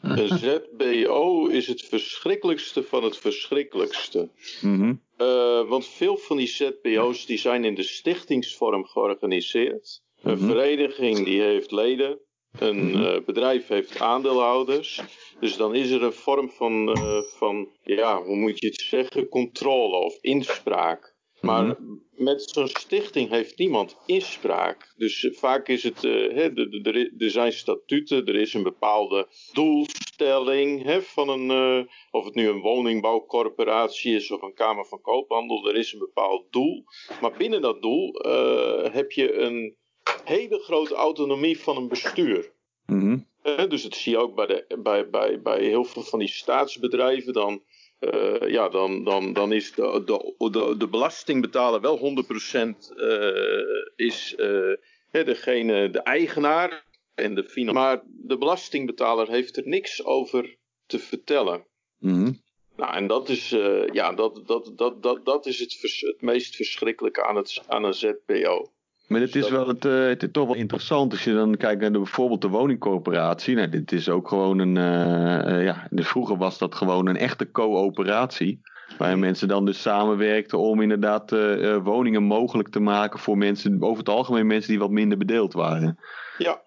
Een ZBO is het verschrikkelijkste van het verschrikkelijkste. Mm uh, want veel van die ZBO's die zijn in de stichtingsvorm georganiseerd. Een Mhm. vereniging die heeft leden. Een uh, bedrijf heeft aandeelhouders. Dus dan is er een vorm van, uh, van, ja, hoe moet je het zeggen, controle of inspraak. Maar Mhm. met zo'n stichting heeft niemand inspraak. Dus vaak is het, uh, hè, er zijn statuten, er is een bepaalde doelstelling hè, van een, uh, of het nu een woningbouwcorporatie is of een Kamer van Koophandel, er is een bepaald doel. Maar binnen dat doel uh, heb je een hele grote autonomie van een bestuur. Mm dus dat zie je ook bij, de, bij, bij, bij heel veel van die staatsbedrijven. Dan, uh, ja, dan, dan, dan is de, de, de, de belastingbetaler wel 100% uh, is uh, degene, de eigenaar en de financiën. Maar de belastingbetaler heeft er niks over te vertellen. Mm Nou, en dat is, ja, dat, dat, dat, dat, dat is het, vers, het meest verschrikkelijke aan, het, aan een ZBO. Maar het is wel het, uh, het is toch wel interessant als je dan kijkt naar de, bijvoorbeeld de woningcorporatie. Nou, dit is ook gewoon een, uh, uh, ja, dus vroeger was dat gewoon een echte coöperatie. Waar mensen dan dus samenwerkten om inderdaad woningen mogelijk te maken voor mensen, over het algemeen mensen die wat minder bedeeld waren. Ja.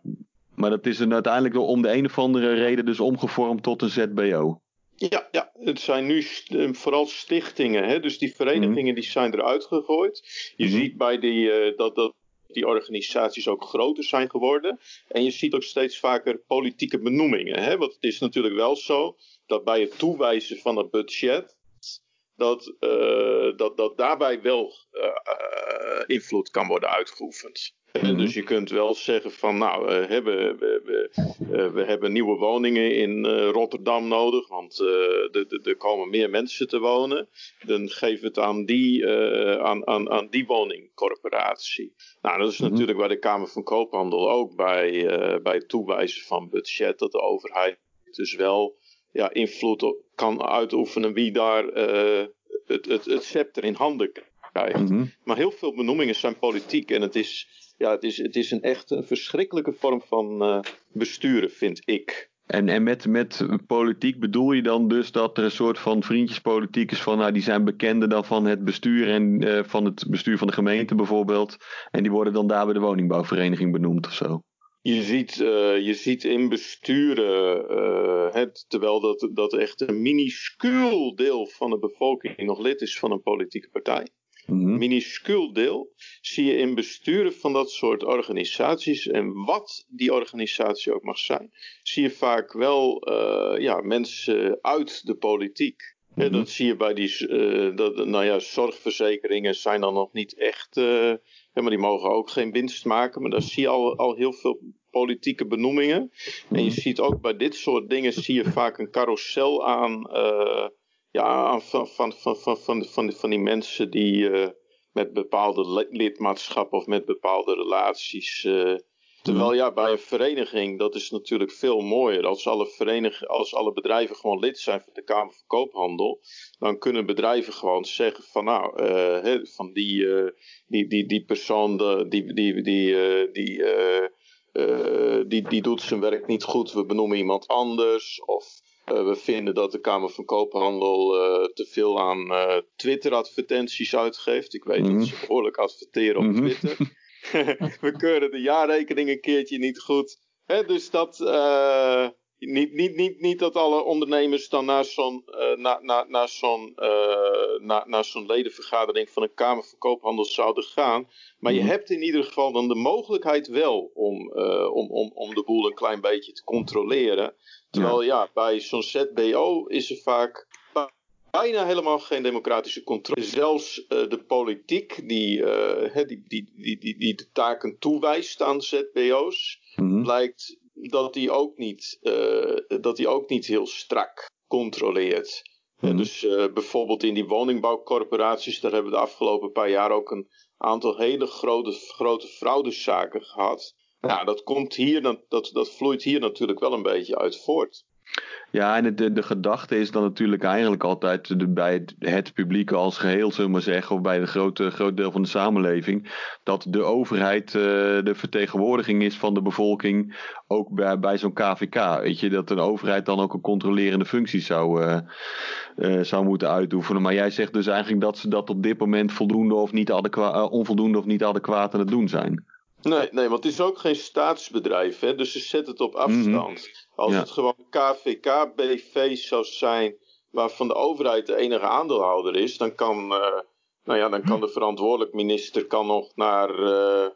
Maar dat is dan uiteindelijk om de een of andere reden dus omgevormd tot een ZBO. Ja, ja, het zijn nu vooral stichtingen. Hè? Dus die verenigingen mm. die zijn eruit gegooid. Je mm. ziet bij die, uh, dat, dat die organisaties ook groter zijn geworden. En je ziet ook steeds vaker politieke benoemingen. Hè? Want het is natuurlijk wel zo dat bij het toewijzen van het budget. Dat, uh, dat, dat daarbij wel uh, invloed kan worden uitgeoefend. Mm-hmm. Dus je kunt wel zeggen van nou, we, we, we, uh, we, hebben nieuwe woningen in uh, Rotterdam nodig, want er komen meer mensen te wonen. Dan geef het aan die, aan, aan, aan die woningcorporatie. Nou, dat is mm-hmm. natuurlijk bij de Kamer van Koophandel ook bij, bij het toewijzen van budget, dat de overheid dus wel ja, invloed op kan uitoefenen wie daar het, het, het scepter in handen krijgt. Mm-hmm. Maar heel veel benoemingen zijn politiek en het is ja, het is, het is een echt een verschrikkelijke vorm van uh, besturen, vind ik. En, en met, met politiek bedoel je dan dus dat er een soort van vriendjespolitiek is van, nou die zijn bekender dan van het bestuur en uh, van het bestuur van de gemeente bijvoorbeeld. En die worden dan daar bij de woningbouwvereniging benoemd of zo? Je ziet, uh, je ziet in besturen, uh, het, terwijl dat, dat echt een minuscuul deel van de bevolking nog lid is van een politieke partij. Mm-hmm. minuscuul deel zie je in besturen van dat soort organisaties. En wat die organisatie ook mag zijn, zie je vaak wel uh, ja, mensen uit de politiek. Ja, dat zie je bij die uh, dat, nou ja, zorgverzekeringen zijn dan nog niet echt. Uh, maar die mogen ook geen winst maken. Maar daar zie je al, al heel veel politieke benoemingen. En je ziet ook bij dit soort dingen zie je vaak een carousel aan ja, van, van, van, van, van, van, van die mensen die uh, met bepaalde lidmaatschap of met bepaalde relaties. Uh, terwijl ja, bij een vereniging, dat is natuurlijk veel mooier. Als alle, verenig, als alle bedrijven gewoon lid zijn van de Kamer van Koophandel, dan kunnen bedrijven gewoon zeggen van nou, uh, he, van die, die, die, die persoon, die, die, die, die, die, die doet zijn werk niet goed, we benoemen iemand anders. Of uh, we vinden dat de Kamer van Koophandel uh, te veel aan uh, Twitter-advertenties uitgeeft. Ik weet dat ze behoorlijk adverteren op mm-hmm. Twitter. we keuren de jaarrekening een keertje niet goed. Hè, dus dat. Niet, niet, niet, niet dat alle ondernemers dan naar zo'n na, na, na zo'n na, naar zo'n ledenvergadering van een Kamer van Koophandel zouden gaan. Maar je hebt in ieder geval dan de mogelijkheid wel om, om, om, om de boel een klein beetje te controleren. Terwijl ja, ja bij zo'n ZBO is er vaak bijna helemaal geen democratische controle. Zelfs uh, de politiek die, uh, die, die, die, die, die de taken toewijst aan ZBO's, mm-hmm. blijkt dat die ook niet, uh, dat die ook niet heel strak controleert. Mhm. Dus uh, bijvoorbeeld in die woningbouwcorporaties, daar hebben we de afgelopen paar jaar ook een aantal hele grote, grote fraudezaken gehad. Nou, dat komt hier, dat, dat vloeit hier natuurlijk wel een beetje uit voort. Ja, en de, de gedachte is dan natuurlijk eigenlijk altijd de, bij het, het publiek als geheel, zullen we maar zeggen, of bij een grote, groot deel van de samenleving, dat de overheid uh, de vertegenwoordiging is van de bevolking, ook bij, bij zo'n KVK. Weet je, dat een overheid dan ook een controlerende functie zou, uh, uh, zou moeten uitoefenen. Maar jij zegt dus eigenlijk dat ze dat op dit moment voldoende of niet onvoldoende of niet adequaat aan het doen zijn. Nee, nee, want het is ook geen staatsbedrijf, hè? dus ze zetten het op afstand. Mm als het gewoon KVK BV zou zijn, waarvan de overheid de enige aandeelhouder is, dan kan, uh, nou ja, dan kan de verantwoordelijk minister kan nog naar, uh,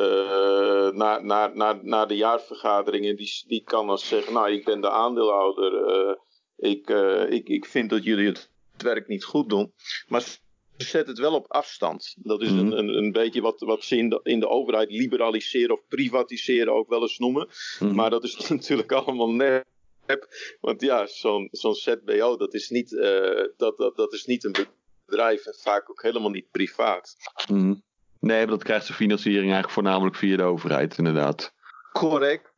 uh, naar, naar, naar, naar de jaarvergaderingen. Die, die kan dan zeggen, nou ik ben de aandeelhouder, ik, ik, ik vind dat jullie het werk niet goed doen. Maar zet het wel op afstand. Dat is een, mhm. een, een beetje wat, wat ze in de, in de overheid liberaliseren of privatiseren ook wel eens noemen. Mhm. Maar dat is natuurlijk allemaal nep. Want ja, zo'n zo'n ZBO, dat is, niet, uh, dat, dat, dat is niet een bedrijf en vaak ook helemaal niet privaat. Mhm. Nee, maar dat krijgt zijn financiering eigenlijk voornamelijk via de overheid, inderdaad. Correct.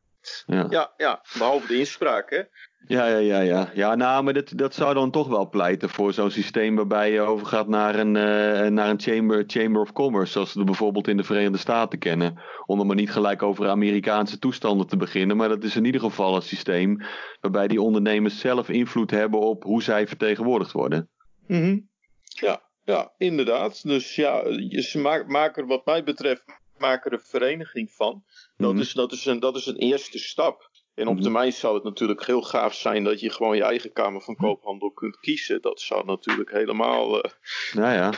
Ja, ja, ja behalve de inspraak, hè. Ja, ja, ja, ja. Ja, nou, maar dat, dat zou dan toch wel pleiten voor zo'n systeem waarbij je overgaat naar een, uh, naar een chamber, chamber of Commerce, zoals we bijvoorbeeld in de Verenigde Staten kennen. Om er maar niet gelijk over Amerikaanse toestanden te beginnen, maar dat is in ieder geval een systeem waarbij die ondernemers zelf invloed hebben op hoe zij vertegenwoordigd worden. Mm Ja, ja, inderdaad. Dus ja, ze maken er wat mij betreft maken er een vereniging van. Dat, mhm. is, dat, is een, dat is een eerste stap. En op mhm. termijn zou het natuurlijk heel gaaf zijn dat je gewoon je eigen Kamer van Koophandel kunt kiezen. Dat zou natuurlijk helemaal. Uh... Nou ja.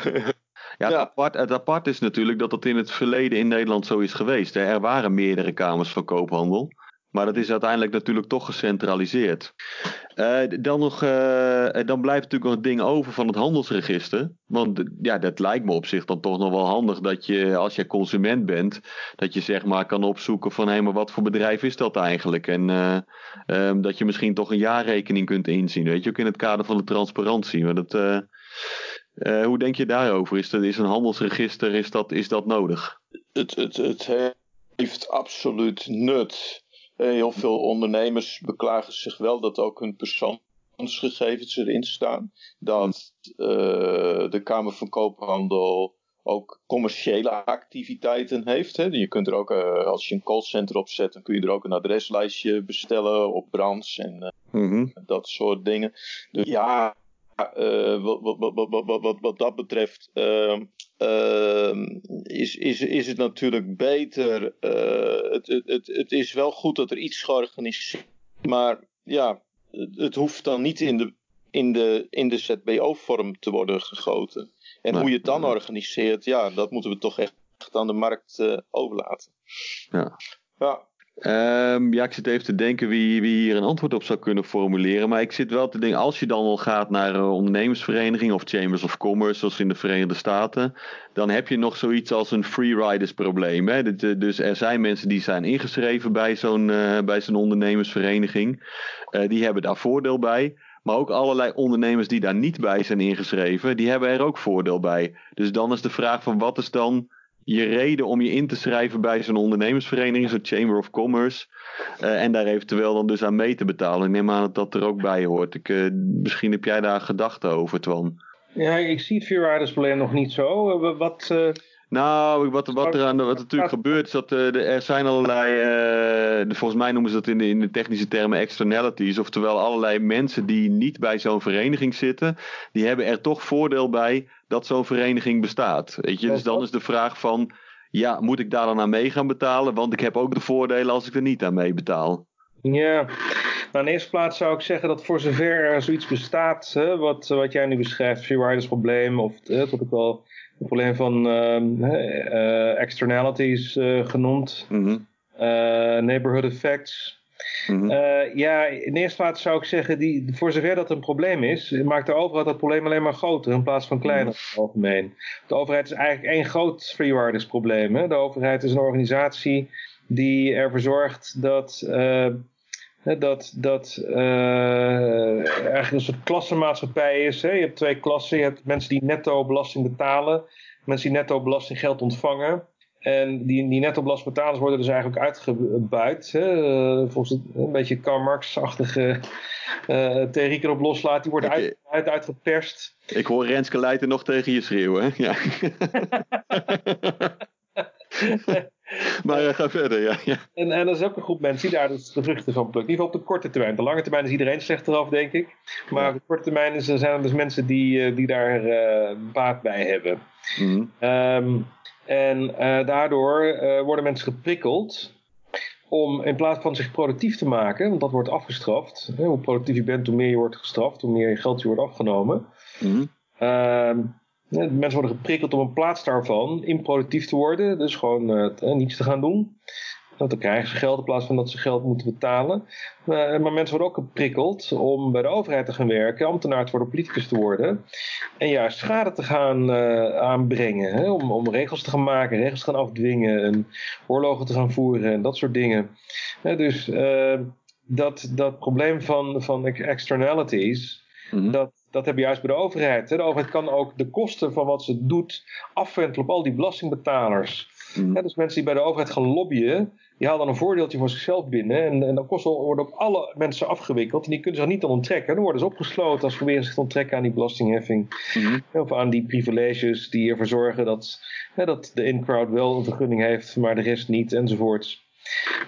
Ja, het, Apart, het apart is natuurlijk dat dat in het verleden in Nederland zo is geweest. Er waren meerdere kamers van koophandel. Maar dat is uiteindelijk natuurlijk toch gecentraliseerd. Uh, dan, nog, uh, dan blijft natuurlijk nog het ding over van het handelsregister. Want ja, dat lijkt me op zich dan toch nog wel handig dat je, als je consument bent, dat je zeg maar kan opzoeken van hé, hey, maar wat voor bedrijf is dat eigenlijk? En um, dat je misschien toch een jaarrekening kunt inzien, weet je, ook in het kader van de transparantie. Maar dat, hoe denk je daarover? Is, dat, is een handelsregister, is dat, is dat nodig? Het, het, het heeft absoluut nut. Eh, heel veel ondernemers beklagen zich wel dat ook hun persoonsgegevens erin staan. Dat uh, de Kamer van Koophandel ook commerciële activiteiten heeft. Hè. Je kunt er ook, uh, als je een callcenter opzet, dan kun je er ook een adreslijstje bestellen op brands en mm dat soort dingen. Dus ja, wat, wat, wat, wat, wat, dat betreft ehm, uh, is, is, is het natuurlijk beter. Uh, het, het, het is wel goed dat er iets georganiseerd Maar ja, het, het hoeft dan niet in de, in de, in de ZBO-vorm te worden gegoten. En hoe je het dan organiseert, ja, dat moeten we toch echt aan de markt uh, overlaten. Ja. ja. Um, ja, ik zit even te denken wie, wie hier een antwoord op zou kunnen formuleren. Maar ik zit wel te denken, als je dan al gaat naar een ondernemersvereniging of Chambers of Commerce, zoals in de Verenigde Staten, dan heb je nog zoiets als een freeriders probleem. Dus er zijn mensen die zijn ingeschreven bij zo'n uh, bij zo'n ondernemersvereniging. Uh, die hebben daar voordeel bij. Maar ook allerlei ondernemers die daar niet bij zijn ingeschreven, die hebben er ook voordeel bij. Dus dan is de vraag van wat is dan je reden om je in te schrijven bij zo'n ondernemersvereniging, zo'n Chamber of Commerce. Uh, en daar eventueel dan dus aan mee te betalen. Ik neem aan dat dat er ook bij hoort. Ik, uh, misschien heb jij daar gedachten over, Twan. Ja, ik zie het vuurwaardersprobleem nog niet zo. Uh, wat, nou, wat, wat er aan wat natuurlijk gebeurt is dat uh, er zijn allerlei, uh, volgens mij noemen ze dat in de, in de technische termen externalities, oftewel allerlei mensen die niet bij zo'n vereniging zitten, die hebben er toch voordeel bij dat zo'n vereniging bestaat. Weet je, dus dan is de vraag van, ja, moet ik daar dan aan mee gaan betalen? Want ik heb ook de voordelen als ik er niet aan mee betaal. Ja, nou, in de eerste plaats zou ik zeggen dat voor zover er zoiets bestaat, hè, wat, wat jij nu beschrijft, free probleem, of hè, wat ik wel het probleem van uh, externalities uh, genoemd. Mm -hmm. neighborhood effects. Mm -hmm. ja, in de eerste plaats zou ik zeggen, die, voor zover dat een probleem is, maakt de overheid dat probleem alleen maar groter in plaats van kleiner mm -hmm. in het algemeen. De overheid is eigenlijk één groot freeriders probleem. Hè? De overheid is een organisatie die ervoor zorgt dat dat dat eh, eigenlijk een soort klassenmaatschappij is. Hè. Je hebt twee klassen. Je hebt mensen die netto belasting betalen. Mensen die netto belastinggeld ontvangen. En die, die netto-belastingbetalers worden dus eigenlijk uitgebuit. Hè? eh, Volgens het, een beetje Karl Marx-achtige eh theorie op loslaat. Die worden Oké. uitgebuit, uitgeperst. Ik hoor Renske Leijten nog tegen je schreeuwen. Hè? Ja. maar eh, ga verder, ja. ja. En, en er is ook een groep mensen die daar dus de vruchten van plukken. In ieder geval op de korte termijn. De lange termijn is iedereen slechter af, denk ik. Maar op de korte termijn is, er zijn er dus mensen die, eh, die daar eh, baat bij hebben. Mhm. Ehm, en daardoor worden mensen geprikkeld om in plaats van zich productief te maken, want dat wordt afgestraft. Hè, hoe productief je bent, hoe meer je wordt gestraft, hoe meer geld je wordt afgenomen. Ja, mensen worden geprikkeld om in plaats daarvan improductief te worden, dus gewoon eh, eh, niets te gaan doen. Want dan krijgen ze geld in plaats van dat ze geld moeten betalen. Eh, maar mensen worden ook geprikkeld om bij de overheid te gaan werken, ambtenaar te worden, politicus te worden. En juist schade te gaan aanbrengen. Hè? Om, om regels te gaan maken, regels te gaan afdwingen, en oorlogen te gaan voeren en dat soort dingen. Dus dat, dat probleem van, van externalities, Mhm. dat, dat heb je juist bij de overheid. De overheid kan ook de kosten van wat ze doet afwentelen op al die belastingbetalers. Hè, dus mensen die bij de overheid gaan lobbyen, die halen dan een voordeeltje voor zichzelf binnen. En, en dan kosten worden op alle mensen afgewikkeld. En die kunnen zich niet aan onttrekken. Dan worden ze opgesloten als ze proberen zich te onttrekken aan die belastingheffing. Mhm. Of aan die privileges die ervoor zorgen dat, hè, dat de in-crowd wel een vergunning heeft, maar de rest niet, enzovoorts.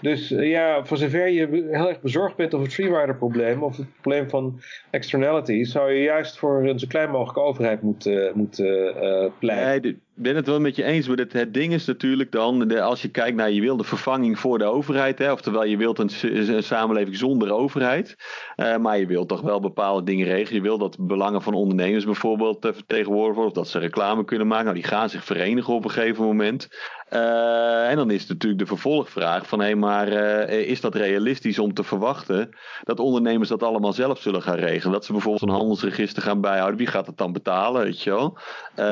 Dus eh, ja, voor zover je heel erg bezorgd bent over het freerider probleem of het probleem van externalities, zou je juist voor een zo klein mogelijke overheid moeten, moeten eh, pleiten. Ben het wel met je eens. Maar het, het ding is natuurlijk dan, de, als je kijkt naar je wil de vervanging voor de overheid. Hè, oftewel, je wilt een, samenleving zonder overheid. eh, maar je wilt toch wel bepaalde dingen regelen. Je wil dat belangen van ondernemers bijvoorbeeld eh, vertegenwoordigd worden. Of dat ze reclame kunnen maken. Nou, die gaan zich verenigen op een gegeven moment. Eh, en dan is natuurlijk de vervolgvraag van... hé, maar is dat realistisch om te verwachten... dat ondernemers dat allemaal zelf zullen gaan regelen? Dat ze bijvoorbeeld een handelsregister gaan bijhouden. Wie gaat het dan betalen, weet je wel? Maar-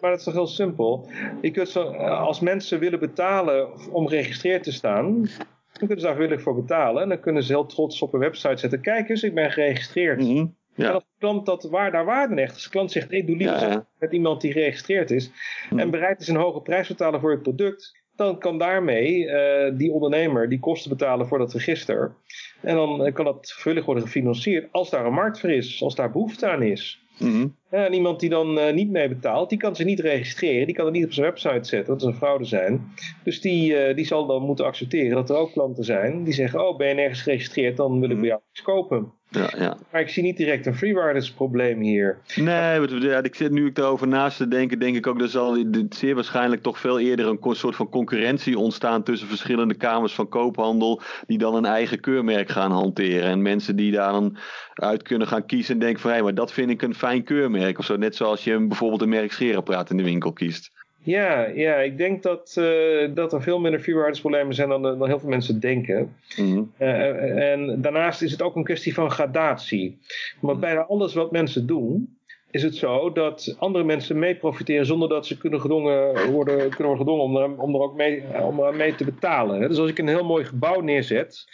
Maar dat is toch heel simpel. Je kunt zo, als mensen willen betalen om geregistreerd te staan, dan kunnen ze daar willig voor betalen. En dan kunnen ze heel trots op een website zetten. Kijk eens, ik ben geregistreerd. mhm, En ja. als de klant dat waar, daar waarde hecht, als de klant zegt, ik doe liever Ja, ja. met iemand die geregistreerd is Mhm. en bereid is een hoge prijs te betalen voor het product, dan kan daarmee eh, die ondernemer die kosten betalen voor dat register. En dan eh, kan dat vrijwillig worden gefinancierd als daar een markt voor is, als daar behoefte aan is. Mhm. Ja, en iemand die dan eh, niet mee betaalt, die kan zich niet registreren. Die kan het niet op zijn website zetten, dat is een fraude zijn. Dus die, eh, die zal dan moeten accepteren dat er ook klanten zijn die zeggen... oh, ben je nergens geregistreerd, dan wil ik bij jou iets kopen. Ja, ja. Maar ik zie niet direct een freeriders probleem hier. Nee, ja, ik zit nu ik erover naast te denken, denk ik ook dat zal zeer waarschijnlijk toch veel eerder een soort van concurrentie ontstaan tussen verschillende kamers van koophandel die dan een eigen keurmerk gaan hanteren. En mensen die daar dan uit kunnen gaan kiezen en denken van hé, maar dat vind ik een fijn keurmerk of zo. Net zoals je bijvoorbeeld een merk scheerapparaat in de winkel kiest. Ja, ja ik denk dat, eh, dat er veel minder freeriders problemen zijn dan, dan heel veel mensen denken. Mhm. Eh, en daarnaast is het ook een kwestie van gradatie. Maar bijna alles wat mensen doen, is het zo dat andere mensen mee profiteren zonder dat ze kunnen, gedwongen worden, kunnen worden gedwongen om er, om er ook mee, om er mee te betalen. Dus als ik een heel mooi gebouw neerzet,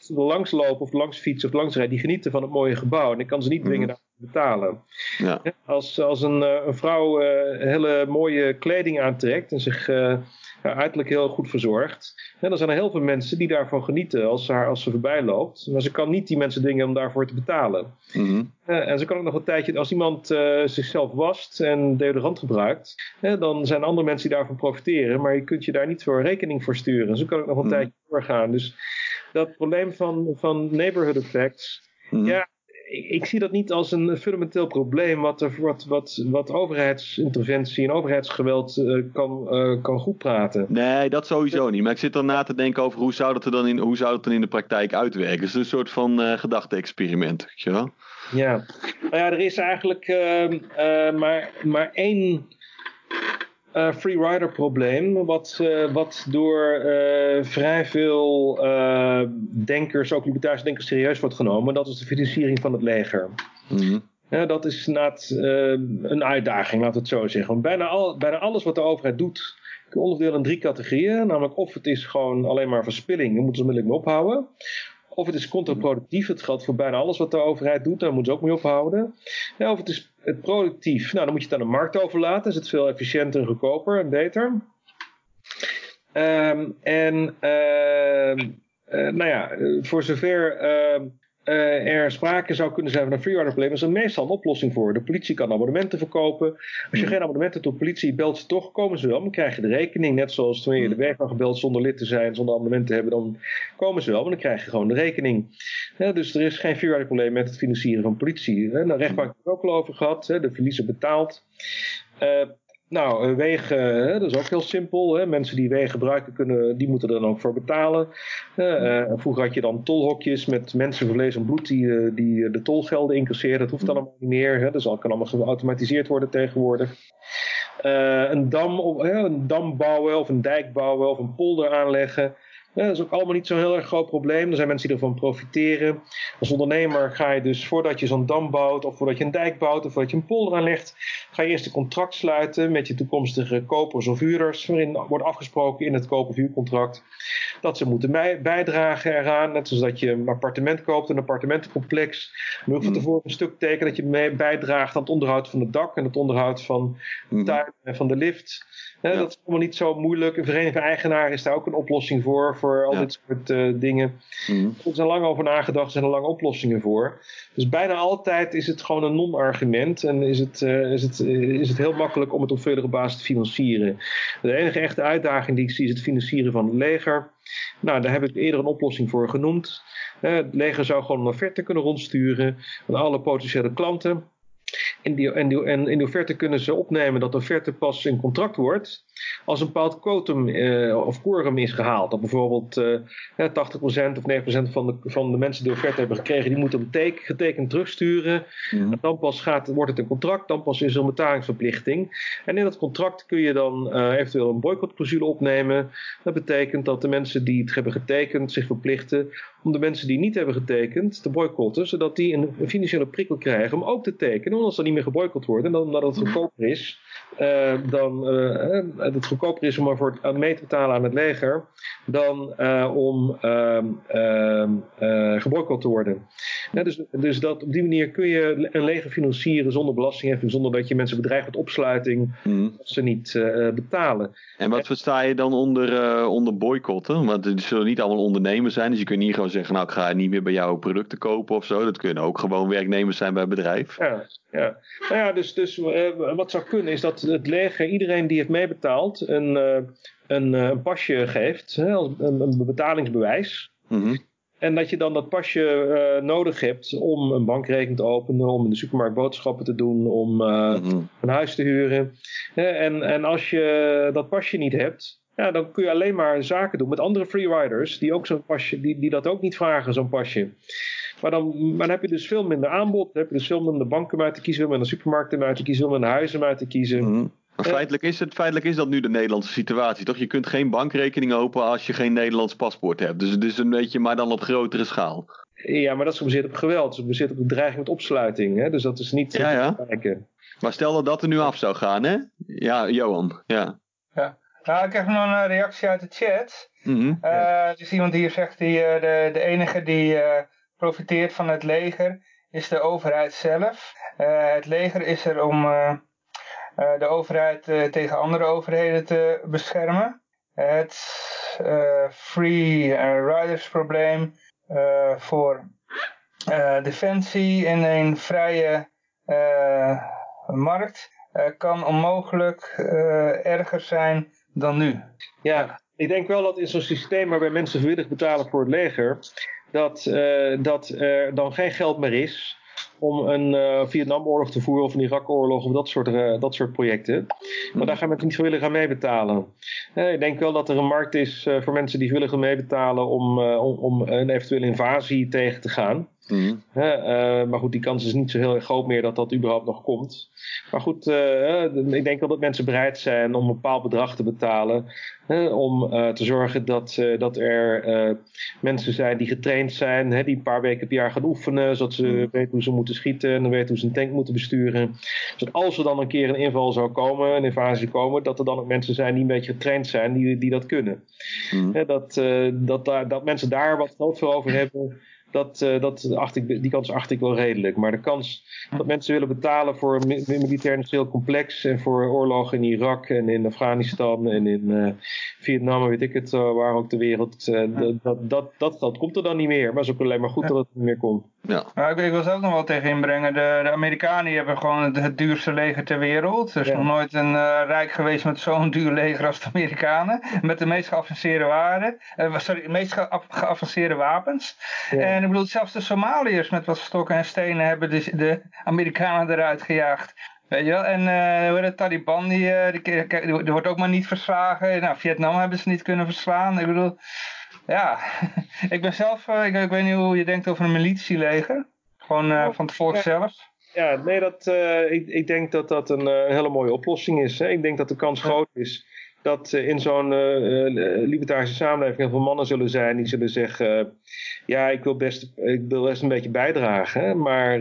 ze er langs lopen of langs fietsen of langs rijden, die genieten van het mooie gebouw. En ik kan ze niet dwingen Mhm. daar te betalen. Ja. Als, als een, eh, een vrouw eh, hele mooie kleding aantrekt en zich eh, uiterlijk heel goed verzorgt, hè, dan zijn er heel veel mensen die daarvan genieten als ze, haar, als ze voorbij loopt. Maar ze kan niet die mensen dwingen om daarvoor te betalen. Mhm. Eh, en ze kan ook nog een tijdje, als iemand eh, zichzelf wast en deodorant gebruikt, dan zijn andere mensen die daarvan profiteren, maar je kunt je daar niet voor rekening voor sturen. Zo kan ook nog een Mhm. tijdje doorgaan. Dus dat probleem van, van neighborhood effects, Mhm. ja, ik, ik zie dat niet als een fundamenteel probleem wat, er, wat, wat, wat overheidsinterventie en overheidsgeweld eh, kan, eh, kan goed praten. Nee, dat sowieso niet. Maar ik zit dan na te denken over hoe zou dat er dan in, hoe zou dat dan in de praktijk uitwerken. Het is een soort van eh gedachte-experiment. Weet je wel? Ja, nou ja, er is eigenlijk ehm, eh, maar, maar één eh free rider probleem, wat, eh, wat door eh, vrij veel denkers, ook libertarische denkers, serieus wordt genomen. Dat is de financiering van het leger. Mhm. Ja, dat is inderdaad een uitdaging, laten we het zo zeggen. Want bijna, al, bijna alles wat de overheid doet, kun je onderdelen in drie categorieën. Namelijk of het is gewoon alleen maar verspilling, daar moeten ze onmiddellijk mee ophouden. Of het is contraproductief, het geldt voor bijna alles wat de overheid doet, daar moeten ze ook mee ophouden. Ja, of het is productief, nou dan moet je het aan de markt overlaten, is het veel efficiënter en goedkoper en beter. Um, en uh, uh, nou ja, voor zover uh, er sprake zou kunnen zijn van een freerider probleem, is er meestal een oplossing voor. De politie kan abonnementen verkopen. Als je mm. geen abonnementen hebt op politie, belt ze toch, komen ze wel. Dan krijg je de rekening, net zoals toen je de weg gebeld zonder lid te zijn, zonder abonnement te hebben, dan komen ze wel, maar dan krijg je gewoon de rekening. dus er is geen freerider probleem met het financieren van politie. de rechtbank heeft er ook al over gehad, de verliezen betaald. Uh, nou, eh, wegen, dat is ook heel simpel. Hè. Mensen die wegen gebruiken, kunnen, die moeten er dan ook voor betalen. Uh, vroeger had je dan tolhokjes met mensen van vlees en bloed die, die de tolgelden incasseren. Dat hoeft allemaal niet meer. Hè. Dat kan allemaal geautomatiseerd worden tegenwoordig. een, dam, een dam bouwen of een dijk bouwen of een polder aanleggen. Dat is ook allemaal niet zo'n heel erg groot probleem. Er zijn mensen die ervan profiteren. Als ondernemer ga je dus voordat je zo'n dam bouwt, of voordat je een dijk bouwt, of voordat je een polder aanlegt, ga je eerst een contract sluiten met je toekomstige kopers of huurders, waarin wordt afgesproken in het koop- of huurcontract dat ze moeten bijdragen eraan. Net zoals dat je een appartement koopt, een appartementencomplex. Moet je van tevoren een stuk tekenen dat je mee bijdraagt aan het onderhoud van het dak en het onderhoud van de mm. tuin en van de lift. Dat is allemaal niet zo moeilijk. Een vereniging van eigenaren is daar ook een oplossing voor, voor al dit soort uh, dingen. Mm. Er is er lang over nagedacht, er zijn er lange oplossingen voor. Dus bijna altijd is het gewoon een non-argument en is het, uh, is, het, is het heel makkelijk om het op veilige basis te financieren. De enige echte uitdaging die ik zie is het financieren van het leger. Nou, daar heb ik eerder een oplossing voor genoemd. het leger zou gewoon een offerte kunnen rondsturen aan alle potentiële klanten. Die, en, die, en in die offerte kunnen ze opnemen dat de offerte pas in contract wordt als een bepaald quotum uh, of quorum is gehaald. Dat bijvoorbeeld uh, 80% of 9% van de, van de mensen die offerte hebben gekregen, die moeten hem getekend terugsturen. Mm. Dan pas gaat, wordt het een contract, dan pas is er een betalingsverplichting. En in dat contract kun je dan uh, eventueel een boycottclausule opnemen. Dat betekent dat de mensen die het hebben getekend zich verplichten om de mensen die niet hebben getekend te boycotten, zodat die een, een financiële prikkel krijgen om ook te tekenen. Als er niet meer geboycott wordt en dan, omdat het goedkoper is, uh, dan uh, het goedkoper is om ervoor mee te betalen aan het leger, dan uh, om uh, geboycott te worden. Ja, dus, dus dat, op die manier kun je een leger financieren zonder belastingheffing, zonder dat je mensen bedreigt met opsluiting mm. als ze niet betalen. En wat versta je dan onder, onder boycotten? Want het zullen niet allemaal ondernemers zijn, dus je kunt niet gewoon zeggen, nou ik ga niet meer bij jou producten kopen of zo. Dat kunnen ook gewoon werknemers zijn bij een bedrijf. Ja, ja. Nou ja, dus, dus wat zou kunnen is dat het leger iedereen die heeft een, een, uh, een, pasje geeft, hè, als een, een betalingsbewijs. Mm -hmm. En dat je dan dat pasje uh, nodig hebt om een bankrekening te openen, om in de supermarkt boodschappen te doen, om mm -hmm. een huis te huren. En, en als je dat pasje niet hebt, ja, dan kun je alleen maar zaken doen met andere freeriders die ook zo'n pasje, die, die dat ook niet vragen, zo'n pasje. Maar dan, maar dan heb je dus veel minder aanbod. Dan heb je dus veel minder banken om uit te kiezen, veel minder supermarkten om uit te kiezen, veel minder huizen om uit te kiezen. Mm -hmm. Maar feitelijk is, het, feitelijk is dat nu de Nederlandse situatie, toch? Je kunt geen bankrekening openen als je geen Nederlands paspoort hebt. Dus het is een beetje, maar dan op grotere schaal. Ja, maar dat is gebaseerd op geweld. Dat is gebaseerd op bedreiging met opsluiting. Hè? Dus dat is niet ja, ja. Maar stel dat dat er nu af zou gaan, hè? Ja, Johan. Ja. ja. Nou, ik heb nog een reactie uit de chat. Mm -hmm. uh, er is iemand die hier zegt, die, uh, de, de enige die uh, profiteert van het leger is de overheid zelf. het leger is er om uh, de overheid uh, tegen andere overheden te beschermen. Het uh, free riders probleem voor defensie in een vrije markt kan onmogelijk erger zijn dan nu. Ja, ik denk wel dat in zo'n systeem waarbij mensen vrijwillig betalen voor het leger, dat, dat er dan geen geld meer is om een uh, Vietnamoorlog te voeren of een Irak-oorlog of dat soort, uh, dat soort projecten. Maar daar gaan mensen niet willen gaan meebetalen. Uh, ik denk wel dat er een markt is voor mensen die willen gaan meebetalen om, om, om, een eventuele invasie tegen te gaan. Mhm. Hè, eh, maar goed, die kans is niet zo heel erg groot meer dat dat überhaupt nog komt. Maar goed, eh, ik denk wel dat mensen bereid zijn om een bepaald bedrag te betalen. hè, om eh, te zorgen dat, eh, dat er eh, mensen zijn die getraind zijn. Hè, die een paar weken per jaar gaan oefenen. Zodat ze Mhm. weten hoe ze moeten schieten. En weten hoe ze een tank moeten besturen. Zodat als er dan een keer een inval zou komen, een invasie komen. Dat er dan ook mensen zijn die een beetje getraind zijn. Die, die dat kunnen. Mhm. Hè, dat, eh, dat, daar, dat mensen daar wat geld voor over hebben, dat, eh, dat acht ik, die kans acht ik wel redelijk. Maar de kans dat mensen willen betalen voor een mi- militair industrieel complex en voor oorlogen in Irak en in Afghanistan en in eh, Vietnam en weet ik het, eh, waar ook de wereld, dat, dat, dat, dat geld komt er dan niet meer. Maar het is ook alleen maar goed dat het niet meer komt. Ja. Maar ik, ik wil ze ook nog wel tegen inbrengen. De, de Amerikanen hebben gewoon het, het duurste leger ter wereld. Er is Ja. nog nooit een eh, rijk geweest met zo'n duur leger als de Amerikanen. Met de meest geavanceerde waarden. eh, sorry, de meest gea- geavanceerde wapens. Ja. En ik bedoel, zelfs de Somaliërs met wat stokken en stenen hebben de, de Amerikanen eruit gejaagd. Weet je wel? En eh, hoe heet het, Taliban, die, eh, die, die, die wordt ook maar niet verslagen. Nou, Vietnam hebben ze niet kunnen verslaan. Ik bedoel, ja. ik ben zelf, eh, ik, ik weet niet hoe je denkt over een militieleger. Gewoon eh, van het volk Ja. zelf. Ja, nee, dat, eh, ik, ik denk dat dat een, hele mooie oplossing is. Hè. Ik denk dat de kans groot is dat in zo'n eh, libertarische samenleving heel veel mannen zullen zijn die zullen zeggen: Ja, ik wil best, ik wil best een beetje bijdragen, hè, maar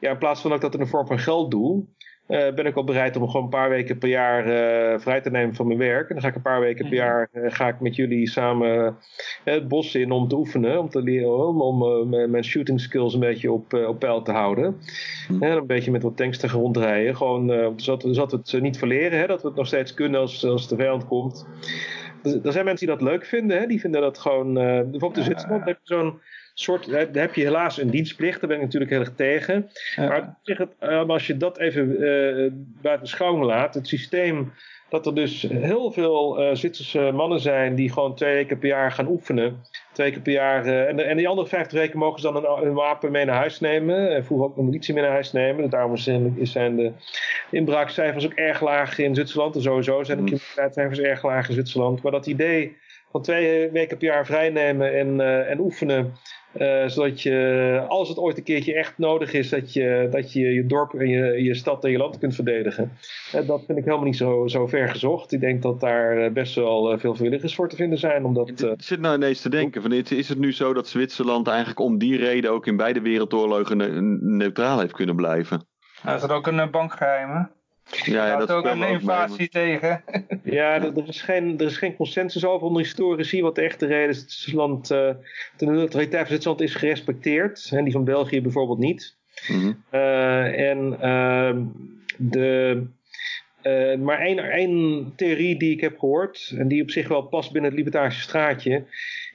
ja, in plaats van dat ik dat in de vorm van geld doe. Eh, ben ik wel bereid om gewoon een paar weken per jaar eh, vrij te nemen van mijn werk. En dan ga ik een paar weken per Mhm. jaar eh, ga ik met jullie samen het bos in om te oefenen. Om te leren om, om mijn- shooting skills een beetje op, op peil te houden. Mhm. Hè, een beetje met wat tanks te rondrijden. Gewoon zodat, we- zodat we het niet verleren. Hè, dat we het nog steeds kunnen als, als de vijand komt. Er er zijn mensen die dat leuk vinden. Hè, die vinden dat gewoon... bijvoorbeeld in. Zwitserland heb je zo'n soort... Daar heb je helaas een dienstplicht. Daar ben ik natuurlijk heel erg tegen. Ja. Maar zich het, eh, als je dat even eh buiten schouw laat, het systeem dat er dus heel veel eh, Zwitserse mannen zijn die gewoon twee weken per jaar gaan oefenen. Twee keer per jaar. en, de- en die andere vijftig weken mogen ze dan een, een wapen mee naar huis nemen. En vroeger ook een militie mee naar huis nemen. Dus daarom zijn, zijn de inbraakcijfers ook erg laag in Zwitserland. En sowieso zijn de Mm. criminaliteitscijfers erg laag in Zwitserland. Maar dat idee van twee weken per jaar vrijnemen en, en oefenen. Eh, zodat je, als het ooit een keertje echt nodig is, dat je dat je, je dorp en je, je stad en je land kunt verdedigen. Eh, dat vind ik helemaal niet zo, zo ver gezocht. Ik denk dat daar eh, best wel veel vrijwilligers voor te vinden zijn. Omdat, eh, Ik zit nou ineens te denken, van, is is het nu zo dat Zwitserland eigenlijk om die reden ook in beide wereldoorlogen ne- neutraal heeft kunnen blijven? Nou, is er ook een eh, bankgeheim, hè? Ja, dat ook een invasie tegen. Ja, er, er is geen, er is geen consensus over onder historici wat de echte reden is dat Zwitserland, eh, de neutraliteit van Zwitserland is gerespecteerd. En die van België bijvoorbeeld niet. Mhm. Eh, en ehm, de, eh, maar één, één theorie die ik heb gehoord, en die op zich wel past binnen het libertarische straatje,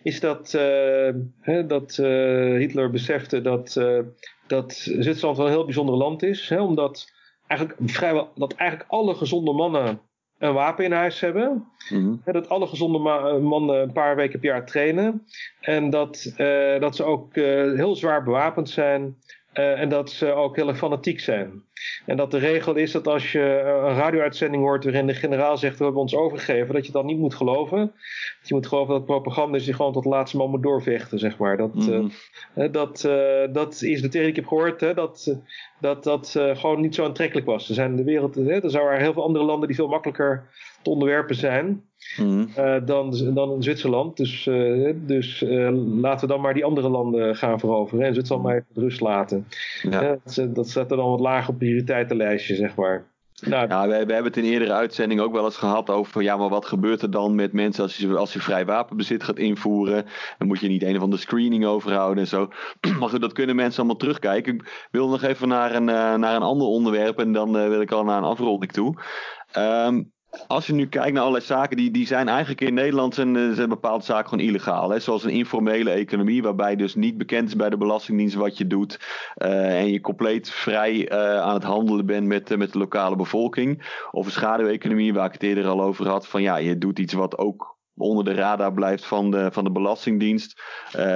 is dat, eh, hè, dat eh, Hitler besefte dat, eh, dat Zwitserland wel een heel bijzonder land is. Hè, omdat eigenlijk, vrijwel, dat eigenlijk alle gezonde mannen een wapen in huis hebben. Mhm. Dat alle gezonde ma- mannen een paar weken per jaar trainen. En dat, eh, dat ze ook eh, heel zwaar bewapend zijn. Eh, en dat ze ook heel erg fanatiek zijn. En dat de regel is dat als je eh, een radio-uitzending hoort waarin de generaal zegt: We hebben ons overgegeven, dat je dat niet moet geloven. Dat je moet geloven dat propaganda is die gewoon tot de laatste man moet doorvechten, zeg maar. Dat, eh, Mhm. Dat, dat is de theorie die ik heb gehoord, hè, dat dat, dat gewoon niet zo aantrekkelijk was. Er zijn in de wereld, hè, er zijn heel veel andere landen die veel makkelijker te onderwerpen zijn Mhm. eh, dan, dan in Zwitserland. Dus, eh, dus eh, laten we dan maar die andere landen gaan veroveren en Zwitserland maar even rust laten. Ja. Dat, dat staat er dan wat laag op prioriteitenlijstje, zeg maar. Nou, Ja, we, we hebben het in eerdere uitzendingen ook wel eens gehad over, ja, maar wat gebeurt er dan met mensen als je, als je vrij wapenbezit gaat invoeren? Dan moet je niet een of andere screening overhouden en zo. Maar goed, dat kunnen mensen allemaal terugkijken. Ik wil nog even naar een, naar een ander onderwerp en dan wil ik al naar een afronding toe. Ehm, als je nu kijkt naar allerlei zaken, die, die zijn eigenlijk in Nederland zijn, eh, zijn bepaalde zaken gewoon illegaal. Hè? Zoals een informele economie, waarbij dus niet bekend is bij de Belastingdienst wat je doet. eh, en je compleet vrij eh, aan het handelen bent met, met de lokale bevolking. Of een schaduweconomie, waar ik het eerder al over had. Van ja, je doet iets wat ook onder de radar blijft van de, van de Belastingdienst.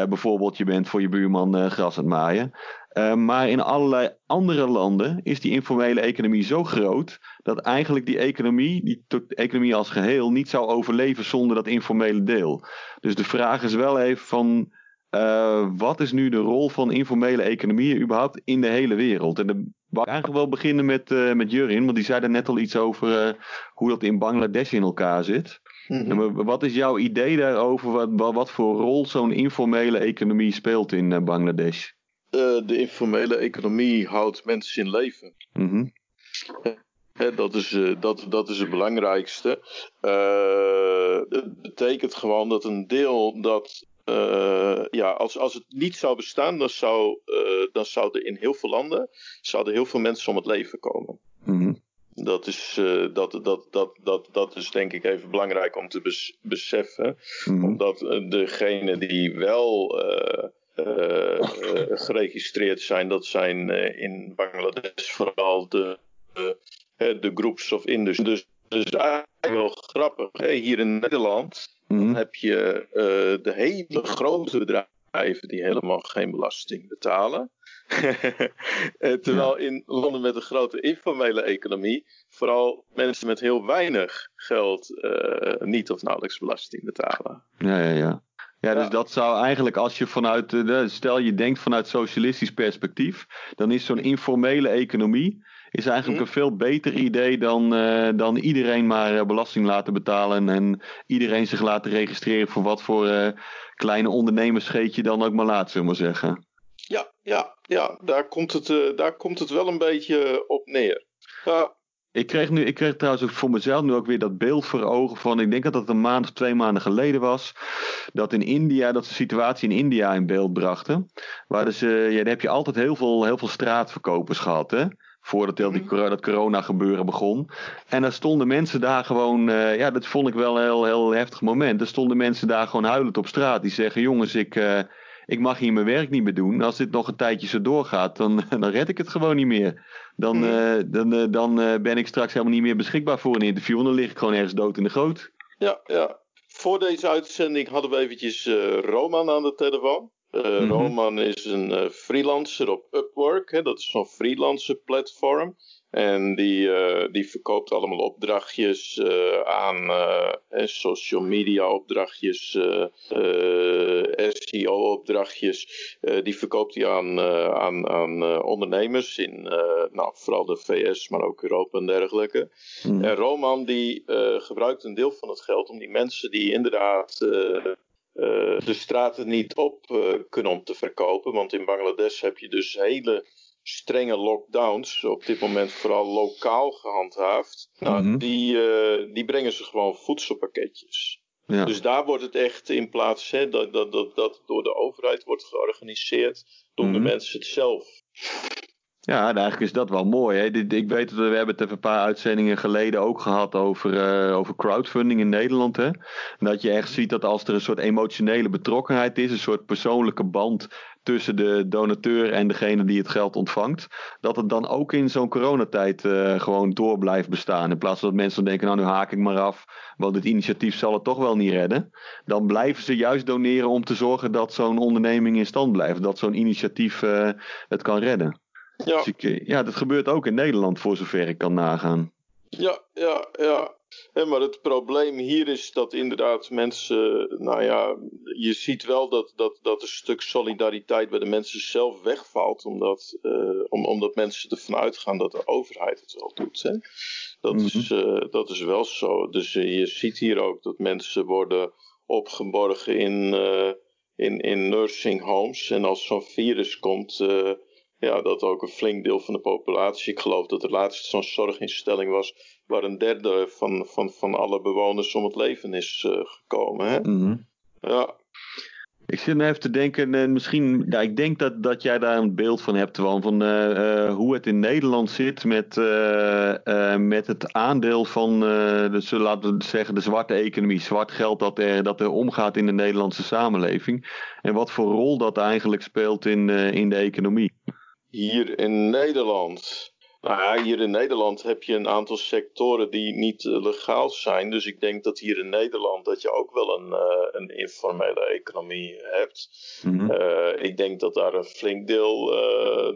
Bijvoorbeeld, je bent voor je buurman gras aan het maaien. Eh, maar in allerlei andere landen is die informele economie zo groot dat eigenlijk die economie, die economie als geheel, niet zou overleven zonder dat informele deel. Dus de vraag is wel even van. uh, wat is nu de rol van informele economieën überhaupt in de hele wereld? En dan wou ik eigenlijk wel beginnen met, uh, met Jurin, want die zei er net al iets over uh, hoe dat in Bangladesh in elkaar zit. Mm -hmm. Wat is jouw idee daarover? Wat, wat voor rol zo'n informele economie speelt in Bangladesh? De informele economie houdt mensen in leven. Mm -hmm. Dat is, dat, dat is het belangrijkste. Uh, het betekent gewoon dat een deel dat. Uh, ja, als, als het niet zou bestaan, dan, zou, uh, dan zouden in heel veel landen zouden heel veel mensen om het leven komen. Mm -hmm. Dat, is, dat, dat, dat, dat, dat is denk ik even belangrijk om te bes beseffen. Mm -hmm. Omdat degenen die wel geregistreerd zijn, dat zijn in Bangladesh vooral de de groups of industry. Dus, dus eigenlijk wel grappig. Hè? Hier in Nederland Mhm. dan heb je uh, de hele grote bedrijven die helemaal geen belasting betalen. Terwijl in landen met een grote informele economie vooral mensen met heel weinig geld uh, niet of nauwelijks belasting betalen. Ja, ja, ja. Ja, dus ja. dat zou eigenlijk als je vanuit, de, stel je denkt vanuit socialistisch perspectief, dan is zo'n informele economie is eigenlijk een veel beter idee dan, uh, dan iedereen maar belasting laten betalen en iedereen zich laten registreren voor wat voor uh, kleine je dan ook maar laat, zullen we maar zeggen. Ja, ja, ja daar, komt het, daar komt het wel een beetje op neer. Ja. Ik kreeg, nu, ik kreeg trouwens ook voor mezelf nu ook weer dat beeld voor ogen van, ik denk dat dat een maand of twee maanden geleden was, dat in India, dat ze de situatie in India in beeld brachten. Waar dus, uh, ja, daar heb je altijd heel veel, heel veel straatverkopers gehad, hè voordat heel die, dat corona gebeuren begon. En dan stonden mensen daar gewoon, uh, ja, dat vond ik wel een heel, heel heftig moment. Er stonden mensen daar gewoon huilend op straat. Die zeggen, jongens, ik, uh, ik mag hier mijn werk niet meer doen. Als dit nog een tijdje zo doorgaat, dan, dan red ik het gewoon niet meer. Dan, uh, dan, dan ben ik straks helemaal niet meer beschikbaar voor een interview. En dan lig ik gewoon ergens dood in de goot. Ja, ja. Voor deze uitzending hadden we eventjes Roman aan de telefoon. Mm -hmm. Roman is een freelancer op Upwork. Hè, dat is zo'n freelancer platform. En die, uh, die verkoopt allemaal opdrachtjes aan social media opdrachtjes, SEO opdrachtjes. die verkoopt hij aan, aan, aan ondernemers in nou, vooral de VS, maar ook Europa en dergelijke. Mm -hmm. En Roman die gebruikt een deel van het geld om die mensen die inderdaad de straten niet op kunnen om te verkopen. Want in Bangladesh heb je dus hele strenge lockdowns. Op dit moment vooral lokaal gehandhaafd. Nou, Mhm. die, uh, die brengen ze gewoon voedselpakketjes. Ja. Dus daar wordt het echt in plaats hè, dat, dat, dat, dat door de overheid wordt georganiseerd, doen de Mhm. mensen het zelf. Ja, en eigenlijk is dat wel mooi. Hè? Ik weet dat we, hebben het even een paar uitzendingen geleden ook gehad over, eh, over crowdfunding in Nederland. Hè? Dat je echt ziet dat als er een soort emotionele betrokkenheid is, een soort persoonlijke band tussen de donateur en degene die het geld ontvangt, dat het dan ook in zo'n coronatijd eh, gewoon door blijft bestaan. In plaats van dat mensen denken, nou nu haak ik maar af, want dit initiatief zal het toch wel niet redden. Dan blijven ze juist doneren om te zorgen dat zo'n onderneming in stand blijft. Dat zo'n initiatief eh, het kan redden. Ja, Dus ik, eh, ja, dat gebeurt ook in Nederland voor zover ik kan nagaan. ja, ja, ja. Hè, maar het probleem hier is dat inderdaad mensen, nou ja, je ziet wel dat, dat, dat een stuk solidariteit bij de mensen zelf wegvalt, omdat, eh, om, omdat mensen ervan uitgaan dat de overheid het wel doet. Hè? Dat, is, eh, dat is wel zo. Dus je ziet hier ook dat mensen worden opgeborgen in, in, in nursing homes. En als zo'n virus komt, ja, dat ook een flink deel van de populatie. Ik geloof dat er laatst zo'n zorginstelling was waar een derde van, van, van alle bewoners om het leven is eh, gekomen. Hè? Mhm. Ja, Ik zit nu even te denken, en misschien, ja, ik denk dat, dat jij daar een beeld van hebt, Twan, van eh, eh, hoe het in Nederland zit met, eh, eh, met het aandeel van, eh, dus, laten we zeggen, de zwarte economie, zwart geld dat er, dat er omgaat in de Nederlandse samenleving. En wat voor rol dat eigenlijk speelt in, eh, in de economie. Hier in Nederland. Nou ja, hier in Nederland heb je een aantal sectoren die niet eh, legaal zijn. Dus ik denk dat hier in Nederland dat je ook wel een, eh, een informele economie hebt. Mhm. Eh, ik denk dat daar een flink deel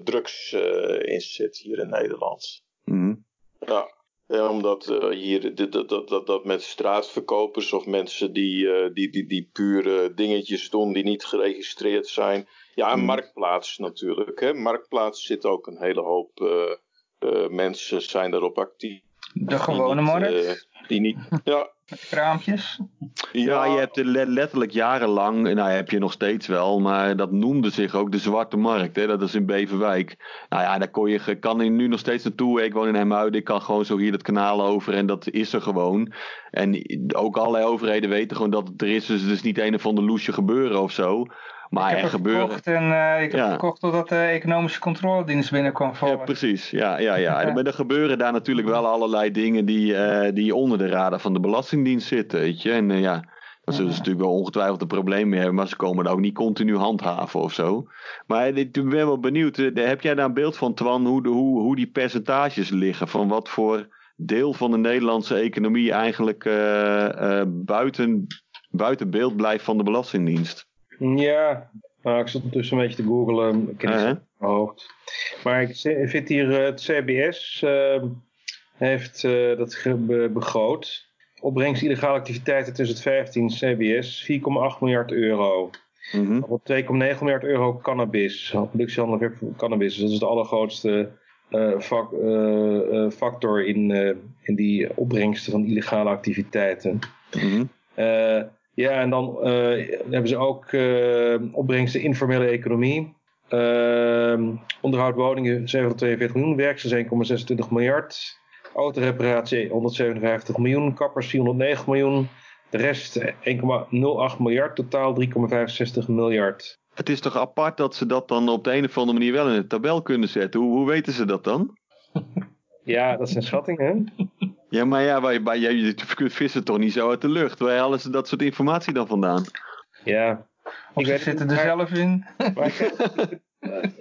drugs in zit hier in Nederland. Mhm. Ja, omdat hier dat, dat, dat, dat met straatverkopers of mensen die, eh, die, die, die pure dingetjes doen die niet geregistreerd zijn. Ja, en Mhm. marktplaats natuurlijk. Hè. Marktplaats zit ook een hele hoop eh, eh, mensen zijn daarop actief. De gewone die niet, markt, eh, die niet, ja, met kraampjes. Ja, je hebt er le- letterlijk jarenlang, nou heb je nog steeds wel, maar dat noemde zich ook de Zwarte Markt. Hè? Dat is in Beverwijk. Nou ja, daar kon je, kan je nu nog steeds naartoe. Ik woon in Hemuiden, ik kan gewoon zo hier het kanaal over en dat is er gewoon. En ook allerlei overheden weten gewoon dat het er is, dus het is niet een of ander loesje gebeuren of zo. Maar ik er heb het gebeuren... gekocht en eh, ik heb Ja. het gekocht totdat de economische controledienst binnenkwam Ja, precies. Ja, ja, ja. Maar er gebeuren daar natuurlijk wel allerlei dingen die, eh, die onder de radar van de Belastingdienst zitten, weet je. En eh, ja, dan zullen ze natuurlijk wel ongetwijfeld een probleem mee hebben, maar ze komen daar ook niet continu handhaven of zo. Maar ik ben wel benieuwd, heb jij daar een beeld van, Twan, hoe, de, hoe, hoe die percentages liggen? Van wat voor deel van de Nederlandse economie eigenlijk buiten, buiten beeld blijft van de Belastingdienst? Ja, nou, ik zat ondertussen een beetje te googlen. Ik ken het Uh-huh. hoofd. Maar ik vind hier eh, het CBS eh, heeft eh, dat begroot. Opbrengst illegale activiteiten tussen het 15 CBS 4,8 miljard euro. Mhm. Op 2,9 miljard euro cannabis. Productiehandel cannabis. Dus dat is de allergrootste eh, eh, factor in, in die opbrengsten van illegale activiteiten. Eh, ja, en dan eh, hebben ze ook eh, opbrengsten informele economie. Ehm, onderhoud woningen 742 miljoen, werksters 1,26 miljard. Autoreparatie 157 miljoen, kappers 409 miljoen. De rest eh, 1,08 miljard, totaal 3,65 miljard. Het is toch apart dat ze dat dan op de een of andere manier wel in de tabel kunnen zetten. Hoe, hoe weten ze dat dan? Ja, dat zijn schattingen. Ja, maar ja, wij, wij, jij je vissen toch niet zo uit de lucht? Waar halen ze dat soort informatie dan vandaan? Ja. Of ze weet zitten er maar- zelf in. Maar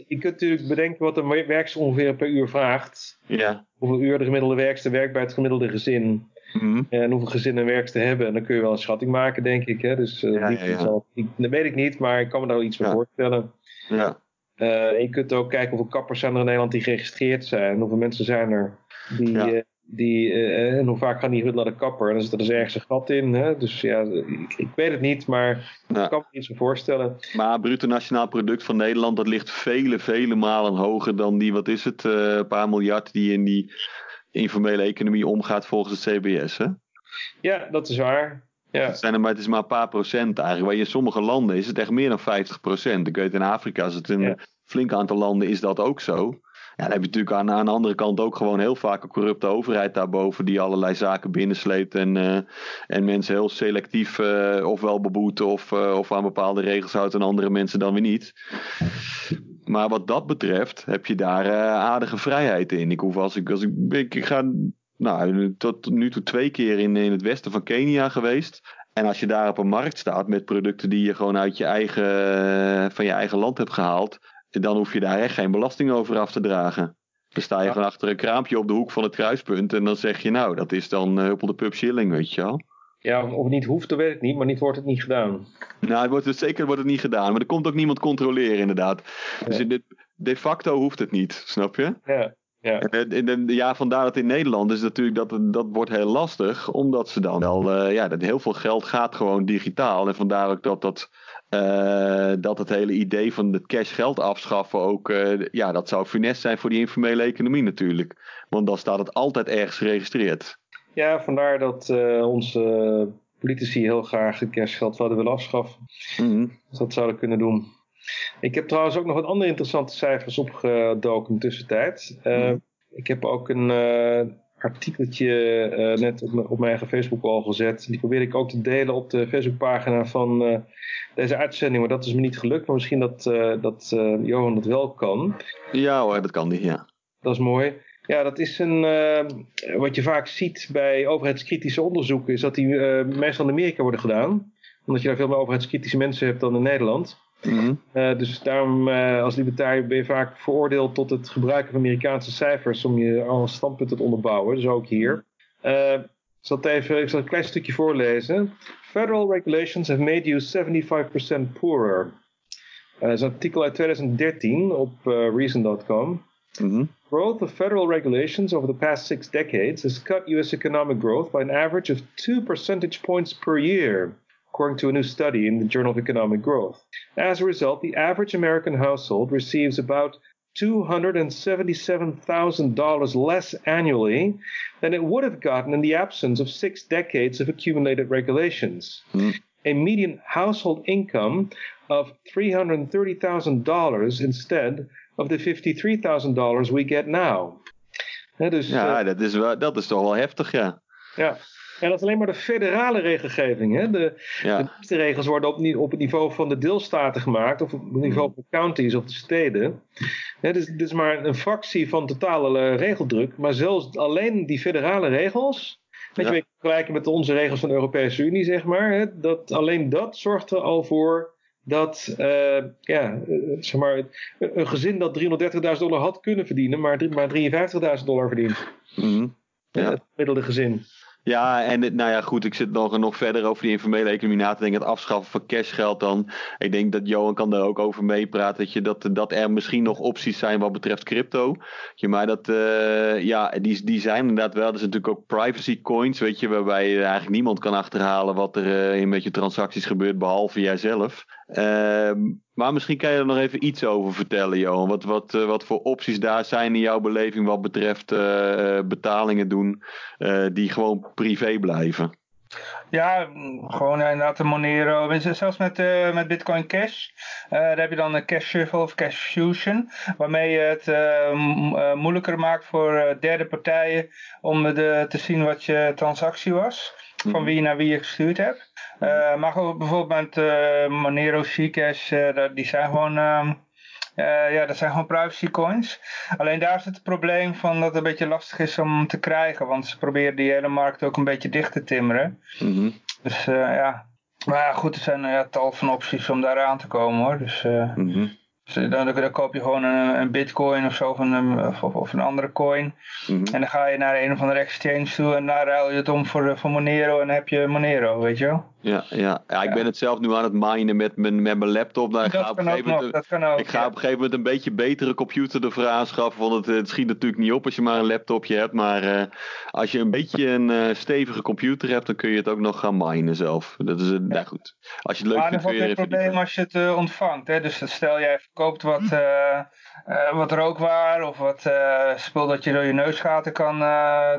je kunt natuurlijk bedenken wat een werkster ongeveer per uur vraagt. Ja. Hoeveel uur de gemiddelde werkster werkt bij het gemiddelde gezin. Mhm. En hoeveel gezinnen een werkster hebben. En dan kun je wel een schatting maken, denk ik. Hè? Dus eh, Ja, die ja, ja. Zal, ik, dat weet ik niet, maar ik kan me daar wel iets bij voorstellen. ja. Eh, je kunt ook kijken hoeveel kappers zijn er in Nederland die geregistreerd zijn. Hoeveel mensen zijn er die... Ja. Eh, die eh, en hoe vaak gaan die naar de kapper? En dan zit er dus ergens een gat in. Hè? Dus ja, ik, ik weet het niet, maar Ja. ik kan me iets voorstellen. Maar bruto nationaal product van Nederland, dat ligt vele, vele malen hoger dan die, wat is het, eh, een paar miljard die in die informele economie omgaat volgens het CBS. Hè? Ja, dat is waar. Ja. Het, zijn er maar, het is maar een paar procent eigenlijk. Waar je in sommige landen is het echt meer dan 50 procent. Ik weet in Afrika is het Ja. een flink aantal landen is dat ook zo. Ja, dan heb je natuurlijk aan, aan de andere kant ook gewoon heel vaak een corrupte overheid daarboven die allerlei zaken binnensleept en, eh, en mensen heel selectief eh, ofwel beboeten of, eh, of aan bepaalde regels houdt en andere mensen dan weer niet. Maar wat dat betreft heb je daar aardige vrijheid in. Ik hoef als ik, als ik, ik, ik ga nou, tot nu toe twee keer in, in het westen van Kenia geweest. En als je daar op een markt staat met producten die je gewoon uit je eigen, van je eigen land hebt gehaald, dan hoef je daar echt geen belasting over af te dragen. Dan sta je Ja. gewoon achter een kraampje op de hoek van het kruispunt en dan zeg je nou, dat is dan uh, huppel de pub shilling, weet je wel. Ja, of het niet hoeft, dat weet ik niet, maar niet wordt het niet gedaan. Nou, het wordt, het- zeker wordt het niet gedaan, maar er komt ook niemand controleren inderdaad. Dus in dit, de facto hoeft het niet, snap je? Ja, ja. En, en- en- ja, vandaar dat in Nederland is natuurlijk dat, dat wordt heel lastig, omdat ze dan wel, eh, ja, dat heel veel geld gaat gewoon digitaal. En vandaar ook dat, dat, eh, dat het hele idee van het cash geld afschaffen ook, eh, ja, dat zou funest zijn voor die informele economie natuurlijk. Want dan staat het altijd ergens geregistreerd. ja vandaar dat eh, onze politici heel graag het cashgeld zouden willen afschaffen. Mhm. Als dat zouden kunnen doen. Ik heb trouwens ook nog wat andere interessante cijfers opgedoken in de tussentijd. Mhm. Ik heb ook een artikeltje eh, net op, mijn- op mijn eigen Facebook al gezet. Die probeerde ik ook te delen op de Facebookpagina van eh, deze uitzending. Maar dat is me niet gelukt. Maar misschien dat, eh, dat Johan dat wel kan. Ja hoor, dat kan niet, ja. Dat is mooi. Ja, dat is een, wat je vaak ziet bij overheidskritische onderzoeken, is dat die meestal in Amerika worden gedaan. Omdat je daar veel meer overheidskritische mensen hebt dan in Nederland. Mhm. Eh, dus daarom eh, als libertariër ben je vaak veroordeeld tot het gebruiken van Amerikaanse cijfers om je al standpunten te onderbouwen. Dus ook hier. Eh, ik zal, het even, ik zal een klein stukje voorlezen. Federal regulations have made you 75% poorer. Dat is een artikel uit 2013 op Reason.com. Mhm. Growth of federal regulations over the past six decades has cut U.S. economic growth by an average of two percentage points per year, according to a new study in the Journal of Economic Growth. As a result, the average American household receives about $277,000 less annually than it would have gotten in the absence of six decades of accumulated regulations. Hmm. A median household income of $330,000 instead of the $53,000 we get now. Hè, dus, Ja, eh, dat is, wel, dat is toch wel heftig, ja. ja. En dat is alleen maar de federale regelgeving. Hè? De, de Ja, regels worden op, op het niveau van de deelstaten gemaakt, of op het niveau van counties of de steden. Hè, dus dit is maar een fractie van totale eh, regeldruk. Maar zelfs alleen die federale regels, weet Ja. je, in vergelijking met onze regels van de Europese Unie, zeg maar, hè, dat, alleen dat zorgt er al voor dat uh, ja, uh, zeg maar, een gezin dat 330.000 dollar had kunnen verdienen, maar, maar 53.000 dollar verdient. Mhm. Ja. Het gemiddelde gezin. Ja, en nou ja, goed, ik zit nog, nog verder over die informele economie na te denken. Het afschaffen van cashgeld dan. Ik denk dat Johan kan daar ook over meepraten. Dat, je, dat, dat er misschien nog opties zijn wat betreft crypto. Je, maar dat, uh, ja, die, die zijn inderdaad wel. Er zijn natuurlijk ook privacy coins, weet je, waarbij eigenlijk niemand kan achterhalen wat er uh, in met je transacties gebeurt, behalve jijzelf. Uh, maar misschien kan je er nog even iets over vertellen, Johan. Wat, wat, uh, wat voor opties daar zijn in jouw beleving wat betreft uh, betalingen doen die gewoon privé blijven? Ja, gewoon inderdaad de Monero. Zelfs met, uh, met Bitcoin Cash. Uh, daar heb je dan een Cash Shuffle of Cash Fusion. Waarmee je het uh, moeilijker maakt voor derde partijen om de, te zien wat je transactie was. Van wie naar wie je gestuurd hebt. Uh, maar ook bijvoorbeeld met uh, Monero, Zcash, uh, die zijn gewoon, uh, ja, dat zijn gewoon privacy coins. Alleen daar is het probleem van dat het een beetje lastig is om te krijgen, want ze proberen die hele markt ook een beetje dicht te timmeren. Mm -hmm. Dus ja, maar goed, er zijn ja, tal van opties om daar aan te komen hoor. Dus, mm -hmm. Dus dan, dan, koop je gewoon een, een bitcoin of zo, of een, of, of een andere coin. Mm -hmm. En dan ga je naar een of andere exchange toe en daar ruil je het om voor, voor Monero en dan heb je Monero, weet je wel. Ja, ja. ja, ik ja. ben het zelf nu aan het minen met mijn, met mijn laptop. Nou, ik dat, ga op kan een ook nog, dat kan ook. Ik ga ja. op een gegeven moment een beetje betere computer ervoor aanschaffen. Want het, het schiet natuurlijk niet op als je maar een laptopje hebt. Maar uh, als je een beetje een uh, stevige computer hebt, dan kun je het ook nog gaan minen zelf. Dat is, uh, nou goed. Als je het leuk maar vindt, kun je er is even... een probleem als je het ontvangt. Hè? Dus stel jij verkoopt wat, uh, wat rookwaar of wat uh, spul dat je door je neusgaten kan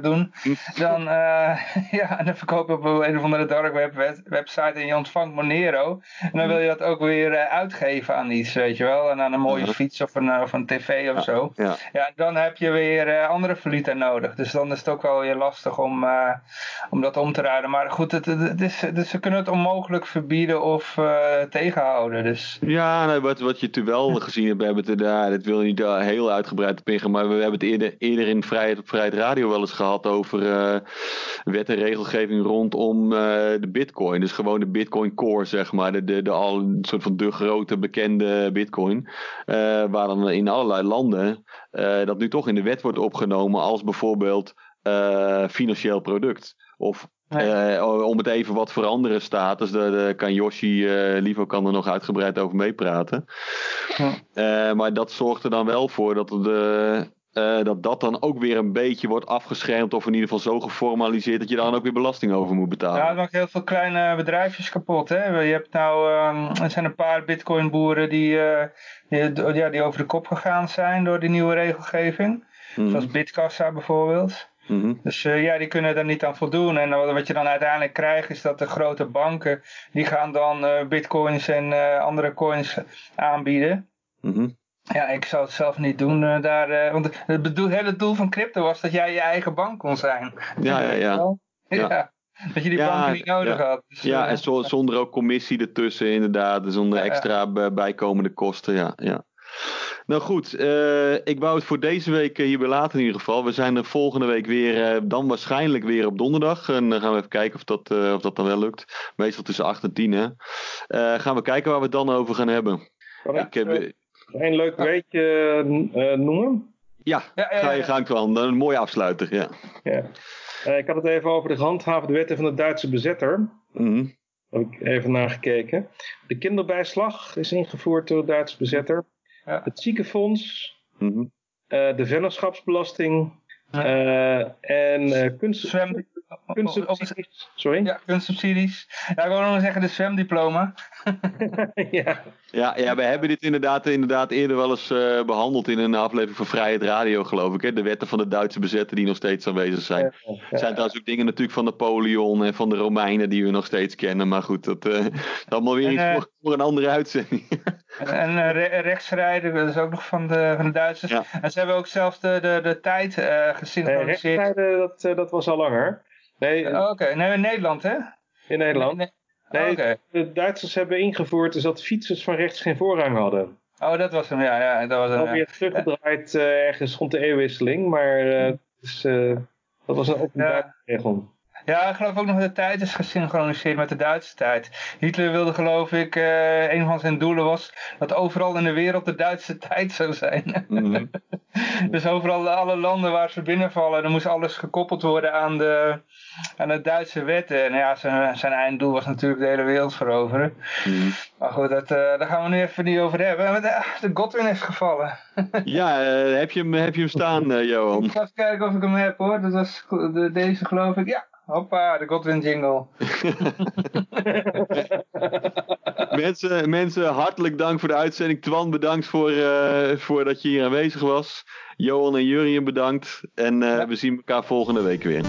doen. Dan, ja, en dan verkoop je op een of andere dark web website en je ontvangt Monero. En dan wil je dat ook weer uitgeven aan iets, weet je wel. En aan een mooie fiets of een, of een tv of Ja, zo. ja. Ja, dan heb je weer andere valuta nodig. Dus dan is het ook wel weer lastig om, om dat om te ruilen. Maar goed, het, het is, dus ze kunnen het onmogelijk verbieden of tegenhouden. Dus Ja, nou, wat, wat je natuurlijk wel gezien we hebben het er, dat wil je niet uh, heel uitgebreid op maar we hebben het eerder, eerder in Vrijheid op Vrijheid Radio wel eens gehad over uh, wet en regelgeving rondom uh, de bitcoin. Dus gewoon de bitcoin core, zeg maar, de, de, de al een soort van de grote bekende bitcoin. Waar dan in allerlei landen dat nu toch in de wet wordt opgenomen als bijvoorbeeld financieel product. Of Nee. uh, om het even wat veranderen status, daar, daar kan Yoshi, uh, Livo kan er nog uitgebreid over meepraten. Ja. Uh, maar dat zorgt er dan wel voor dat, de, dat dat dan ook weer een beetje wordt afgeschermd of in ieder geval zo geformaliseerd dat je daar dan ook weer belasting over moet betalen. Ja, het maakt heel veel kleine bedrijfjes kapot. Hè? Je hebt nou, uh, er zijn een paar bitcoin boeren die, die, ja, die over de kop gegaan zijn door die nieuwe regelgeving. Mhm. Zoals Bitkassa bijvoorbeeld. Mm-hmm. Dus uh, ja, die kunnen er niet aan voldoen. En wat je dan uiteindelijk krijgt is dat de grote banken, die gaan dan uh, bitcoins en uh, andere coins aanbieden. Mm-hmm. Ja, ik zou het zelf niet doen daar. want het bedoel, hele doel van crypto was dat jij je eigen bank kon zijn. Ja, ja, ja. ja. ja. Dat je die ja, banken niet nodig ja. had. Dus, ja, en zo, zonder ook commissie ertussen inderdaad. Zonder extra bijkomende kosten, ja. ja. Nou goed, uh, ik wou het voor deze week hierbij laten in ieder geval. We zijn er volgende week weer, uh, dan waarschijnlijk weer op donderdag. En dan gaan we even kijken of dat, uh, of dat dan wel lukt. Meestal tussen 8 en 10 hè. gaan we kijken waar we het dan over gaan hebben. Kan ik, ik heb... een leuk weetje noemen? Ja, ja, ja, ga je gang van. Een mooie afsluiter, ja. ja. ik had het even over de gehandhaafde wetten van de Duitse bezetter. Mm -hmm. Daar heb ik even naar gekeken. De kinderbijslag is ingevoerd door de Duitse bezetter. Ja. Het ziekenfonds. Mm -hmm. eh, de vennootschapsbelasting eh, en eh, kunst, Zwem... kunstsubsidies. Sorry? Ja, kunstsubsidies. Ja, ik wil nog zeggen de zwemdiploma. ja. Ja, ja, we hebben dit inderdaad, inderdaad eerder wel eens eh, behandeld in een aflevering van Vrijheid Radio, geloof ik. Hè? De wetten van de Duitse bezetten die nog steeds aanwezig zijn. Er zijn trouwens ook dingen natuurlijk van Napoleon en van de Romeinen die we nog steeds kennen. Maar goed, dat uh, is allemaal weer En, iets eh, voor, voor een andere uitzending. En eh, re- rechtsrijden, dat is ook nog van de, van de Duitsers. Ja. En ze hebben ook zelfs de, de, de tijd eh Nee, gesynchroniseerd. rechtstijden, dat, eh, dat was al langer. Nee, Oh, Oké, nee, in Nederland hè? in Nederland. Nee, Nee, nee. Oké. de Duitsers hebben ingevoerd dus dat fietsers van rechts geen voorrang hadden. Oh, dat was hem, ja. ja dat was hem, ja. Alweer teruggedraaid eh, ergens rond de eeuwwisseling, maar eh, dus, eh, dat was een openbare regel. Ja, ik geloof ook nog dat de tijd is gesynchroniseerd met de Duitse tijd. Hitler wilde geloof ik, eh, een van zijn doelen was dat overal in de wereld de Duitse tijd zou zijn. Mhm. dus overal alle landen waar ze binnenvallen, dan moest alles gekoppeld worden aan de, aan de Duitse wetten. En ja, zijn, zijn einddoel was natuurlijk de hele wereld veroveren. Mhm. Maar goed, dat, eh, daar gaan we nu even niet over hebben. De, de Godwin is gevallen. Ja, eh, heb, je hem, heb je hem staan, eh, Johan? Ik ga even kijken of ik hem heb hoor. Dat was de, deze geloof ik. Ja, hoppa, de Godwin jingle. mensen, mensen, hartelijk dank voor de uitzending. Twan, bedankt voor, eh, voor dat je hier aanwezig was. Johan en Jurien bedankt. En eh, we zien elkaar volgende week weer.